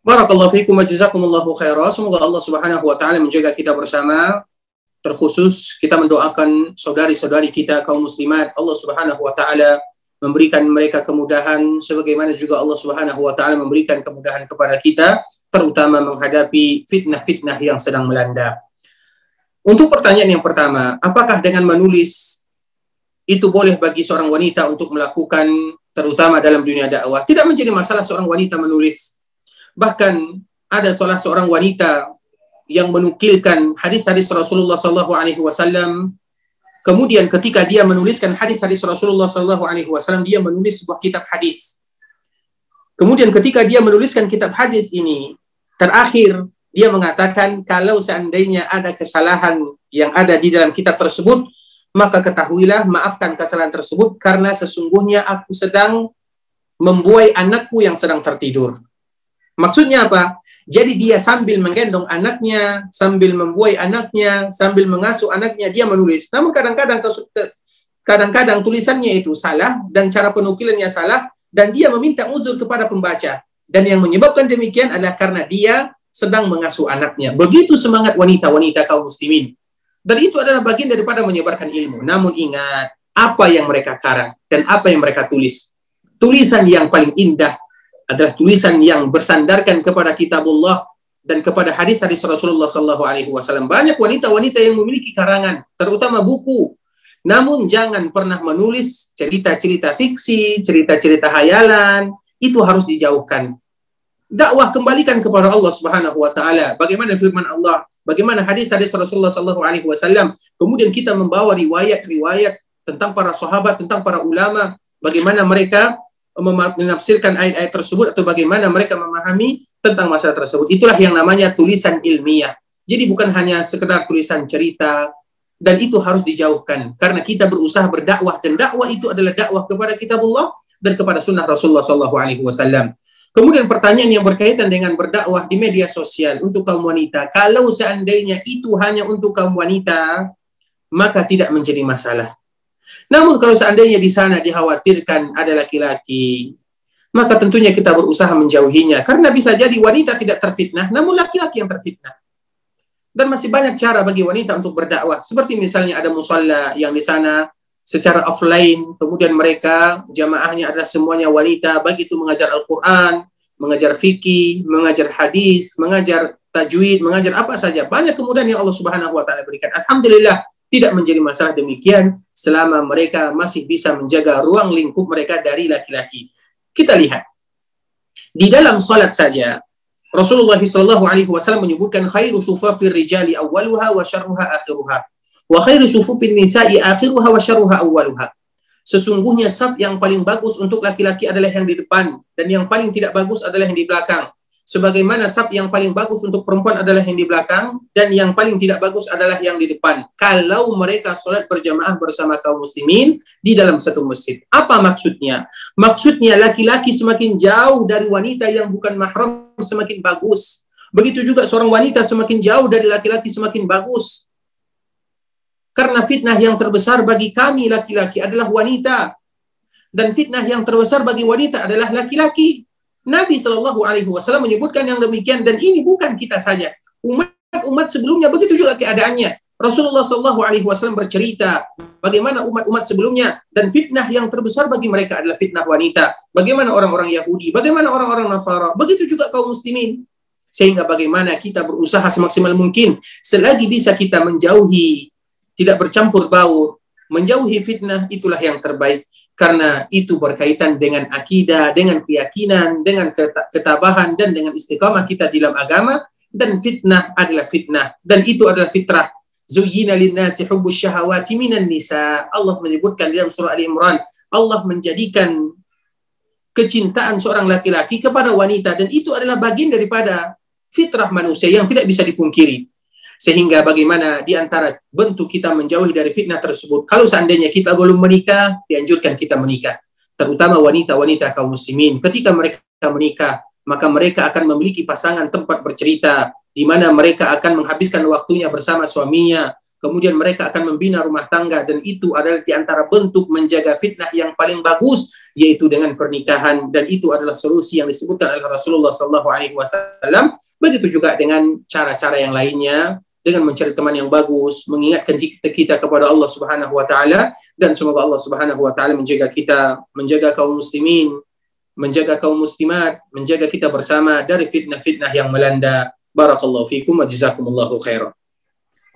Barakallahu fiikum wa jazakumullahu khairan. Semoga Allah Subhanahu wa taala menjaga kita bersama. Terkhusus kita mendoakan saudari-saudari kita kaum muslimat Allah Subhanahu wa taala memberikan mereka kemudahan sebagaimana juga Allah Subhanahu wa taala memberikan kemudahan kepada kita terutama menghadapi fitnah-fitnah yang sedang melanda. Untuk pertanyaan yang pertama, apakah dengan menulis itu boleh bagi seorang wanita untuk melakukan terutama dalam dunia dakwah? Tidak menjadi masalah seorang wanita menulis. Bahkan ada salah seorang wanita yang menukilkan hadis-hadis Rasulullah sallallahu alaihi wasallam Kemudian ketika dia menuliskan hadis-hadis Rasulullah sallallahu alaihi wasallam dia menulis sebuah kitab hadis. Kemudian ketika dia menuliskan kitab hadis ini, Terakhir, dia mengatakan kalau seandainya ada kesalahan yang ada di dalam kitab tersebut, maka ketahuilah maafkan kesalahan tersebut karena sesungguhnya aku sedang membuai anakku yang sedang tertidur. Maksudnya apa? Jadi dia sambil menggendong anaknya, sambil membuai anaknya, sambil mengasuh anaknya, dia menulis. Namun kadang-kadang kadang-kadang tulisannya itu salah dan cara penukilannya salah dan dia meminta uzur kepada pembaca. Dan yang menyebabkan demikian adalah karena dia sedang mengasuh anaknya. Begitu semangat wanita-wanita kaum muslimin. Dan itu adalah bagian daripada menyebarkan ilmu. Namun ingat, apa yang mereka karang dan apa yang mereka tulis. Tulisan yang paling indah adalah tulisan yang bersandarkan kepada kitabullah dan kepada hadis-hadis Rasulullah Sallallahu Alaihi Wasallam. Banyak wanita-wanita yang memiliki karangan, terutama buku. Namun jangan pernah menulis cerita-cerita fiksi, cerita-cerita hayalan, itu harus dijauhkan. Dakwah kembalikan kepada Allah Subhanahu wa taala. Bagaimana firman Allah, bagaimana hadis-hadis Rasulullah sallallahu alaihi wasallam. Kemudian kita membawa riwayat-riwayat tentang para sahabat, tentang para ulama, bagaimana mereka menafsirkan ayat-ayat tersebut atau bagaimana mereka memahami tentang masalah tersebut. Itulah yang namanya tulisan ilmiah. Jadi bukan hanya sekedar tulisan cerita dan itu harus dijauhkan karena kita berusaha berdakwah dan dakwah itu adalah dakwah kepada kitabullah dan kepada sunnah Rasulullah Sallallahu Alaihi Wasallam. Kemudian pertanyaan yang berkaitan dengan berdakwah di media sosial untuk kaum wanita, kalau seandainya itu hanya untuk kaum wanita, maka tidak menjadi masalah. Namun kalau seandainya di sana dikhawatirkan ada laki-laki, maka tentunya kita berusaha menjauhinya. Karena bisa jadi wanita tidak terfitnah, namun laki-laki yang terfitnah. Dan masih banyak cara bagi wanita untuk berdakwah. Seperti misalnya ada musalla yang di sana secara offline, kemudian mereka jamaahnya adalah semuanya wanita, baik itu mengajar Al-Quran, mengajar fikih, mengajar hadis, mengajar tajwid, mengajar apa saja. Banyak kemudian yang Allah Subhanahu wa taala berikan. Alhamdulillah tidak menjadi masalah demikian selama mereka masih bisa menjaga ruang lingkup mereka dari laki-laki. Kita lihat di dalam salat saja Rasulullah Shallallahu Alaihi Wasallam menyebutkan khairu sufafir rijali awwaluha wa syarruha akhiruha. Wa khairu sufufin nisa'i akhiruha wa syarruha awwaluha. Sesungguhnya saf yang paling bagus untuk laki-laki adalah yang di depan dan yang paling tidak bagus adalah yang di belakang. Sebagaimana saf yang paling bagus untuk perempuan adalah yang di belakang dan yang paling tidak bagus adalah yang di depan. Kalau mereka sholat berjamaah bersama kaum muslimin di dalam satu masjid. Apa maksudnya? Maksudnya laki-laki semakin jauh dari wanita yang bukan mahram semakin bagus. Begitu juga seorang wanita semakin jauh dari laki-laki semakin bagus. Karena fitnah yang terbesar bagi kami laki-laki adalah wanita. Dan fitnah yang terbesar bagi wanita adalah laki-laki. Nabi Shallallahu Alaihi Wasallam menyebutkan yang demikian dan ini bukan kita saja. Umat-umat sebelumnya begitu juga keadaannya. Rasulullah Shallallahu Alaihi Wasallam bercerita bagaimana umat-umat sebelumnya dan fitnah yang terbesar bagi mereka adalah fitnah wanita. Bagaimana orang-orang Yahudi, bagaimana orang-orang Nasara, begitu juga kaum muslimin. Sehingga bagaimana kita berusaha semaksimal mungkin selagi bisa kita menjauhi tidak bercampur baur, menjauhi fitnah itulah yang terbaik. Karena itu berkaitan dengan akidah, dengan keyakinan, dengan ketabahan dan dengan istiqamah kita dalam agama dan fitnah adalah fitnah dan itu adalah fitrah. Zuyyina linnasi hubbus syahawati minan nisa. Allah menyebutkan dalam surah Ali Imran, Allah menjadikan kecintaan seorang laki-laki kepada wanita dan itu adalah bagian daripada fitrah manusia yang tidak bisa dipungkiri. Sehingga bagaimana di antara bentuk kita menjauhi dari fitnah tersebut. Kalau seandainya kita belum menikah, dianjurkan kita menikah. Terutama wanita-wanita kaum muslimin. Ketika mereka menikah, maka mereka akan memiliki pasangan tempat bercerita, di mana mereka akan menghabiskan waktunya bersama suaminya, kemudian mereka akan membina rumah tangga dan itu adalah di antara bentuk menjaga fitnah yang paling bagus yaitu dengan pernikahan dan itu adalah solusi yang disebutkan oleh Rasulullah sallallahu alaihi wasallam begitu juga dengan cara-cara yang lainnya dengan mencari teman yang bagus, mengingatkan kita kepada Allah Subhanahu wa taala dan semoga Allah Subhanahu wa taala menjaga kita, menjaga kaum muslimin, menjaga kaum muslimat, menjaga kita bersama dari fitnah-fitnah yang melanda. Barakallahu fikum wa jazakumullahu khairan.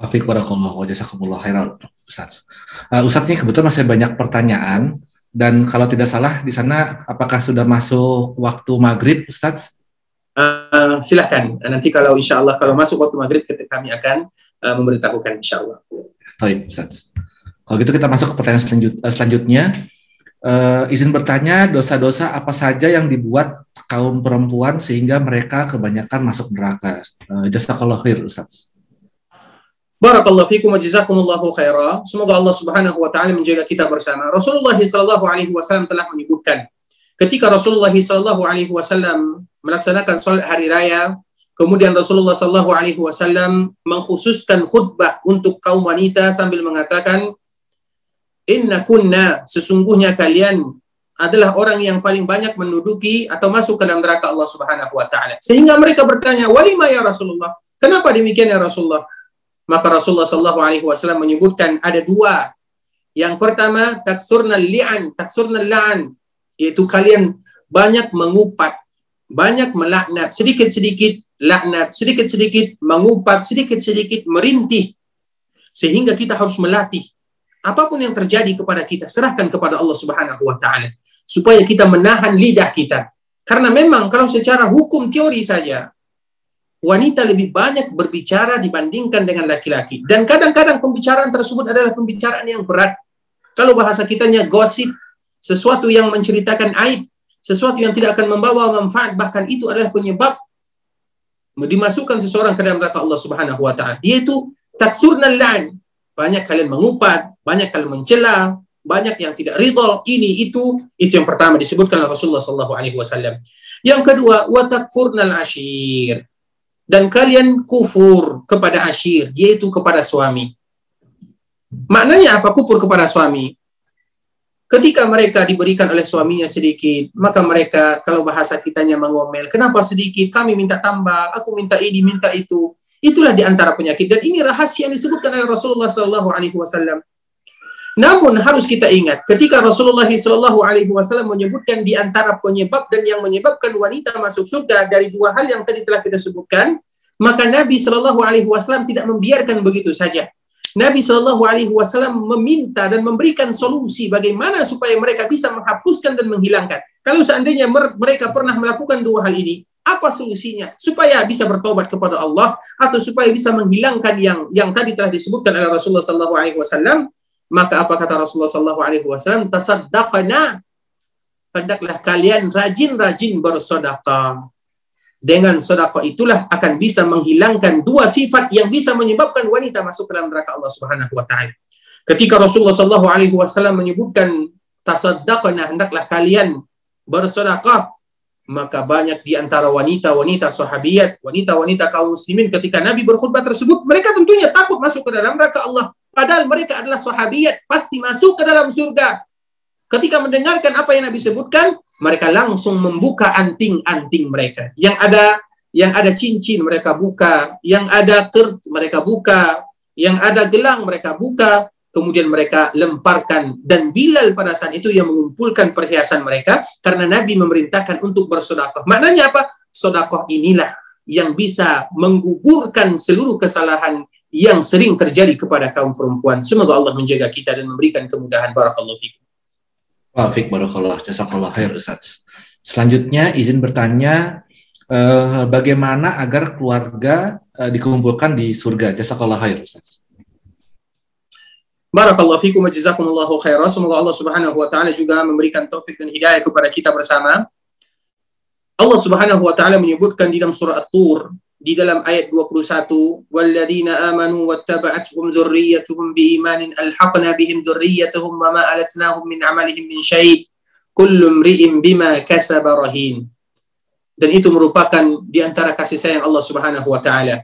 Wafik barakallahu wa jazakumullahu khairan Ustaz. Uh, Ustaz ini kebetulan masih banyak pertanyaan dan kalau tidak salah di sana apakah sudah masuk waktu maghrib Ustaz? Uh, silahkan nanti kalau insya Allah kalau masuk waktu maghrib kami akan uh, memberitahukan insya Allah. Baik, Ustaz. Kalau gitu kita masuk ke pertanyaan selanjut, uh, selanjutnya. Uh, izin bertanya, dosa-dosa apa saja yang dibuat kaum perempuan sehingga mereka kebanyakan masuk neraka? Uh, Jazakallah khair, Ustaz. Barakallahu fikum wa jazakumullahu khaira. Semoga Allah Subhanahu wa taala menjaga kita bersama. Rasulullah sallallahu alaihi wasallam telah menyebutkan ketika Rasulullah sallallahu alaihi wasallam melaksanakan salat hari raya, kemudian Rasulullah sallallahu alaihi wasallam mengkhususkan khutbah untuk kaum wanita sambil mengatakan Inna kunna sesungguhnya kalian adalah orang yang paling banyak menduduki atau masuk ke dalam neraka Allah Subhanahu wa taala. Sehingga mereka bertanya, "Walima ya Rasulullah?" Kenapa demikian ya Rasulullah? Maka Rasulullah sallallahu alaihi wasallam menyebutkan ada dua. Yang pertama, taksurna li'an, taksurna la'an, yaitu kalian banyak mengupat, banyak melaknat, sedikit-sedikit laknat, sedikit-sedikit mengupat, sedikit-sedikit merintih. Sehingga kita harus melatih apa pun yang terjadi kepada kita serahkan kepada Allah Subhanahu wa taala supaya kita menahan lidah kita. Karena memang kalau secara hukum teori saja wanita lebih banyak berbicara dibandingkan dengan laki-laki dan kadang-kadang pembicaraan tersebut adalah pembicaraan yang berat. Kalau bahasa kitanya gosip, sesuatu yang menceritakan aib, sesuatu yang tidak akan membawa manfaat bahkan itu adalah penyebab dimasukkan seseorang ke dalam neraka Allah Subhanahu wa taala yaitu taksurnal la'n banyak kalian mengupat, banyak kalian mencela, banyak yang tidak ridho, ini itu itu yang pertama disebutkan oleh Rasulullah sallallahu alaihi wasallam. Yang kedua, watakfurnal ashir. Dan kalian kufur kepada ashir, yaitu kepada suami. Maknanya apa kufur kepada suami? Ketika mereka diberikan oleh suaminya sedikit, maka mereka kalau bahasa kitanya mengomel, kenapa sedikit? Kami minta tambah, aku minta ini, minta itu. Itulah di antara penyakit dan ini rahasia yang disebutkan oleh Rasulullah Wasallam. Namun harus kita ingat, ketika Rasulullah Wasallam menyebutkan di antara penyebab dan yang menyebabkan wanita masuk surga dari dua hal yang tadi telah kita sebutkan, maka Nabi Wasallam tidak membiarkan begitu saja. Nabi Shallallahu Alaihi Wasallam meminta dan memberikan solusi bagaimana supaya mereka bisa menghapuskan dan menghilangkan. Kalau seandainya mereka pernah melakukan dua hal ini, apa solusinya? Supaya bisa bertobat kepada Allah atau supaya bisa menghilangkan yang yang tadi telah disebutkan oleh Rasulullah sallallahu alaihi wasallam? Maka apa kata Rasulullah sallallahu alaihi wasallam? Tasaddaqna. Hendaklah kalian rajin-rajin bersedekah dengan sedekah itulah akan bisa menghilangkan dua sifat yang bisa menyebabkan wanita masuk ke dalam neraka Allah Subhanahu wa taala ketika Rasulullah sallallahu alaihi wasallam menyebutkan tasaddaqna hendaklah kalian bersedekah maka banyak di antara wanita-wanita sahabiat, wanita-wanita kaum muslimin ketika Nabi berkhutbah tersebut, mereka tentunya takut masuk ke dalam neraka Allah. Padahal mereka adalah sahabiat, pasti masuk ke dalam surga. Ketika mendengarkan apa yang Nabi sebutkan, mereka langsung membuka anting-anting mereka. Yang ada yang ada cincin mereka buka, yang ada kert mereka buka, yang ada gelang mereka buka, kemudian mereka lemparkan dan Bilal pada saat itu yang mengumpulkan perhiasan mereka karena Nabi memerintahkan untuk bersodakoh. Maknanya apa? Sodakoh inilah yang bisa menggugurkan seluruh kesalahan yang sering terjadi kepada kaum perempuan. Semoga Allah menjaga kita dan memberikan kemudahan. Barakallahu fikum. Wafik barakallah, jazakallah khair Ustaz. Selanjutnya izin bertanya eh, bagaimana agar keluarga eh, dikumpulkan di surga? Jazakallah khair Ustaz. Barakallahu fikum wa jazakumullahu khairan. Semoga Allah Subhanahu wa taala juga memberikan taufik dan hidayah kepada kita bersama. Allah Subhanahu wa taala menyebutkan di dalam surah At-Tur di dalam ayat 21 walladzina amanu wattaba'atuhum dzurriyyatuhum biimanin alhaqna bihim dzurriyyatuhum wama alatnahum min amalihim min syai' kullu imri'in bima kasaba rahin. Dan itu merupakan di antara kasih sayang Allah Subhanahu wa taala.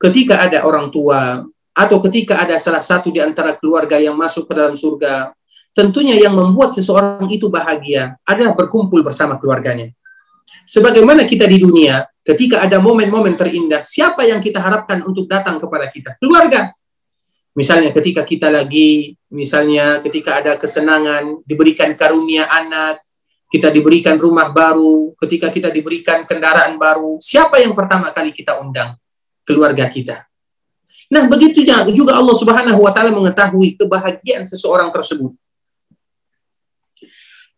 Ketika ada orang tua atau ketika ada salah satu di antara keluarga yang masuk ke dalam surga tentunya yang membuat seseorang itu bahagia adalah berkumpul bersama keluarganya sebagaimana kita di dunia ketika ada momen-momen terindah, siapa yang kita harapkan untuk datang kepada kita? Keluarga. Misalnya ketika kita lagi, misalnya ketika ada kesenangan, diberikan karunia anak, kita diberikan rumah baru, ketika kita diberikan kendaraan baru, siapa yang pertama kali kita undang? Keluarga kita. Nah, begitu juga Allah Subhanahu wa taala mengetahui kebahagiaan seseorang tersebut.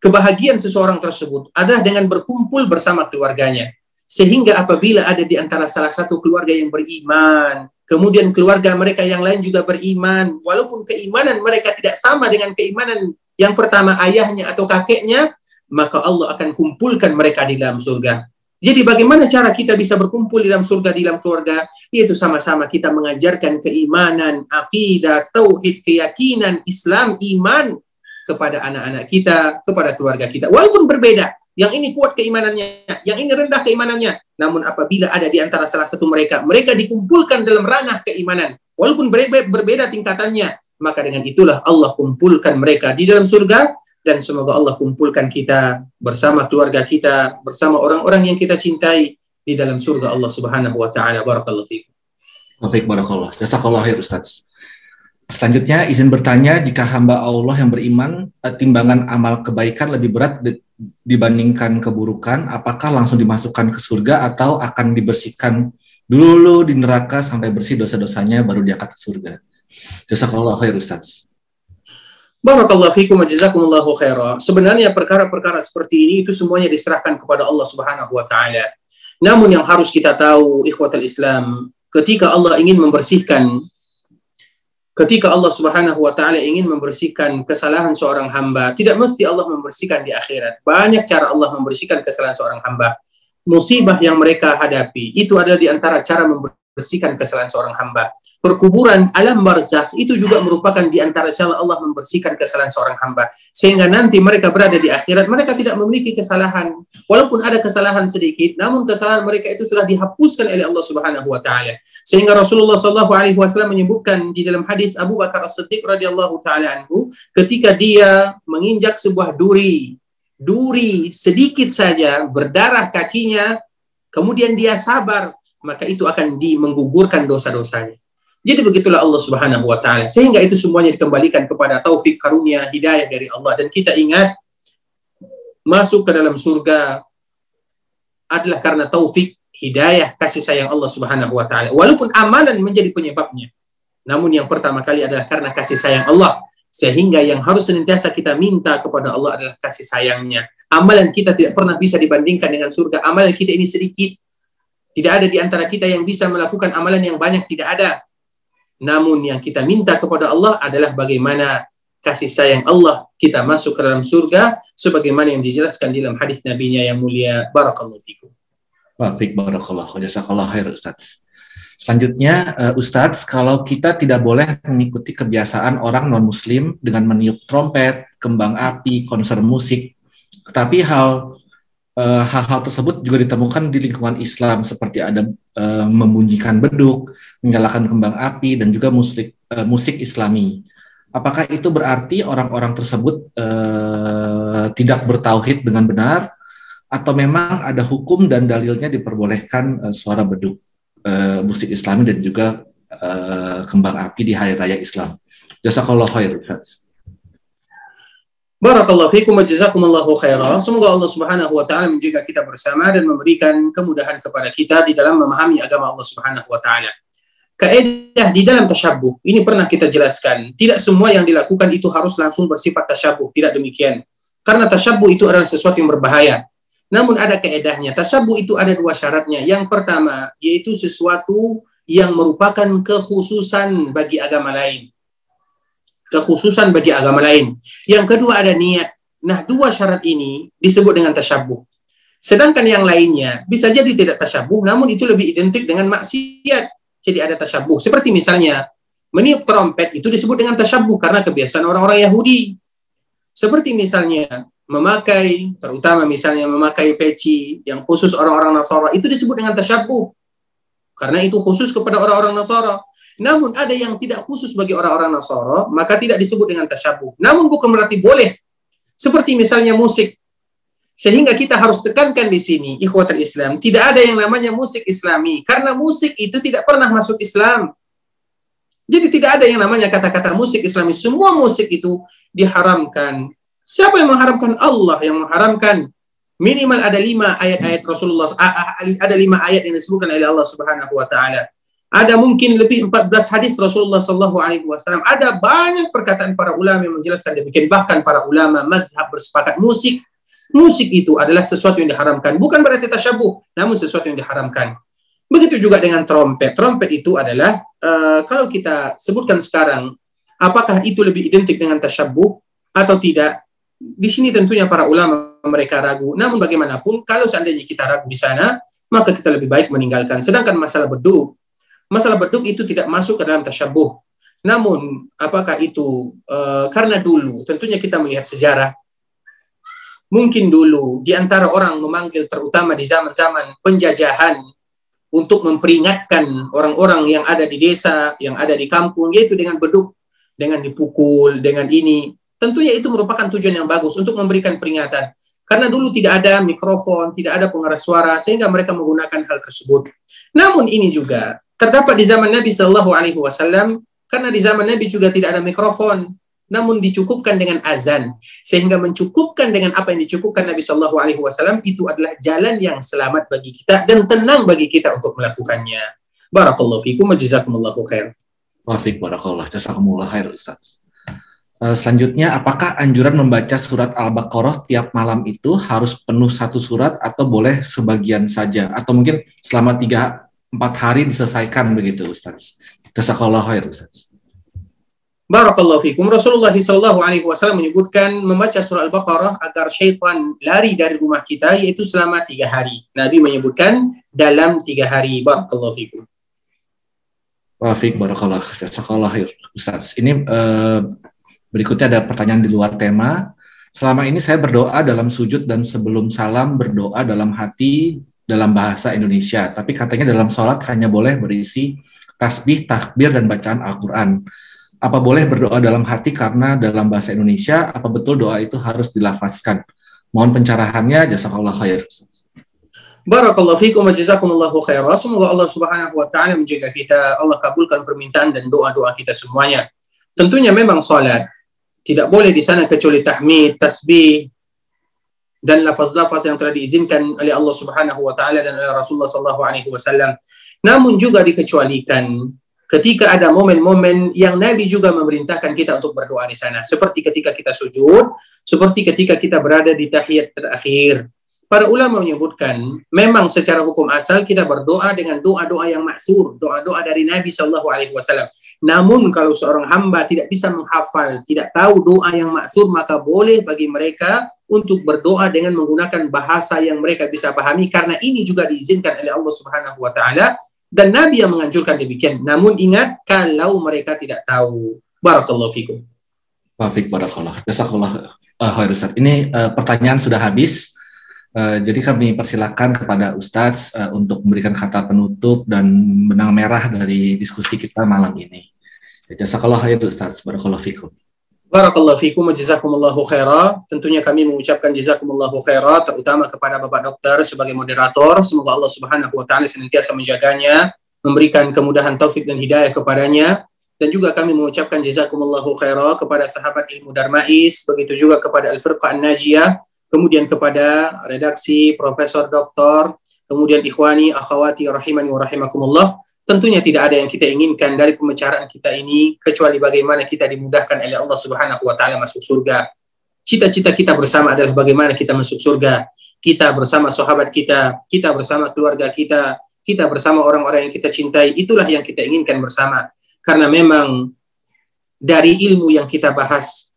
Kebahagiaan seseorang tersebut adalah dengan berkumpul bersama keluarganya. Sehingga apabila ada di antara salah satu keluarga yang beriman, kemudian keluarga mereka yang lain juga beriman, walaupun keimanan mereka tidak sama dengan keimanan yang pertama ayahnya atau kakeknya, maka Allah akan kumpulkan mereka di dalam surga. Jadi bagaimana cara kita bisa berkumpul di dalam surga, di dalam keluarga? Yaitu sama-sama kita mengajarkan keimanan, akidah, tauhid, keyakinan, Islam, iman kepada anak-anak kita, kepada keluarga kita. Walaupun berbeda, yang ini kuat keimanannya, yang ini rendah keimanannya. Namun apabila ada di antara salah satu mereka, mereka dikumpulkan dalam ranah keimanan, walaupun berbeda, tingkatannya, maka dengan itulah Allah kumpulkan mereka di dalam surga dan semoga Allah kumpulkan kita bersama keluarga kita, bersama orang-orang yang kita cintai di dalam surga Allah Subhanahu wa taala. Barakallahu fiikum. Baik, barakallah. Jazakallah khair Ustaz. Selanjutnya izin bertanya jika hamba Allah yang beriman eh, timbangan amal kebaikan lebih berat dibandingkan keburukan, apakah langsung dimasukkan ke surga atau akan dibersihkan dulu di neraka sampai bersih dosa-dosanya baru diangkat ke surga? Jazakallah khair Ustaz. Barakallahu fikum. Sebenarnya perkara-perkara seperti ini itu semuanya diserahkan kepada Allah Subhanahu wa taala. Namun yang harus kita tahu ikhwatal Islam, ketika Allah ingin membersihkan ketika Allah Subhanahu wa taala ingin membersihkan kesalahan seorang hamba, tidak mesti Allah membersihkan di akhirat. Banyak cara Allah membersihkan kesalahan seorang hamba. Musibah yang mereka hadapi itu adalah di antara cara membersihkan kesalahan seorang hamba perkuburan alam barzakh itu juga merupakan di antara cara Allah membersihkan kesalahan seorang hamba. Sehingga nanti mereka berada di akhirat mereka tidak memiliki kesalahan. Walaupun ada kesalahan sedikit namun kesalahan mereka itu sudah dihapuskan oleh Allah Subhanahu wa taala. Sehingga Rasulullah sallallahu alaihi wasallam menyebutkan di dalam hadis Abu Bakar As-Siddiq radhiyallahu taala anhu ketika dia menginjak sebuah duri duri sedikit saja berdarah kakinya kemudian dia sabar maka itu akan dimenggugurkan dosa-dosanya jadi begitulah Allah Subhanahu wa taala. Sehingga itu semuanya dikembalikan kepada taufik karunia hidayah dari Allah dan kita ingat masuk ke dalam surga adalah karena taufik hidayah kasih sayang Allah Subhanahu wa taala. Walaupun amalan menjadi penyebabnya. Namun yang pertama kali adalah karena kasih sayang Allah. Sehingga yang harus senantiasa kita minta kepada Allah adalah kasih sayangnya. Amalan kita tidak pernah bisa dibandingkan dengan surga. Amalan kita ini sedikit. Tidak ada di antara kita yang bisa melakukan amalan yang banyak. Tidak ada namun yang kita minta kepada Allah adalah bagaimana kasih sayang Allah kita masuk ke dalam surga sebagaimana yang dijelaskan di dalam hadis nabinya yang mulia barakallahu fikum. Baik, barakallahu jazakallahu khair Ustaz. Selanjutnya uh, Ustadz, kalau kita tidak boleh mengikuti kebiasaan orang non-muslim dengan meniup trompet, kembang api, konser musik, tetapi hal Eh, hal-hal uh, tersebut juga ditemukan di lingkungan Islam seperti ada uh, membunyikan beduk, menyalakan kembang api dan juga musik uh, musik Islami. Apakah itu berarti orang-orang tersebut uh, tidak bertauhid dengan benar atau memang ada hukum dan dalilnya diperbolehkan uh, suara beduk uh, musik Islami dan juga uh, kembang api di hari raya Islam? Jazakallah khair. Barakallahu fikum wa jazakumullahu khairan. Semoga Allah Subhanahu wa taala menjaga kita bersama dan memberikan kemudahan kepada kita di dalam memahami agama Allah Subhanahu wa taala. Kaedah di dalam tasyabuh ini pernah kita jelaskan. Tidak semua yang dilakukan itu harus langsung bersifat tasyabuh, tidak demikian. Karena tasyabuh itu adalah sesuatu yang berbahaya. Namun ada keedahnya. Tasyabuh itu ada dua syaratnya. Yang pertama, yaitu sesuatu yang merupakan kekhususan bagi agama lain. Kekhususan bagi agama lain. Yang kedua ada niat. Nah, dua syarat ini disebut dengan tasyabuh. Sedangkan yang lainnya bisa jadi tidak tasyabuh, namun itu lebih identik dengan maksiat. Jadi ada tasyabuh. Seperti misalnya, meniup trompet itu disebut dengan tasyabuh karena kebiasaan orang-orang Yahudi. Seperti misalnya memakai, terutama misalnya memakai peci yang khusus orang-orang Nasara, itu disebut dengan tasyabuh. Karena itu khusus kepada orang-orang Nasara. Namun ada yang tidak khusus bagi orang-orang Nasara, maka tidak disebut dengan tasyabuh. Namun bukan berarti boleh. Seperti misalnya musik. Sehingga kita harus tekankan di sini, ikhwatul Islam, tidak ada yang namanya musik Islami. Karena musik itu tidak pernah masuk Islam. Jadi tidak ada yang namanya kata-kata musik Islami. Semua musik itu diharamkan. Siapa yang mengharamkan? Allah yang mengharamkan. Minimal ada lima ayat-ayat Rasulullah, ada lima ayat yang disebutkan oleh Allah Subhanahu Wa Taala. Ada mungkin lebih 14 hadis Rasulullah Sallallahu Alaihi Wasallam. Ada banyak perkataan para ulama yang menjelaskan demikian. Bahkan para ulama mazhab bersepakat musik. Musik itu adalah sesuatu yang diharamkan. Bukan berarti tasyabuh, namun sesuatu yang diharamkan. Begitu juga dengan trompet. Trompet itu adalah uh, kalau kita sebutkan sekarang Apakah itu lebih identik dengan tasyabuh atau tidak? Di sini tentunya para ulama mereka ragu. Namun bagaimanapun, kalau seandainya kita ragu di sana, maka kita lebih baik meninggalkan. Sedangkan masalah beduk, masalah beduk itu tidak masuk ke dalam tasyabuh. Namun, apakah itu e, karena dulu, tentunya kita melihat sejarah, mungkin dulu di antara orang memanggil terutama di zaman-zaman penjajahan untuk memperingatkan orang-orang yang ada di desa, yang ada di kampung, yaitu dengan beduk dengan dipukul, dengan ini. Tentunya itu merupakan tujuan yang bagus untuk memberikan peringatan. Karena dulu tidak ada mikrofon, tidak ada pengeras suara, sehingga mereka menggunakan hal tersebut. Namun ini juga terdapat di zaman Nabi Shallallahu Alaihi Wasallam, karena di zaman Nabi juga tidak ada mikrofon, namun dicukupkan dengan azan, sehingga mencukupkan dengan apa yang dicukupkan Nabi Shallallahu Alaihi Wasallam itu adalah jalan yang selamat bagi kita dan tenang bagi kita untuk melakukannya. Barakallahu fikum wa jazakumullahu khair. Wafik barakallah, jazakumullah khair Ustaz. Uh, selanjutnya, apakah anjuran membaca surat Al-Baqarah tiap malam itu harus penuh satu surat atau boleh sebagian saja? Atau mungkin selama tiga empat hari diselesaikan begitu Ustaz? Jazakallah khair Ustaz. Barakallahu fikum. Rasulullah sallallahu alaihi wasallam menyebutkan membaca surah Al-Baqarah agar syaitan lari dari rumah kita yaitu selama tiga hari. Nabi menyebutkan dalam tiga hari. Barakallahu fikum. Wafik Barakallah, Jazakallah Ustaz. Ini uh, berikutnya ada pertanyaan di luar tema. Selama ini saya berdoa dalam sujud dan sebelum salam berdoa dalam hati dalam bahasa Indonesia. Tapi katanya dalam sholat hanya boleh berisi tasbih, takbir, dan bacaan Al-Quran. Apa boleh berdoa dalam hati karena dalam bahasa Indonesia? Apa betul doa itu harus dilafazkan? Mohon pencerahannya, jazakallah khair. Barakallahu fikum wa jazakumullahu. Semoga Allah Subhanahu wa taala menjaga kita, Allah kabulkan permintaan dan doa-doa kita semuanya. Tentunya memang salat tidak boleh di sana kecuali tahmid, tasbih dan lafaz-lafaz yang telah diizinkan oleh Allah Subhanahu wa taala dan oleh Rasulullah sallallahu alaihi wasallam. Namun juga dikecualikan ketika ada momen-momen yang Nabi juga memerintahkan kita untuk berdoa di sana. Seperti ketika kita sujud, seperti ketika kita berada di tahiyat terakhir para ulama menyebutkan memang secara hukum asal kita berdoa dengan doa-doa yang maksur, doa-doa dari Nabi Shallallahu Alaihi Wasallam. Namun kalau seorang hamba tidak bisa menghafal, tidak tahu doa yang maksur, maka boleh bagi mereka untuk berdoa dengan menggunakan bahasa yang mereka bisa pahami karena ini juga diizinkan oleh Allah Subhanahu Wa Taala dan Nabi yang menganjurkan demikian. Namun ingat kalau mereka tidak tahu. Barakallahu fikum. Wafik barakallah. Jazakallah uh, Ini uh, pertanyaan sudah habis. Uh, jadi kami persilakan kepada Ustadz uh, untuk memberikan kata penutup dan benang merah dari diskusi kita malam ini. Jazakallah khair Ustadz. Barakallahu fikum. Barakallahu fikum jazakumullahu khaira. Tentunya kami mengucapkan jazakumullahu khaira terutama kepada Bapak Dokter sebagai moderator. Semoga Allah Subhanahu wa taala senantiasa menjaganya, memberikan kemudahan taufik dan hidayah kepadanya. Dan juga kami mengucapkan jazakumullahu khaira kepada sahabat ilmu Darmais, begitu juga kepada Al-Firqah An-Najiyah kemudian kepada redaksi Profesor Doktor, kemudian ikhwani, akhwati rahimani wa rahimakumullah. Tentunya tidak ada yang kita inginkan dari pembicaraan kita ini kecuali bagaimana kita dimudahkan oleh Allah Subhanahu wa taala masuk surga. cita-cita kita bersama adalah bagaimana kita masuk surga. Kita bersama sahabat kita, kita bersama keluarga kita, kita bersama orang-orang yang kita cintai. Itulah yang kita inginkan bersama. Karena memang dari ilmu yang kita bahas,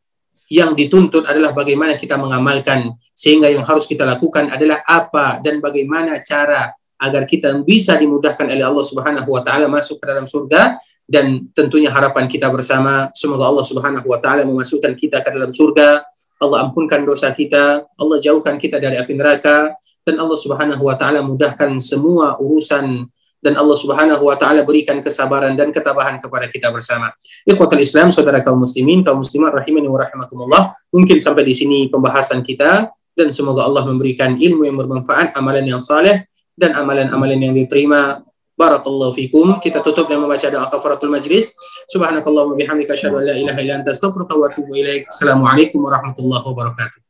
yang dituntut adalah bagaimana kita mengamalkan. Sehingga yang harus kita lakukan adalah apa dan bagaimana cara agar kita bisa dimudahkan oleh Allah Subhanahu wa taala masuk ke dalam surga dan tentunya harapan kita bersama semoga Allah Subhanahu wa taala memasukkan kita ke dalam surga Allah ampunkan dosa kita Allah jauhkan kita dari api neraka dan Allah Subhanahu wa taala mudahkan semua urusan dan Allah Subhanahu wa taala berikan kesabaran dan ketabahan kepada kita bersama. Ikhwatul Islam, saudara kaum muslimin, kaum muslimat rahimani wa rahimakumullah. Mungkin sampai di sini pembahasan kita dan semoga Allah memberikan ilmu yang bermanfaat, amalan yang saleh dan amalan-amalan yang diterima Barakallahu fikum. Kita tutup dengan membaca doa kafaratul majlis. Subhanakallahumma bihamdika asyhadu an la ilaha illa anta astaghfiruka wa atubu ilaik. Assalamualaikum warahmatullahi wabarakatuh.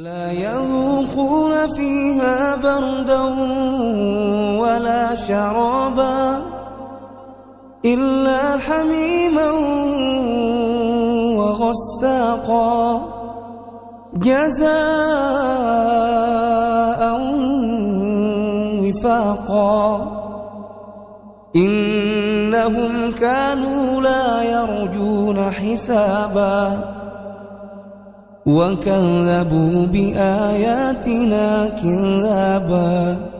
لا يذوقون فيها بردا ولا شرابا إلا حميما وغساقا جزاء وفاقا. إنهم كانوا لا يرجون حسابا. وكذبوا بآياتنا كذابا.